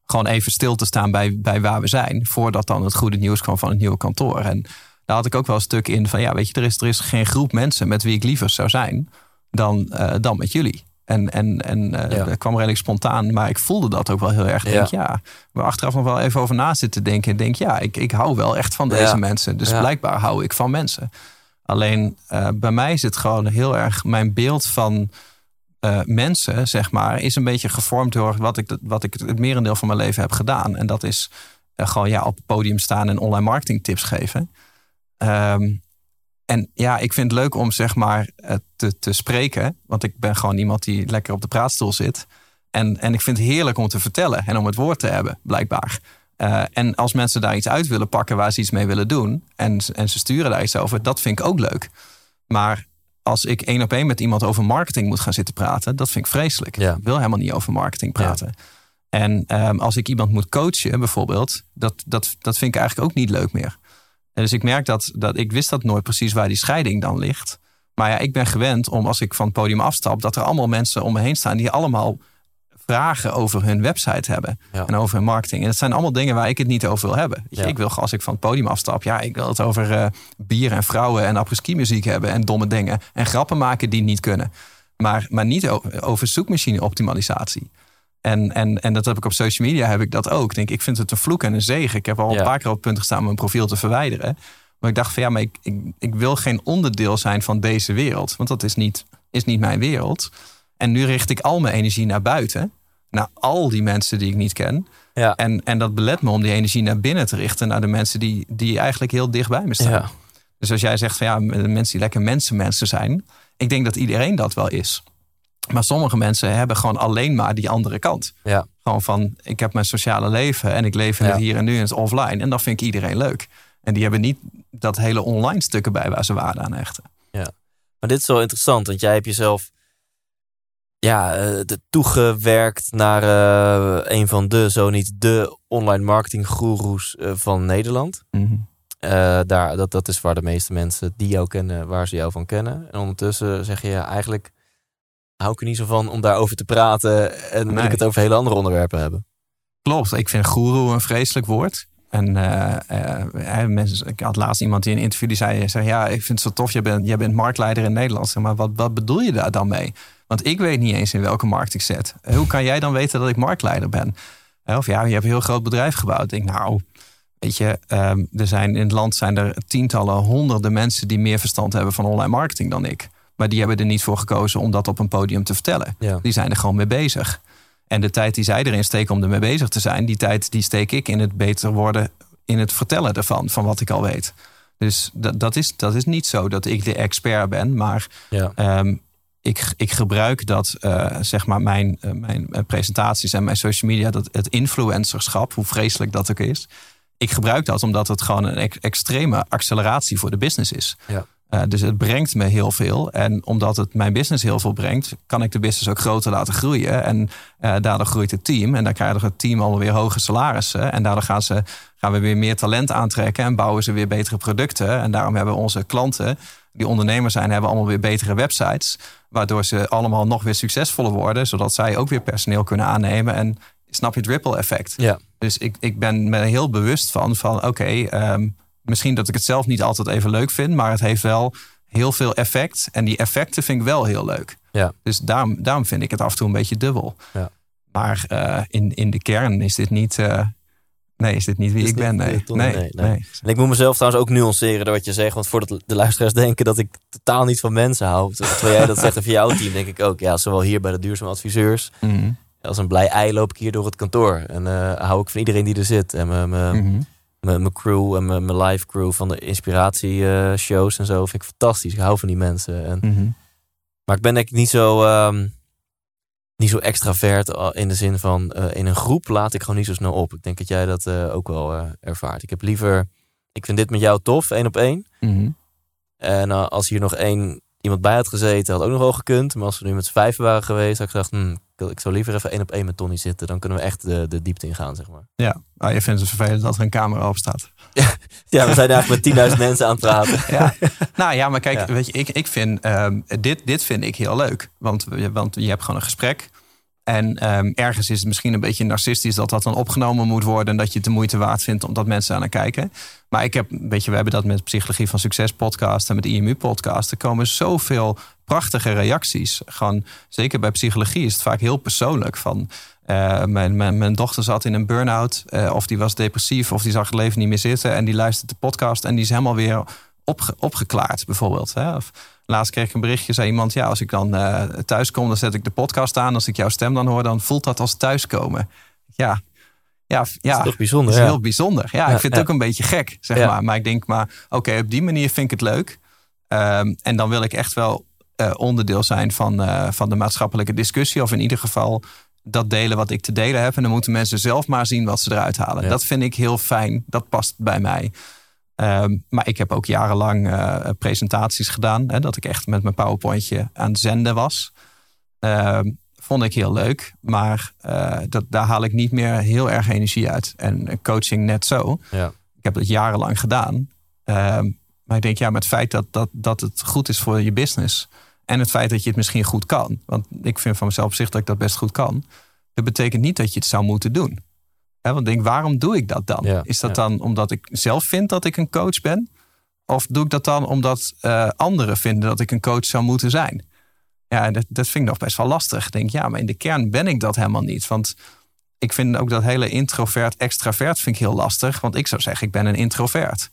S1: gewoon even stil te staan bij, bij waar we zijn, voordat dan het goede nieuws kwam van het nieuwe kantoor. En daar had ik ook wel een stuk in van, ja, weet je, er is, er is geen groep mensen met wie ik liever zou zijn dan, dan met jullie. En, en, en eh,
S3: Ja.
S1: dat kwam redelijk spontaan, maar ik voelde dat ook wel heel erg. Ik
S3: Ja.
S1: Denk, ja, we achteraf nog wel even over na zitten denken. Denk, ja, ik, ik hou wel echt van deze
S3: Ja.
S1: mensen. Dus blijkbaar hou ik van mensen. Alleen eh, bij mij zit gewoon heel erg mijn beeld van eh, mensen, zeg maar, is een beetje gevormd door wat ik, wat ik het merendeel van mijn leven heb gedaan. En dat is eh, gewoon ja, op het podium staan en online marketing tips geven. Ehm, en ja, ik vind het leuk om zeg maar eh, te, te spreken. Want ik ben gewoon iemand die lekker op de praatstoel zit. En, en ik vind het heerlijk om te vertellen en om het woord te hebben, blijkbaar. Eh, en als mensen daar iets uit willen pakken waar ze iets mee willen doen. En, en ze sturen daar iets over, dat vind ik ook leuk. Maar als ik één op één met iemand over marketing moet gaan zitten praten, dat vind ik vreselijk.
S3: Ja.
S1: Ik wil helemaal niet over marketing praten. En ehm, als ik iemand moet coachen, bijvoorbeeld, dat, dat, dat vind ik eigenlijk ook niet leuk meer. En dus ik merk dat, dat ik wist dat nooit precies waar die scheiding dan ligt. Maar ja, ik ben gewend om als ik van het podium afstap, dat er allemaal mensen om me heen staan die allemaal vragen over hun website hebben
S3: Ja.
S1: en over hun marketing. En dat zijn allemaal dingen waar ik het niet over wil hebben.
S3: Ja.
S1: Ik wil als ik van het podium afstap, ja, ik wil het over eh, bier en vrouwen en apres-ski muziek hebben en domme dingen en grappen maken die niet kunnen. Maar, maar niet over zoekmachine optimalisatie. En, en, en dat heb ik op social media heb ik dat ook. Ik denk, ik vind het een vloek en een zegen. Ik heb al
S3: Ja.
S1: een paar keer op het punt gestaan om mijn profiel te verwijderen. Maar ik dacht van ja, maar ik, ik, ik wil geen onderdeel zijn van deze wereld. Want dat is niet, is niet mijn wereld. En nu richt ik al mijn energie naar buiten. Naar al die mensen die ik niet ken.
S3: Ja.
S1: En, en dat belet me om die energie naar binnen te richten. Naar de mensen die, die eigenlijk heel dicht bij me staan.
S3: Ja.
S1: Dus als jij zegt van ja, mensen die lekker mensenmensen zijn. Ik denk dat iedereen dat wel is. Maar sommige mensen hebben gewoon alleen maar die andere kant.
S3: Ja.
S1: Gewoon van, ik heb mijn sociale leven en ik leef in
S3: Ja.
S1: het hier en nu en het offline. En dat vind ik iedereen leuk. En die hebben niet dat hele online stukken bij waar ze waarde aan hechten.
S3: Maar dit is wel interessant, want jij hebt jezelf ja, eh, de- toegewerkt naar eh, een van de, zo niet de online marketing goeroes eh, van Nederland. Eh, daar, dat, dat is waar de meeste mensen die jou kennen, waar ze jou van kennen. En ondertussen zeg je ja, eigenlijk hou ik er niet zo van om daarover te praten en wil
S1: Nee.
S3: ik het over hele andere onderwerpen hebben.
S1: Klopt, ik vind goeroe een vreselijk woord. En eh, eh, mensen, ik had laatst iemand die in een interview die zei, zei: Ja, ik vind het zo tof, jij bent, jij bent marktleider in Nederland. Zeg maar wat, wat bedoel je daar dan mee? Want ik weet niet eens in welke markt ik zit. Hoe kan jij dan weten dat ik marktleider ben? Eh, Of ja, je hebt een heel groot bedrijf gebouwd. Ik denk, nou, weet je, ehm, er zijn in het land zijn er tientallen, honderden mensen die meer verstand hebben van online marketing dan ik. Maar die hebben er niet voor gekozen om dat op een podium te vertellen.
S3: Ja.
S1: Die zijn er gewoon mee bezig. En de tijd die zij erin steken om ermee bezig te zijn, die tijd die steek ik in het beter worden, in het vertellen ervan, van wat ik al weet. Dus dat, dat, is, dat is niet zo dat ik de expert ben, maar
S3: Ja.
S1: Ehm, ik, ik gebruik dat, eh, zeg maar, mijn, eh, mijn eh, presentaties en mijn social media, dat het influencerschap, hoe vreselijk dat ook is. Ik gebruik dat omdat het gewoon een ex- extreme acceleratie voor de business is.
S3: Ja.
S1: Eh, dus het brengt me heel veel. En omdat het mijn business heel veel brengt, kan ik de business ook groter laten groeien. En eh, daardoor groeit het team. En dan krijgt het team alweer hoge salarissen. En daardoor gaan, ze, gaan we weer meer talent aantrekken en bouwen ze weer betere producten. En daarom hebben onze klanten, die ondernemers zijn, hebben allemaal weer betere websites. Waardoor ze allemaal nog weer succesvoller worden. Zodat zij ook weer personeel kunnen aannemen. En snap je het ripple effect?
S3: Ja.
S1: Dus ik, ik ben me heel bewust van, van oké, ehm, misschien dat ik het zelf niet altijd even leuk vind, maar het heeft wel heel veel effect. En die effecten vind ik wel heel leuk.
S3: Ja.
S1: Dus daarom, daarom vind ik het af en toe een beetje dubbel.
S3: Ja.
S1: Maar eh, in, in de kern is dit niet, eh, nee, is dit niet wie
S3: Is
S1: ik ben. Nee. Nee,
S3: nee,
S1: nee,
S3: nee. En ik moet mezelf trouwens ook nuanceren door wat je zegt. Want voordat de luisteraars denken dat ik totaal niet van mensen hou. Terwijl jij dat zegt over jouw team, denk ik ook. Ja, zowel hier bij de duurzame adviseurs.
S1: Mhm,
S3: Als een blij ei loop ik hier door het kantoor. En eh, hou ik van iedereen die er zit. En
S1: mhm.
S3: Mijn crew en mijn live crew van de inspiratieshows en zo vind ik fantastisch. Ik hou van die mensen. En,
S1: Mhm.
S3: maar ik ben denk ik niet zo, ehm, niet zo extravert al in de zin van eh, in een groep laat ik gewoon niet zo snel op. Ik denk dat jij dat eh, ook wel eh, ervaart. Ik heb liever, ik vind dit met jou tof, één op één.
S1: Mhm.
S3: En eh, als hier nog één iemand bij had gezeten, had ook nog wel gekund. Maar als we nu met z'n vijven waren geweest, had ik gedacht, hm, ik- zou liever even één op één met Tony zitten. Dan kunnen we echt de, de diepte ingaan, zeg maar.
S1: Ja, ah, je vindt het vervelend dat er een camera op staat.
S3: Ja, <laughs> we zijn eigenlijk met 10.000 <laughs> mensen aan het praten. <laughs>
S1: Ja. nou ja, maar kijk,
S3: Ja.
S1: weet je, ik, ik vind ehm, dit, dit vind ik heel leuk. Want, want je hebt gewoon een gesprek. En ehm, ergens is het misschien een beetje narcistisch dat dat dan opgenomen moet worden. En dat je het de moeite waard vindt omdat mensen aan het kijken. Maar ik heb, weet je, we hebben dat met Psychologie van Succes podcast en met IMU podcast. Er komen zoveel prachtige reacties. Gewoon, zeker bij psychologie is het vaak heel persoonlijk. Van, eh, mijn, mijn, mijn dochter zat in een burn-out. eh, of die was depressief. Of die zag het leven niet meer zitten. En die luistert de podcast. En die is helemaal weer opge- opgeklaard, bijvoorbeeld. Hè? Of, laatst kreeg ik een berichtje. Zei iemand, ja, als ik dan eh, thuis kom, dan zet ik de podcast aan. Als ik jouw stem dan hoor, dan voelt dat als thuiskomen. Ja, ja, ja.
S3: Dat is toch bijzonder,
S1: Dat is
S3: ja.
S1: heel bijzonder. Ja,
S3: Ja,
S1: ik vind het ook een beetje gek, zeg maar. Maar ik denk maar, oké, op die manier vind ik het leuk. Ehm, en dan wil ik echt wel eh, onderdeel zijn van, eh, van de maatschappelijke discussie. Of in ieder geval dat delen wat ik te delen heb. En dan moeten mensen zelf maar zien wat ze eruit halen.
S3: Ja.
S1: Dat vind ik heel fijn. Dat past bij mij. Ehm, maar ik heb ook jarenlang eh, presentaties gedaan. Hè, dat ik echt met mijn powerpointje aan het zenden was. Ehm, vond ik heel leuk. Maar dat, daar haal ik niet meer heel erg energie uit. En coaching net zo.
S3: Ja.
S1: Ik heb dat jarenlang gedaan. Ehm, maar ik denk, ja, met het feit dat, dat, dat het goed is voor je business. En het feit dat je het misschien goed kan. Want ik vind van mezelf op zich dat ik dat best goed kan. Dat betekent niet dat je het zou moeten doen. Want denk, waarom doe ik dat dan?
S3: Ja,
S1: is dat
S3: ja.
S1: dan omdat ik zelf vind dat ik een coach ben? Of doe ik dat dan omdat eh, anderen vinden dat ik een coach zou moeten zijn? Ja, dat, dat vind ik nog best wel lastig. Ik denk, ja, maar in de kern ben ik dat helemaal niet. Want ik vind ook dat hele introvert-extravert vind ik heel lastig. Want ik zou zeggen, ik ben een introvert.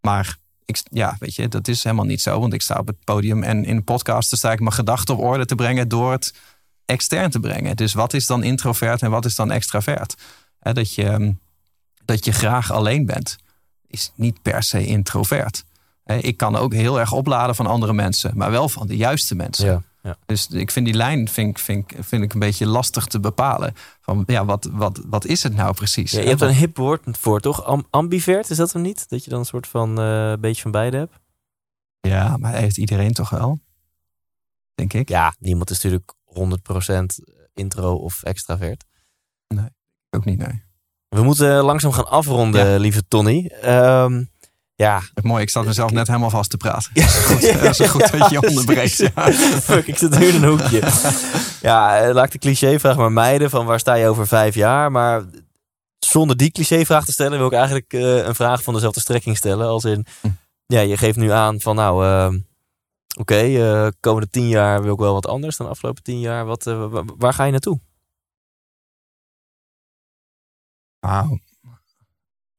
S1: Maar ja, weet je, dat is helemaal niet zo. Want ik sta op het podium en in podcasten sta ik mijn gedachten op orde te brengen door het extern te brengen. Dus wat is dan introvert en wat is dan extravert? Dat, je, ehm, dat je graag alleen bent, is niet per se introvert. Ik kan ook heel erg opladen van andere mensen, maar wel van de juiste mensen.
S3: Ja, Ja.
S1: Dus ik vind die lijn vind, vind, vind ik een beetje lastig te bepalen. Van ja, wat, wat, wat is het nou precies?
S3: Ja, je hebt een hip woord voor, toch? Am- ambivert, is dat hem niet? Dat je dan een soort van eh beetje van beide hebt?
S1: ja, maar heeft iedereen toch wel? Denk ik.
S3: Ja, niemand is natuurlijk 100% intro of extravert.
S1: Ook niet, nee.
S3: We moeten langzaam gaan afronden, lieve Tony. Ehm, ja.
S1: Het mooie, ik zat mezelf net helemaal vast te praten.
S3: Ja.
S1: Goed, dat is een goed dat je onderbreekt. Ja.
S3: Fuck, ik zit nu in een hoekje. Ja, eh, laat ik de clichévraag maar mijden van waar sta je over vijf jaar. Maar zonder die clichévraag te stellen wil ik eigenlijk eh, een vraag van dezelfde strekking stellen. Als in,
S1: Hm.
S3: ja, je geeft nu aan van nou, ehm, oké, eh, komende tien jaar wil ik wel wat anders dan de afgelopen tien jaar. Wat, wa- waar ga je naartoe?
S1: Wauw.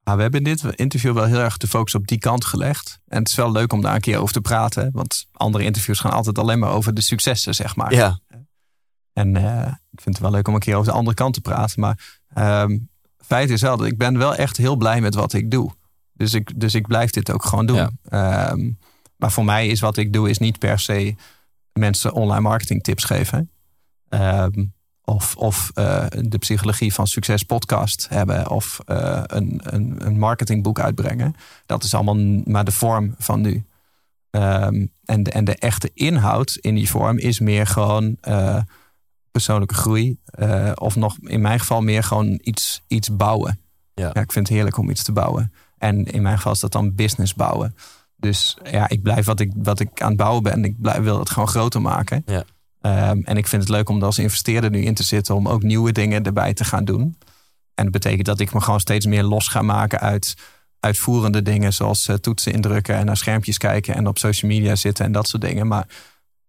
S1: Ah, we hebben in dit interview wel heel erg de focus op die kant gelegd. En het is wel leuk om daar een keer over te praten. Want andere interviews gaan altijd alleen maar over de successen, zeg maar.
S3: Ja,
S1: En eh, ik vind het wel leuk om een keer over de andere kant te praten. Maar ehm feit is wel dat ik ben wel echt heel blij met wat ik doe. Dus ik, dus ik blijf dit ook gewoon doen.
S3: Ja.
S1: Ehm, maar voor mij is wat ik doe is niet per se mensen online marketing tips geven. Ehm, of of eh, de psychologie van succes podcast hebben. Of eh, een, een, een marketingboek uitbrengen. Dat is allemaal maar de vorm van nu. Ehm, en, de, en de echte inhoud in die vorm is meer gewoon eh, persoonlijke groei. of nog in mijn geval meer gewoon iets, iets bouwen.
S3: Ja.
S1: ik vind het heerlijk om iets te bouwen. En in mijn geval is dat dan business bouwen. Dus ja, ik blijf wat ik, wat ik aan het bouwen ben. Ik blijf, wil het gewoon groter maken.
S3: Ja.
S1: Ehm, en ik vind het leuk om er als investeerder nu in te zitten. Om ook nieuwe dingen erbij te gaan doen. En dat betekent dat ik me gewoon steeds meer los ga maken uit uitvoerende dingen. Zoals eh, toetsen indrukken en naar schermpjes kijken. En op social media zitten en dat soort dingen. Maar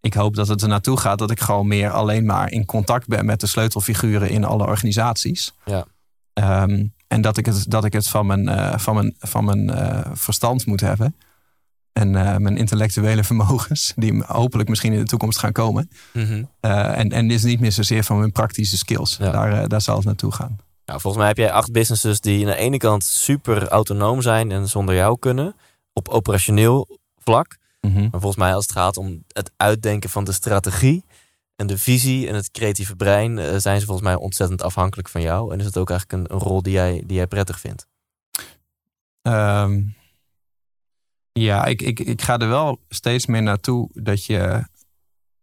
S1: ik hoop dat het er naartoe gaat dat ik gewoon meer alleen maar in contact ben met de sleutelfiguren in alle organisaties.
S3: Ja.
S1: Ehm, en dat ik het, dat ik het van mijn, eh, van mijn, van mijn eh, verstand moet hebben. En eh, mijn intellectuele <laughs> vermogens, die hopelijk misschien in de toekomst gaan komen. Eh, en, en is niet meer zozeer van mijn praktische skills.
S3: Ja.
S1: Daar, eh, daar zal het naartoe gaan.
S3: Nou, volgens mij heb jij acht businesses die aan de ene kant super autonoom zijn en zonder jou kunnen. Op operationeel vlak.
S1: Mhm.
S3: Maar volgens mij als het gaat om het uitdenken van de strategie en de visie en het creatieve brein, zijn ze volgens mij ontzettend afhankelijk van jou. En is het ook eigenlijk een, een rol die jij, die jij prettig vindt.
S1: Ehm, ja, ik, ik, ik ga er wel steeds meer naartoe dat je.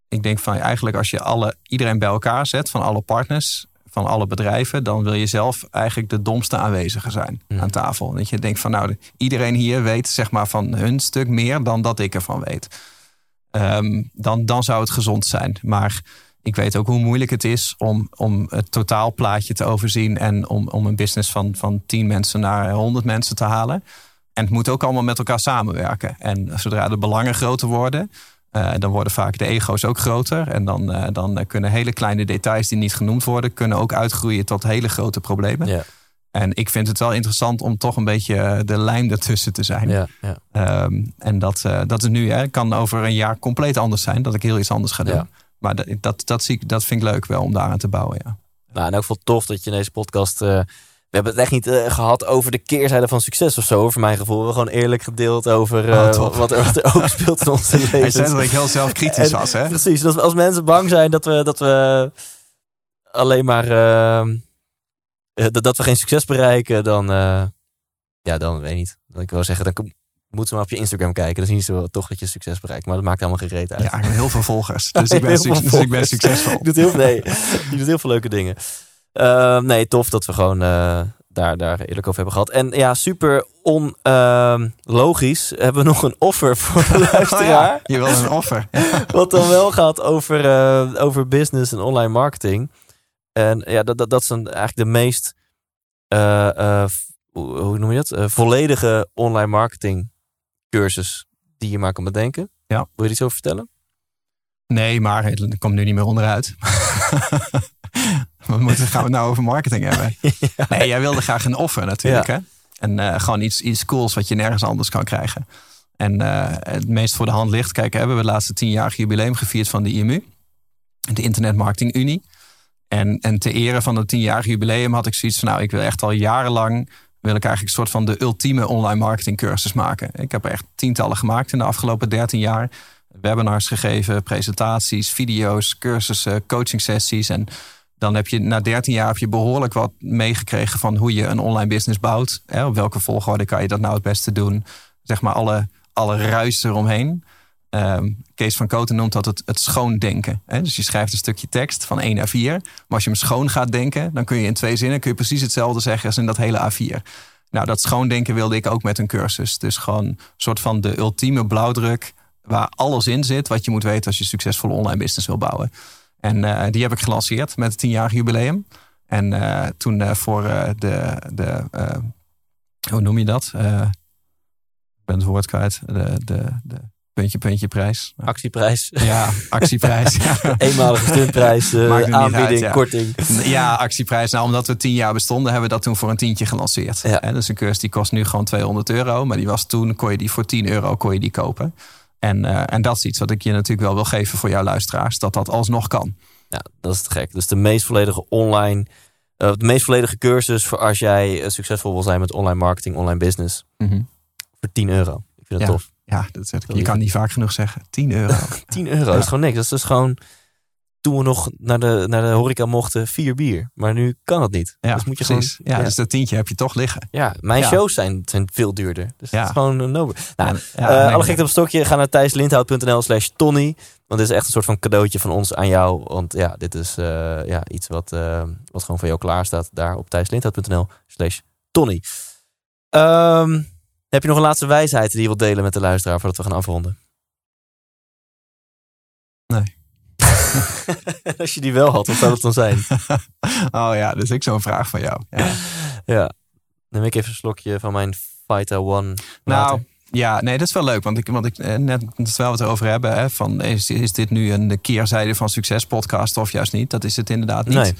S1: Ik denk van eigenlijk als je alle, iedereen bij elkaar zet, van alle partners, van alle bedrijven, dan wil je zelf eigenlijk de domste aanwezige zijn aan tafel. Dat je denkt van nou, de- iedereen hier weet zeg maar van hun stuk meer dan dat ik ervan weet. Ehm, dan, dan zou het gezond zijn. Maar ik weet ook hoe moeilijk het is om, om het totaalplaatje te overzien en om, om een business van, van 10 mensen naar 100 mensen te halen. En het moet ook allemaal met elkaar samenwerken. En zodra de belangen groter worden, eh, dan worden vaak de ego's ook groter. En dan, eh, dan kunnen hele kleine details die niet genoemd worden, kunnen ook uitgroeien tot hele grote problemen.
S3: Ja,
S1: En ik vind het wel interessant om toch een beetje eh, de lijm ertussen te zijn.
S3: ja, ja.
S1: Ehm, en dat, eh, dat is nu, hè, kan over een jaar compleet anders zijn. Dat ik heel iets anders ga doen. Maar dat, dat, dat, zie ik, dat vind ik leuk wel om daaraan te bouwen. Ja.
S3: Nou, en ook wel tof dat je in deze podcast. Eh, we hebben het echt niet eh, gehad over de keerzijde van succes of zo, voor mijn gevoel. We hebben gewoon eerlijk gedeeld over eh,
S1: Oh,
S3: wat, er, wat er ook <laughs> speelt in onze
S1: Hij
S3: levens.
S1: zei dat ik heel zelfkritisch <laughs> was. Hè?
S3: Precies, dus als mensen bang zijn dat we, dat we alleen maar eh, eh, dat, dat we geen succes bereiken, dan eh, ja, dan weet ik niet. Dan ik wil zeggen, dan kom- moeten ze maar op je Instagram kijken. Dan zien ze wel toch dat je succes bereikt. Maar dat maakt helemaal geen reet uit.
S1: Ja, ik heb heel veel volgers. <laughs> Dus ik ben,
S3: Heel veel
S1: suc- dus ik ben succesvol.
S3: Je doet heel, nee, je doet heel veel leuke dingen. Ehm, nee, tof dat we gewoon eh, daar, daar eerlijk over hebben gehad. En ja, super onlogisch hebben we nog een offer voor de <laughs>
S1: Oh
S3: luisteraar.
S1: ja, je wil een offer. <laughs>
S3: Wat dan wel gaat over, eh, over business en online marketing. En ja, dat, dat, dat is een, eigenlijk de meest, eh, hoe, noem je dat? Volledige online marketing cursus die je maar kan bedenken.
S1: Ja.
S3: Wil je iets over vertellen?
S1: Nee, maar het komt nu niet meer onderuit. <laughs> <laughs> we moeten, gaan we het nou over marketing hebben? <laughs> Nee, jij wilde graag een offer natuurlijk. Hè? En eh, gewoon iets, iets cools wat je nergens anders kan krijgen. En eh, het meest voor de hand ligt. Kijk, hebben we het laatste tienjarig jubileum gevierd van de IMU. De Internet Marketing Unie. En, en ter ere van het tienjarig jubileum had ik zoiets van... nou, ik wil echt al jarenlang... wil ik eigenlijk een soort van de ultieme online marketing cursus maken. Ik heb er echt tientallen gemaakt in de afgelopen dertien jaar. webinars gegeven, presentaties, video's, cursussen, coaching sessies. En dan heb je na 13 jaar heb je behoorlijk wat meegekregen van hoe je een online business bouwt. Hè, op welke volgorde kan je dat nou het beste doen? Zeg maar alle, alle ruis eromheen. Um, Kees van Koten noemt dat het, het schoon denken. Hè? Dus je schrijft een stukje tekst van 1 naar 4. Maar als je hem schoon gaat denken, dan kun je in twee zinnen kun je precies hetzelfde zeggen als in dat hele A4. Nou, dat schoondenken wilde ik ook met een cursus. Dus gewoon een soort van de ultieme blauwdruk waar alles in zit wat je moet weten als je succesvolle online business wil bouwen. En uh, die heb ik gelanceerd met het tienjarig jubileum. En uh, toen uh, voor de, de hoe noem je dat? ik ben het woord kwijt. De, de, de puntje, puntje prijs.
S3: Actieprijs.
S1: Ja, actieprijs. <laughs> ja.
S3: Eenmalige stuntprijs, aanbieding, uit, ja. korting.
S1: Ja, actieprijs. Nou, omdat we tien jaar bestonden, hebben we dat toen voor een tientje gelanceerd. Ja. En dus een cursus die kost nu gewoon 200 euro. Maar die was toen, kon je die voor 10 euro kon je die kopen. En, uh, en dat is iets wat ik je natuurlijk wel wil geven voor jouw luisteraars. Dat dat alsnog kan.
S3: Ja, dat is te gek. Dus de meest volledige online... Uh, de meest volledige cursus voor als jij succesvol wil zijn met online marketing, online business. Mm -hmm. Voor 10 euro. Ik vind het
S1: ja.
S3: tof.
S1: Ja, dat zeg ik. je kan niet vaak genoeg zeggen. 10 euro. <laughs>
S3: 10 euro, dat is gewoon niks. Dat is dus gewoon toen we nog naar de, naar de horeca mochten, vier bier. Maar nu kan het niet.
S1: Ja,
S3: dus moet je
S1: precies.
S3: Gewoon,
S1: ja, ja, dus dat tientje heb je toch liggen.
S3: Ja, mijn
S1: Ja.
S3: shows zijn, zijn veel duurder. Dus
S1: Ja.
S3: het is gewoon een no Nou, eh, alle gekte op stokje, ga naar thijslindhout.nl slash Tony. Want dit is echt een soort van cadeautje van ons aan jou. Want ja, dit is eh, ja, iets wat, eh, wat gewoon voor jou klaar staat. Daar op thijslindhout.nl slash Tony. Ehm, heb je nog een laatste wijsheid die je wilt delen met de luisteraar voordat we gaan afronden?
S1: Nee. <laughs>
S3: Als je die wel had, wat zou dat dan zijn? <laughs>
S1: oh ja, dus ik zo'n vraag van jou. Ja. <laughs>
S3: Ja. Neem ik even een slokje van mijn Vita One
S1: Nou, ja, nee, dat is wel leuk. Want ik, want ik eh, net terwijl we het erover hebben, hè, van is, is dit nu een keerzijde van succes podcast of juist niet? Dat is het inderdaad niet.
S3: Nee.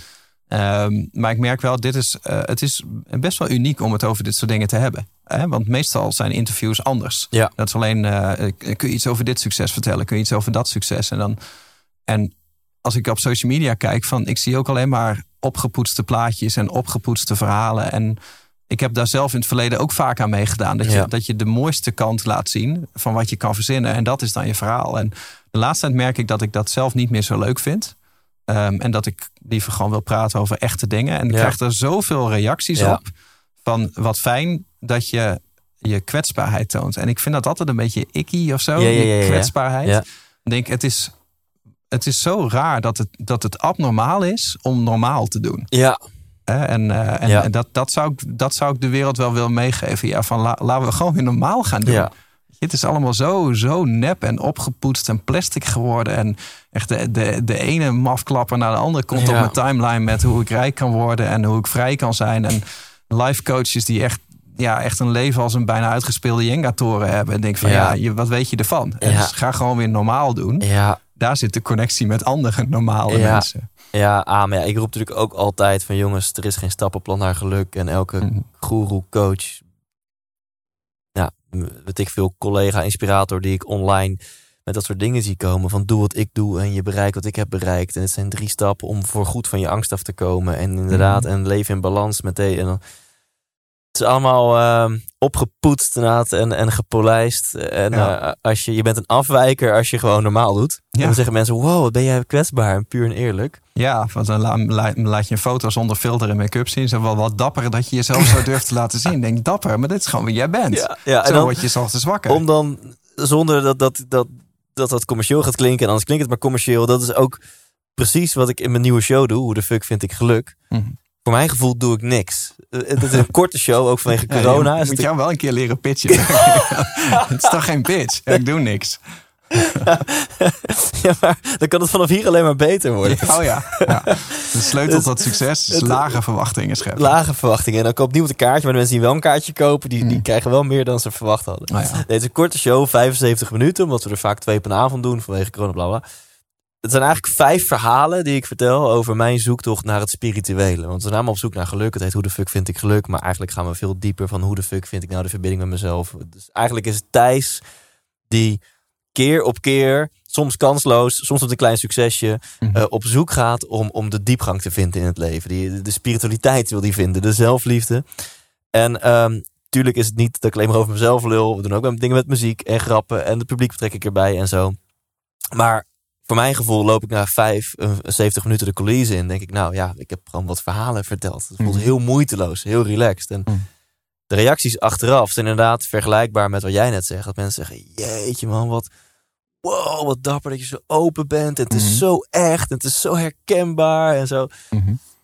S1: Ehm, maar ik merk wel, dit is, eh, het is best wel uniek om het over dit soort dingen te hebben. Hè? Want meestal zijn interviews anders.
S3: Ja.
S1: Dat is alleen, eh, kun je iets over dit succes vertellen? Kun je iets over dat succes? En, dan, en als ik op social media kijk, van, ik zie ook alleen maar opgepoetste plaatjes en opgepoetste verhalen. En ik heb daar zelf in het verleden ook vaak aan meegedaan. Dat je,
S3: Ja.
S1: dat je de mooiste kant laat zien van wat je kan verzinnen. En dat is dan je verhaal. En de laatste tijd merk ik dat ik dat zelf niet meer zo leuk vind. Ehm, en dat ik liever gewoon wil praten over echte dingen. En ik
S3: Ja.
S1: krijg er zoveel reacties
S3: Ja.
S1: op. Van wat fijn dat je je kwetsbaarheid toont. En ik vind dat altijd een beetje icky of zo. Die
S3: ja.
S1: kwetsbaarheid. Ik denk, het is, het is zo raar dat het, dat het abnormaal is om normaal te doen.
S3: Ja?
S1: En, eh, en,
S3: Ja.
S1: en dat, dat, zou ik, dat zou ik de wereld wel willen meegeven. Ja, van la- laten we gewoon weer normaal gaan doen.
S3: ja.
S1: Het is allemaal zo, zo nep en opgepoetst en plastic geworden. En echt de, de, de ene mafklapper naar de andere komt
S3: Ja.
S1: op mijn timeline met hoe ik rijk kan worden en hoe ik vrij kan zijn. En life coaches die echt, ja, echt een leven als een bijna uitgespeelde Jenga-toren hebben. En denk van
S3: Ja.
S1: je, wat weet je ervan? En dus ga gewoon weer normaal doen.
S3: ja.
S1: Daar zit de connectie met andere normale
S3: Ja.
S1: mensen.
S3: Ja, ah, maar ja, ik roep natuurlijk ook altijd van jongens, er is geen stappenplan naar geluk. En elke
S1: Mhm.
S3: guru, coach, ja, weet ik veel, collega, inspirator die ik online met dat soort dingen zie komen. Van doe wat ik doe en je bereikt wat ik heb bereikt. En het zijn drie stappen om voor goed van je angst af te komen. En inderdaad,
S1: Mhm.
S3: en leven in balans met de. En dan, het is allemaal ehm, opgepoetst inderdaad en, en gepolijst. En
S1: Ja.
S3: eh, als je, je bent een afwijker als je gewoon normaal doet. En dan zeggen mensen, wow, wat ben jij kwetsbaar en puur en eerlijk.
S1: Ja, want dan la- la- laat je een foto zonder filter en make-up zien. Zo wel wat dapper dat je jezelf zo durft te laten zien. Denk dapper, maar dit is gewoon wie jij bent.
S3: Ja, ja en
S1: zo
S3: dan,
S1: word je 's ochtends wakker.
S3: om dan zonder dat dat, dat, dat dat commercieel gaat klinken. En anders klinkt het maar commercieel. Dat is ook precies wat ik in mijn nieuwe show doe. Hoe de fuck vind ik geluk?
S1: Mhm.
S3: Voor mijn gevoel doe ik niks. Eh, Het is een <laughs> korte show, ook vanwege
S1: Ja,
S3: corona.
S1: je
S3: is
S1: moet
S3: het-
S1: jou wel een keer leren pitchen. <laughs> <laughs> het is toch geen pitch? Ja, ik doe niks.
S3: ja, maar dan kan het vanaf hier alleen maar beter worden.
S1: Oh ja. ja. De sleutel
S3: Het-
S1: tot succes is lage verwachtingen scheppen.
S3: Lage verwachtingen. En dan koopt niemand een kaartje. Maar de mensen die wel een kaartje kopen, die, die
S1: Mm.
S3: krijgen wel meer dan ze verwacht hadden.
S1: Oh ja.
S3: Nee, het is een korte show, 75 minuten, omdat we er vaak twee per avond doen vanwege corona, bla bla. Het zijn eigenlijk vijf verhalen die ik vertel over mijn zoektocht naar het spirituele. Want we zijn allemaal op zoek naar geluk. Het heet Hoe de fuck vind ik geluk? Maar eigenlijk gaan we veel dieper van hoe de fuck vind ik nou de verbinding met mezelf. Dus eigenlijk is het Thijs die keer op keer, soms kansloos, soms met een klein succesje,
S1: Mhm.
S3: eh, op zoek gaat om, om de diepgang te vinden in het leven. Die, de spiritualiteit wil die vinden, de zelfliefde. En ehm tuurlijk is het niet dat ik alleen maar over mezelf lul. We doen ook wel dingen met muziek en grappen en het publiek betrek ik erbij en zo. Maar voor mijn gevoel loop ik na vijf, eh, 70 minuten de coulissen in. Denk ik, nou ja, ik heb gewoon wat verhalen verteld. Het voelt
S1: Mhm.
S3: heel moeiteloos, heel relaxed. En
S1: Mhm.
S3: de reacties achteraf zijn inderdaad vergelijkbaar met wat jij net zegt. Dat mensen zeggen, jeetje man, wat... Wow, wat dapper dat je zo open bent. En het is
S1: Mhm.
S3: zo echt. En het is zo herkenbaar en zo.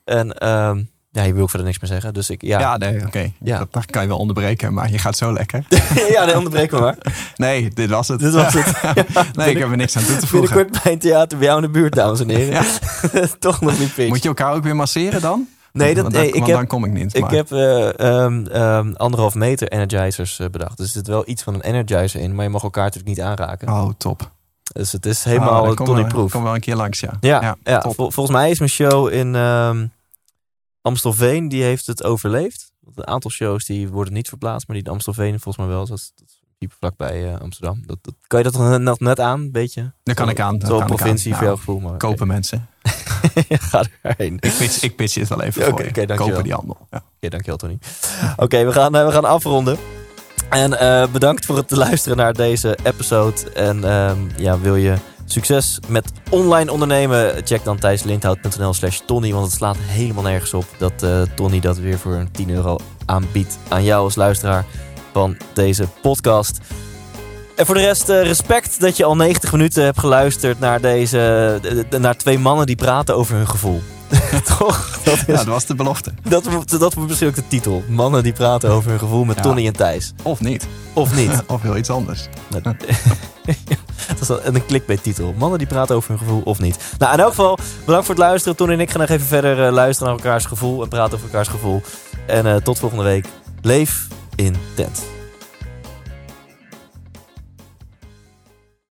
S3: En ehm, ja, je wil ook verder niks meer zeggen. Dus ik, ja.
S1: Ja, nee, oké.
S3: Ja.
S1: Dat, dat kan je wel onderbreken, maar je gaat zo lekker. <laughs>
S3: ja, nee, onderbreek me maar. <laughs>
S1: Nee, dit was het.
S3: Dit was het. <laughs>
S1: nee, ik heb er niks aan toe te voegen.
S3: Binnenkort bij een theater bij jou in de buurt, dames en heren. Toch nog niet pitch.
S1: Moet je elkaar ook weer masseren dan?
S3: Nee, dat,
S1: Want
S3: nee
S1: dan,
S3: ik
S1: want
S3: heb,
S1: dan kom ik niet.
S3: ik
S1: maar-
S3: heb eh, ehm, ehm, anderhalf meter energizers eh, bedacht. Dus er zit wel iets van een energizer in. Maar je mag elkaar natuurlijk niet aanraken.
S1: Oh, top.
S3: Dus het is helemaal oh,
S1: wel-
S3: Proof.
S1: Kom wel een keer langs, ja.
S3: Ja, ja,
S1: top.
S3: vol- volgens mij is mijn show in ehm, Amstelveen, die heeft het overleefd. Een aantal shows die worden niet verplaatst, maar die in Amstelveen volgens mij wel. Dat is, dat diep vlakbij eh, Amsterdam. Dat, dat, kan je dat nog net, aan, een beetje?
S1: Daar kan ik aan.
S3: Zo
S1: ik
S3: provincie
S1: aan.
S3: voor jouw
S1: Ja,
S3: gevoel. Maar,
S1: Kopen <laughs> mensen.
S3: Ga erheen.
S1: Ik pitch, ik pitch het wel even voor je.
S3: oké, dankjewel.
S1: Kopen die handel. Ja.
S3: Oké, dankjewel Tony. Oké, we, gaan, eh, we gaan afronden. En eh, bedankt voor het luisteren naar deze episode. En ehm, ja, wil je succes met online ondernemen? Check dan thijslindhout.nl slash Tony. Want het slaat helemaal nergens op dat eh, Tony dat weer voor een 10 euro aanbiedt aan jou als luisteraar van deze podcast. En voor de rest, eh, respect dat je al 90 minuten hebt geluisterd naar, deze, de- de- naar twee mannen die praten over hun gevoel. <laughs> Toch? Dat is,
S1: ja, dat was de belofte.
S3: dat, wordt- dat wordt misschien ook de titel. Mannen die praten over hun gevoel met
S1: Ja.
S3: Tony en Thijs.
S1: Of niet.
S3: Of niet? <laughs>
S1: Of heel iets anders. <laughs>
S3: Dat is een clickbait titel. Mannen die praten over hun gevoel of niet. Nou, in elk geval, bedankt voor het luisteren. Tony en ik gaan nog even verder eh, luisteren naar elkaars gevoel. En praten over elkaars gevoel. En eh, tot volgende week. Leef intent.